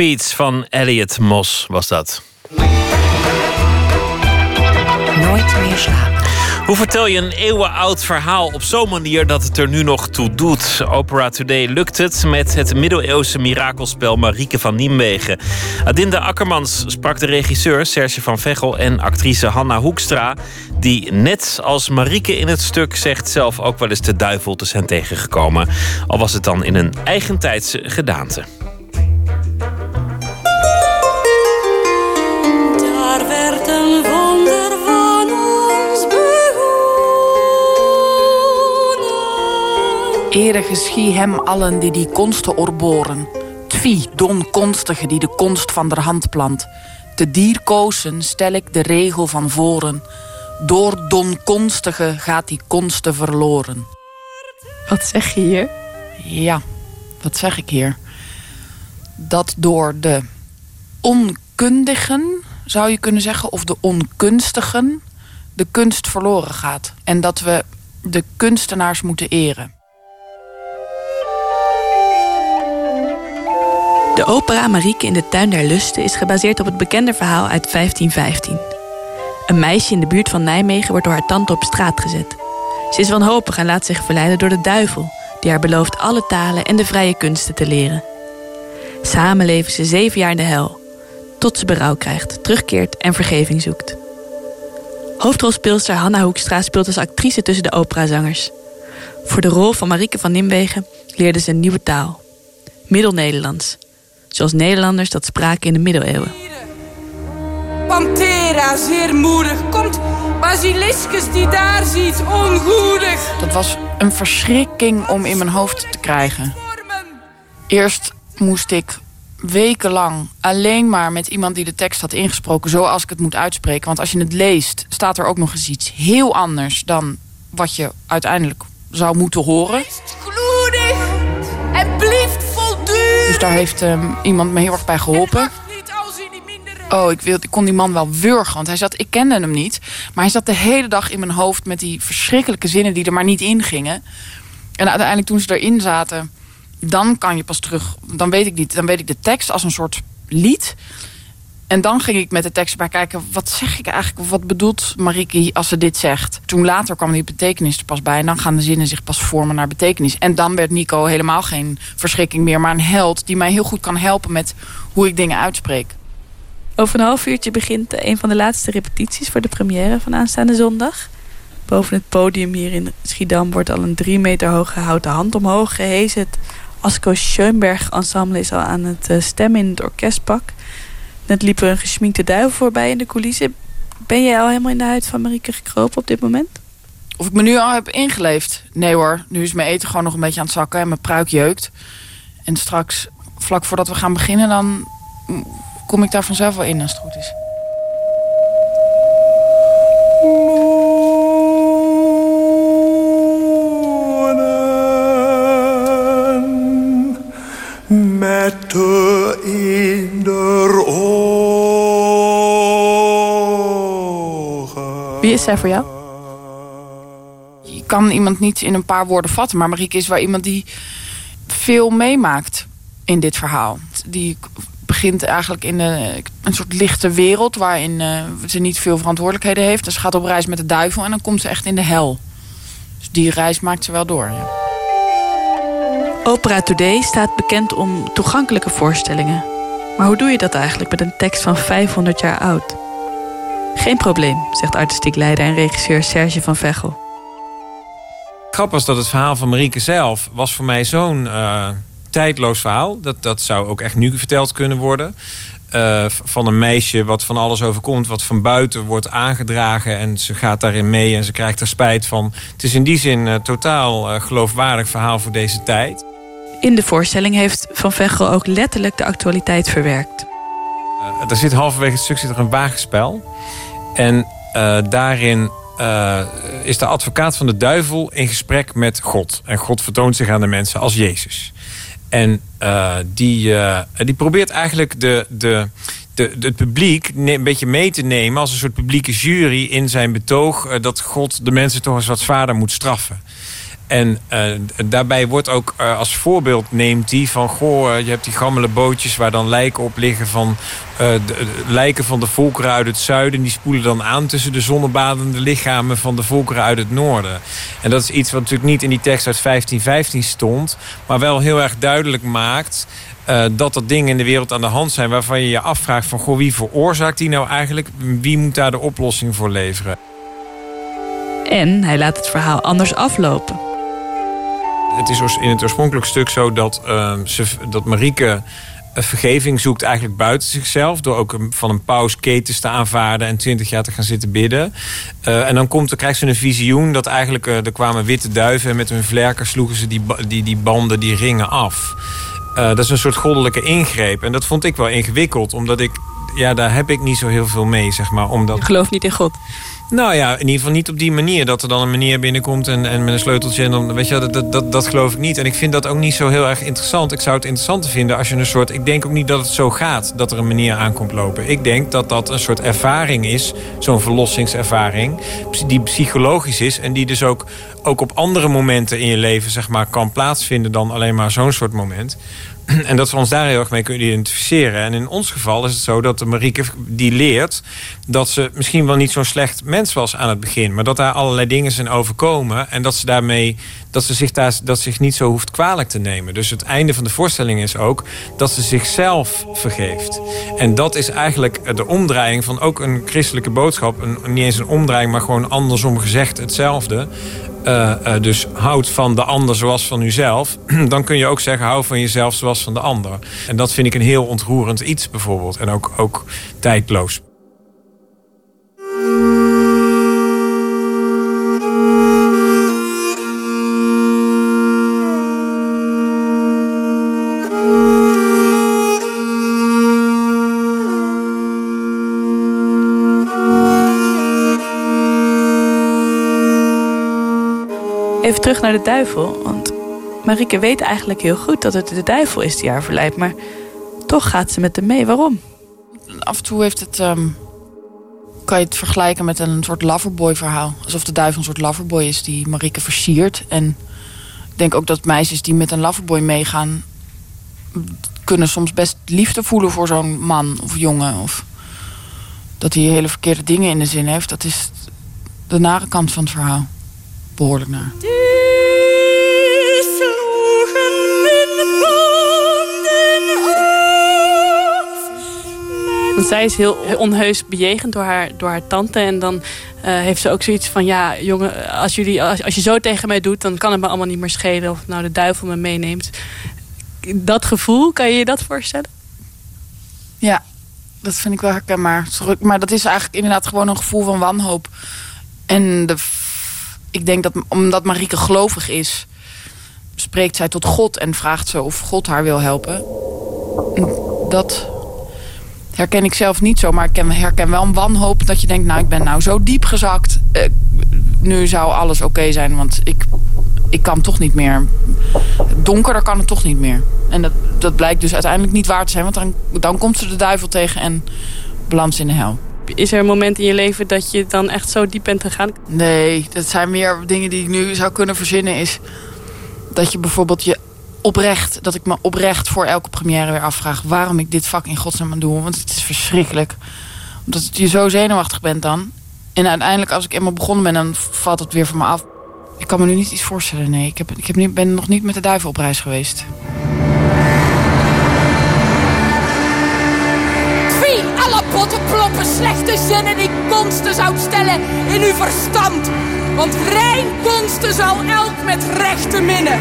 Van Elliot Moss was dat. Nooit meer slapen. Hoe vertel je een eeuwenoud verhaal op zo'n manier dat het er nu nog toe doet? Opera Today lukt het met het middeleeuwse mirakelspel Marieke van Niemwegen. Adinda Akkermans sprak de regisseur Serge van Veghel en actrice Hanna Hoekstra... die net als Marieke in het stuk zegt zelf ook wel eens de duivel te zijn tegengekomen. Al was het dan in een eigentijdse gedaante. Ere geschie hem allen die die konsten orboren. Tvi, don konstige die de konst van der hand plant. Te dier kozen stel ik de regel van voren. Door don konstige gaat die konsten verloren. Wat zeg je hier? Ja, wat zeg ik hier? dat door de onkundigen, zou je kunnen zeggen, of de onkunstigen, de kunst verloren gaat. En dat we de kunstenaars moeten eren. De opera Marieke in de Tuin der Lusten is gebaseerd op het bekende verhaal uit 1515. Een meisje in de buurt van Nijmegen wordt door haar tante op straat gezet. Ze is wanhopig en laat zich verleiden door de duivel, die haar belooft alle talen en de vrije kunsten te leren. Samen leven ze zeven jaar in de hel, tot ze berouw krijgt, terugkeert en vergeving zoekt. Hoofdrolspeelster Hanna Hoekstra speelt als actrice tussen de operazangers. Voor de rol van Marieke van Nimwegen leerde ze een nieuwe taal. Middelnederlands. Zoals Nederlanders dat spraken in de middeleeuwen. Panthera, zeer moedig. Komt Basiliscus die daar ziet, ongoedig. Dat was een verschrikking om in mijn hoofd te krijgen. Eerst moest ik wekenlang alleen maar met iemand die de tekst had ingesproken... zoals ik het moet uitspreken. Want als je het leest, staat er ook nog eens iets heel anders... dan wat je uiteindelijk zou moeten horen. Daar heeft ehm, iemand me heel erg bij geholpen. Oh, ik, wil, ik kon die man wel wurgen, want hij zat, ik kende hem niet. Maar hij zat de hele dag in mijn hoofd met die verschrikkelijke zinnen die er maar niet in gingen. En uiteindelijk toen ze erin zaten, dan kan je pas terug. Dan weet ik niet, dan weet ik de tekst als een soort lied. En dan ging ik met de tekst bij kijken, wat zeg ik eigenlijk? Wat bedoelt Marieke als ze dit zegt? Toen later kwam die betekenis er pas bij. En dan gaan de zinnen zich pas vormen naar betekenis. En dan werd Nico helemaal geen verschrikking meer, maar een held die mij heel goed kan helpen met hoe ik dingen uitspreek. Over een half uurtje begint een van de laatste repetities voor de première van aanstaande zondag. Boven het podium hier in Schiedam wordt al een drie meter hoge houten hand omhoog gehezen. Het Asko Schoenberg ensemble is al aan het eh, stemmen in het orkestpak. Net liep er een geschminkte duivel voorbij in de coulissen. Ben jij al helemaal in de huid van Marieke gekropen op dit moment? Of ik me nu al heb ingeleefd? Nee hoor, nu is mijn eten gewoon nog een beetje aan het zakken en mijn pruik jeukt. En straks, vlak voordat we gaan beginnen, dan kom ik daar vanzelf wel in als het goed is. Met de is zij voor jou? Je kan iemand niet in een paar woorden vatten, maar Marieke is wel iemand die veel meemaakt in dit verhaal. Die begint eigenlijk in een, een soort lichte wereld waarin eh, ze niet veel verantwoordelijkheden heeft. Dus ze gaat op reis met de duivel en dan komt ze echt in de hel. Dus die reis maakt ze wel door. Ja. Opera Today staat bekend om toegankelijke voorstellingen. Maar hoe doe je dat eigenlijk met een tekst van 500 jaar oud? Geen probleem, zegt artistiek leider en regisseur Serge van Vechel. Grappig was dat het verhaal van Marieke zelf was voor mij zo'n uh, tijdloos verhaal. Dat, dat zou ook echt nu verteld kunnen worden. Uh, van een meisje wat van alles overkomt, wat van buiten wordt aangedragen en ze gaat daarin mee en ze krijgt er spijt van. Het is in die zin een totaal uh, geloofwaardig verhaal voor deze tijd. In de voorstelling heeft Van Vechel ook letterlijk de actualiteit verwerkt. Uh, er zit halverwege het stuk zit er een wagenspel. En daarin is de advocaat van de duivel in gesprek met God. En God vertoont zich aan de mensen als Jezus. En die, die probeert eigenlijk de, de, de, het publiek een beetje mee te nemen... als een soort publieke jury in zijn betoog... Dat God de mensen toch eens wat zwaarder moet straffen. En daarbij wordt ook als voorbeeld neemt hij van... goh, je hebt die gammele bootjes waar dan lijken op liggen... van de, lijken van de volkeren uit het zuiden. Die spoelen dan aan tussen de zonnebadende lichamen... van de volkeren uit het noorden. En dat is iets wat natuurlijk niet in die tekst uit 1515 stond... maar wel heel erg duidelijk maakt... Uh, dat er dingen in de wereld aan de hand zijn... waarvan je je afvraagt van... Goh, wie veroorzaakt die nou eigenlijk? Wie moet daar de oplossing voor leveren? En hij laat het verhaal anders aflopen. Het is in het oorspronkelijk stuk zo dat, uh, ze, dat Marieke vergeving zoekt eigenlijk buiten zichzelf... door ook van een paus ketens te aanvaarden en twintig jaar te gaan zitten bidden. Uh, en dan, komt, dan krijgt ze een visioen dat eigenlijk... Uh, er kwamen witte duiven en met hun vlerken sloegen ze die, die, die banden, die ringen af. Dat is een soort goddelijke ingreep. En dat vond ik wel ingewikkeld, omdat ik... Ja, daar heb ik niet zo heel veel mee, zeg maar. Omdat... Gelooft niet in God? Nou ja, in ieder geval niet op die manier. Dat er dan een meneer binnenkomt en, en met een sleuteltje. En dan, weet je, dat, dat, dat, dat geloof ik niet. En ik vind dat ook niet zo heel erg interessant. Ik zou het interessanter vinden als je een soort... Ik denk ook niet dat het zo gaat dat er een meneer aankomt lopen. Ik denk dat dat een soort ervaring is. Zo'n verlossingservaring. Die psychologisch is. En die dus ook, ook op andere momenten in je leven zeg maar, kan plaatsvinden dan alleen maar zo'n soort moment. En dat we ons daar heel erg mee kunnen identificeren. En in ons geval is het zo dat de Marieke die leert... dat ze misschien wel niet zo'n slecht mens was aan het begin... maar dat daar allerlei dingen zijn overkomen... en dat ze daarmee dat ze zich, daar, dat zich niet zo hoeft kwalijk te nemen. Dus het einde van de voorstelling is ook dat ze zichzelf vergeeft. En dat is eigenlijk de omdraaiing van ook een christelijke boodschap. Een, niet eens een omdraaiing, maar gewoon andersom gezegd hetzelfde. Uh, uh, dus houd van de ander zoals van uzelf. Dan kun je ook zeggen, hou van jezelf zoals van de ander. En dat vind ik een heel ontroerend iets bijvoorbeeld. En ook, ook tijdloos. Terug naar de duivel. Want Marieke weet eigenlijk heel goed dat het de duivel is die haar verleidt. Maar toch gaat ze met hem mee. Waarom? Af en toe heeft het. ehm, kan je het vergelijken met een soort loverboy verhaal. Alsof de duivel een soort loverboy is die Marieke versiert. En ik denk ook dat meisjes die met een loverboy meegaan. kunnen soms best liefde voelen voor zo'n man of jongen. Of dat hij hele verkeerde dingen in de zin heeft. Dat is de nare kant van het verhaal. Behoorlijk naar. Want zij is heel onheus bejegend door haar, door haar tante. En dan eh, heeft ze ook zoiets van... ja, jongen, als, jullie, als, als je zo tegen mij doet... dan kan het me allemaal niet meer schelen of nou de duivel me meeneemt. Dat gevoel, kan je je dat voorstellen? Ja, dat vind ik wel herkenbaar. Maar dat is eigenlijk inderdaad gewoon een gevoel van wanhoop. En de, ik denk dat omdat Marieke gelovig is... spreekt zij tot God en vraagt ze of God haar wil helpen. Dat herken ik zelf niet zo. Maar ik ken- herken wel een wanhoop dat je denkt... nou, ik ben nou zo diep gezakt. Eh, nu zou alles oké zijn, want ik, ik kan toch niet meer. Donkerder kan het toch niet meer. En dat, dat blijkt dus uiteindelijk niet waar te zijn. Want dan, dan komt ze de duivel tegen en belandt ze in de hel. Is er een moment in je leven dat je dan echt zo diep bent gegaan? Nee, dat zijn meer dingen die ik nu zou kunnen verzinnen. Is dat je bijvoorbeeld je oprecht, dat ik me oprecht voor elke première weer afvraag waarom ik dit vak in godsnaam doe. Want het is verschrikkelijk. Omdat je zo zenuwachtig bent dan. En uiteindelijk, als ik eenmaal begonnen ben, dan valt het weer van me af. Ik kan me nu niet iets voorstellen, nee. Ik, heb, ik heb ben nog niet met de duivel op reis geweest. Wie alle potten ploppen slechte zinnen die konsten zou stellen in uw verstand. Want rein konsten zal elk met rechte minnen.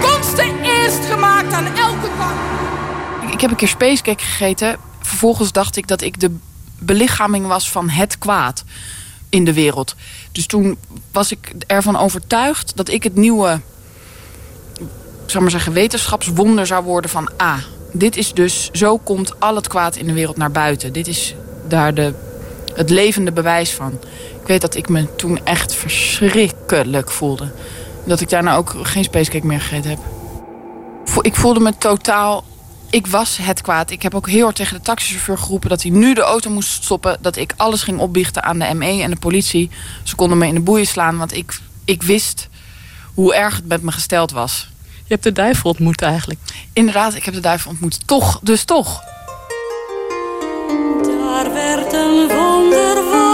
Konsten eerst gemaakt aan elke kant. Ik- heb een keer spacecake gegeten. Vervolgens dacht ik dat ik de belichaming was van het kwaad in de wereld. Dus toen was ik ervan overtuigd dat ik het nieuwe, zal maar zeggen, wetenschapswonder zou worden van A. dit is dus, zo komt al het kwaad in de wereld naar buiten. Dit is daar de, het levende bewijs van. Ik weet dat ik me toen echt verschrikkelijk voelde. Dat ik daarna ook geen spacecake meer gegeten heb. Ik voelde me totaal. Ik was het kwaad. Ik heb ook heel hard tegen de taxichauffeur geroepen dat hij nu de auto moest stoppen. Dat ik alles ging opbiechten aan de ME en de politie. Ze konden me in de boeien slaan, want ik, ik wist hoe erg het met me gesteld was. Je hebt de duivel ontmoet eigenlijk. Inderdaad, ik heb de duivel ontmoet. Toch, dus toch. Daar werd een wonder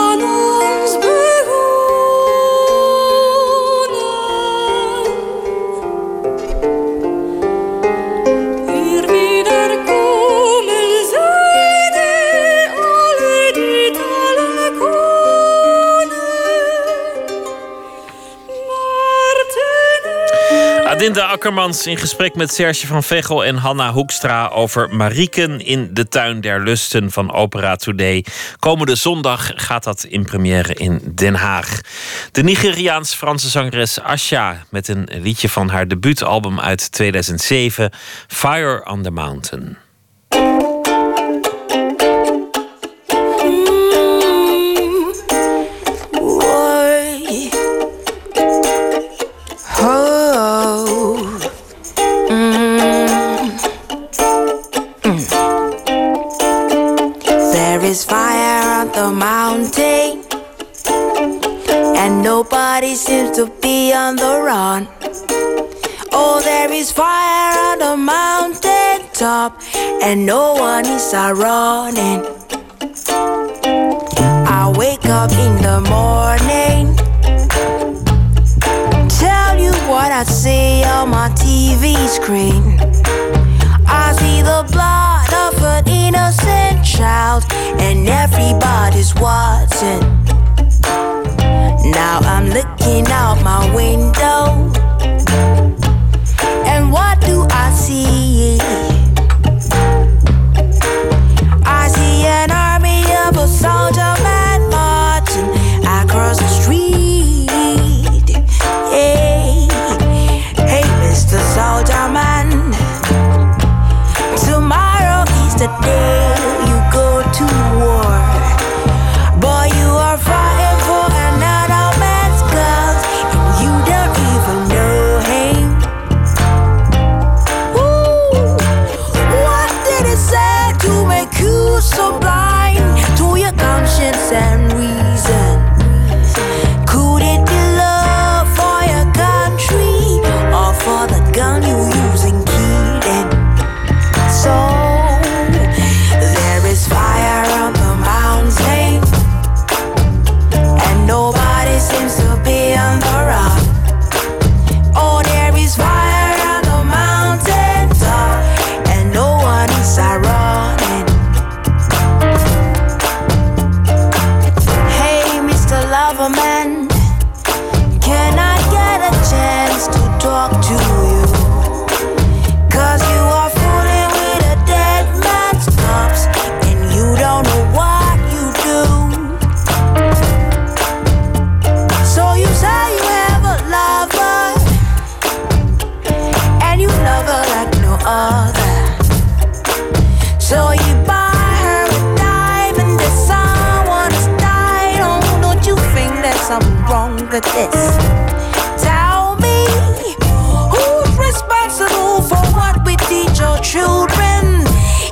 Adinda Akkermans in gesprek met Serge van Veghel en Hanna Hoekstra over Marieken in de tuin der lusten van Opera Today. Komende zondag gaat dat in première in Den Haag. De Nigeriaans-Franse zangeres Asha met een liedje van haar debuutalbum uit 2007, Fire on the Mountain. Nobody seems to be on the run. Oh, there is fire on the mountain top, and no one is running. I wake up in the morning, tell you what I see on my TV screen. I see the blood of an innocent child, and everybody's watching. Now I'm looking out my window, and what do I see? I see an army of a soldier man marching across the street. Hey, hey, Mr. Soldier Man. Tomorrow is the day with this? Tell me who's responsible for what we teach our children?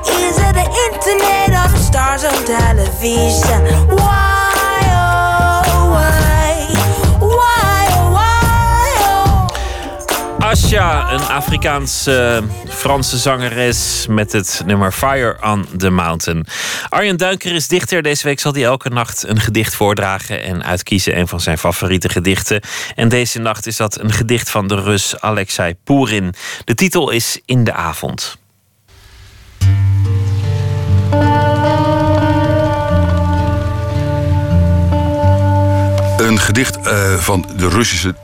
Is it the internet or the stars on television? Why, Asha, een Afrikaans-Franse zangeres met het nummer Fire on the Mountain. Arjen Duinker is dichter. Deze week zal hij elke nacht een gedicht voordragen en uitkiezen een van zijn favoriete gedichten. En deze nacht is dat een gedicht van de Rus Alexei Pourin. De titel is In de avond. Een gedicht eh, van de Russische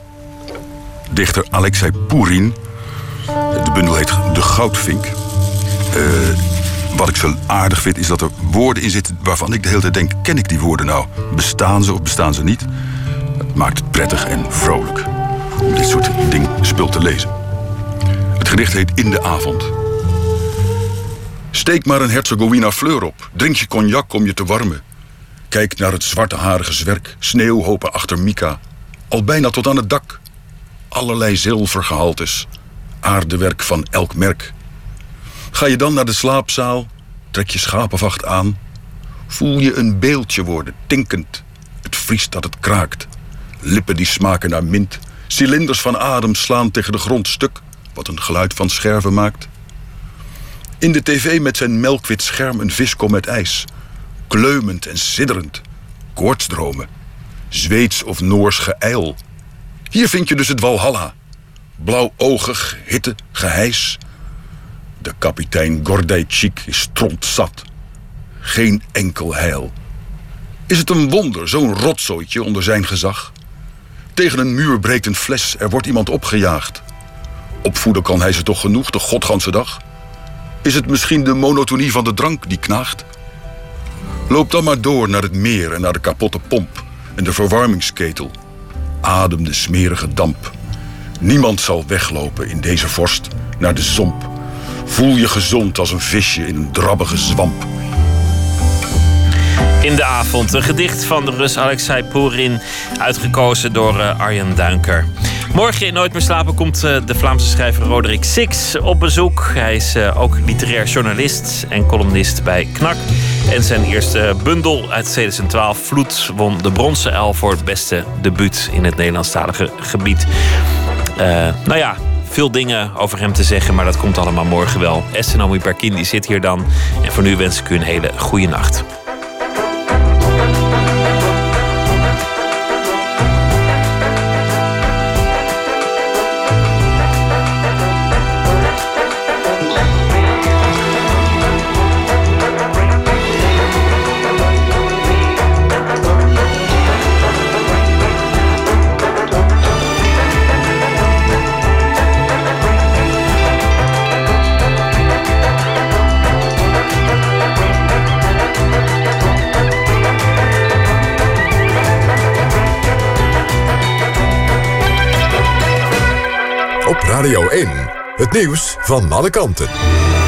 dichter Alexei Pourin. De bundel heet De Goudvink. Eh, wat ik zo aardig vind is dat er woorden in zitten waarvan ik de hele tijd denk: ken ik die woorden nou? Bestaan ze of bestaan ze niet? Het maakt het prettig en vrolijk om dit soort ding spul te lezen. Het gedicht heet In de avond. Steek maar een Herzegovina fleur op. Drink je cognac om je te warmen. Kijk naar het zwarteharige zwerk, sneeuwhopen achter Mika. Al bijna tot aan het dak. Allerlei zilvergehaltes. Aardewerk van elk merk. Ga je dan naar de slaapzaal, trek je schapenvacht aan. Voel je een beeldje worden, tinkend. Het vriest dat het kraakt. Lippen die smaken naar mint. Cilinders van adem slaan tegen de grond stuk, wat een geluid van scherven maakt. In de tv met zijn melkwit scherm een viskom met ijs. Kleumend en sidderend. Koortsdromen. Zweeds of Noors geijl. Hier vind je dus het Walhalla. Blauwogig, hitte, geheis. De kapitein Gordijtschik is strontzat. Geen enkel heil. Is het een wonder, zo'n rotzooitje onder zijn gezag? Tegen een muur breekt een fles, er wordt iemand opgejaagd. Opvoeden kan hij ze toch genoeg, de godganse dag? Is het misschien de monotonie van de drank die knaagt? Loop dan maar door naar het meer en naar de kapotte pomp en de verwarmingsketel. Adem de smerige damp. Niemand zal weglopen in deze vorst naar de zomp. Voel je gezond als een visje in een drabbige zwamp. In de avond, een gedicht van de Rus Alexei Pourin, uitgekozen door uh, Arjen Duinker. Morgen in Nooit meer slapen komt uh, de Vlaamse schrijver Roderick Six op bezoek. Hij is uh, ook literair journalist en columnist bij Knak. En zijn eerste bundel uit 2012, Vloed, won de bronzen uil voor het beste debuut in het Nederlandstalige gebied. Eh, nou ja, veel dingen over hem te zeggen, maar dat komt allemaal morgen wel. Estenomi Perkin die zit hier dan. En voor nu wens ik u een hele goede nacht. Radio 1, het nieuws van alle kanten.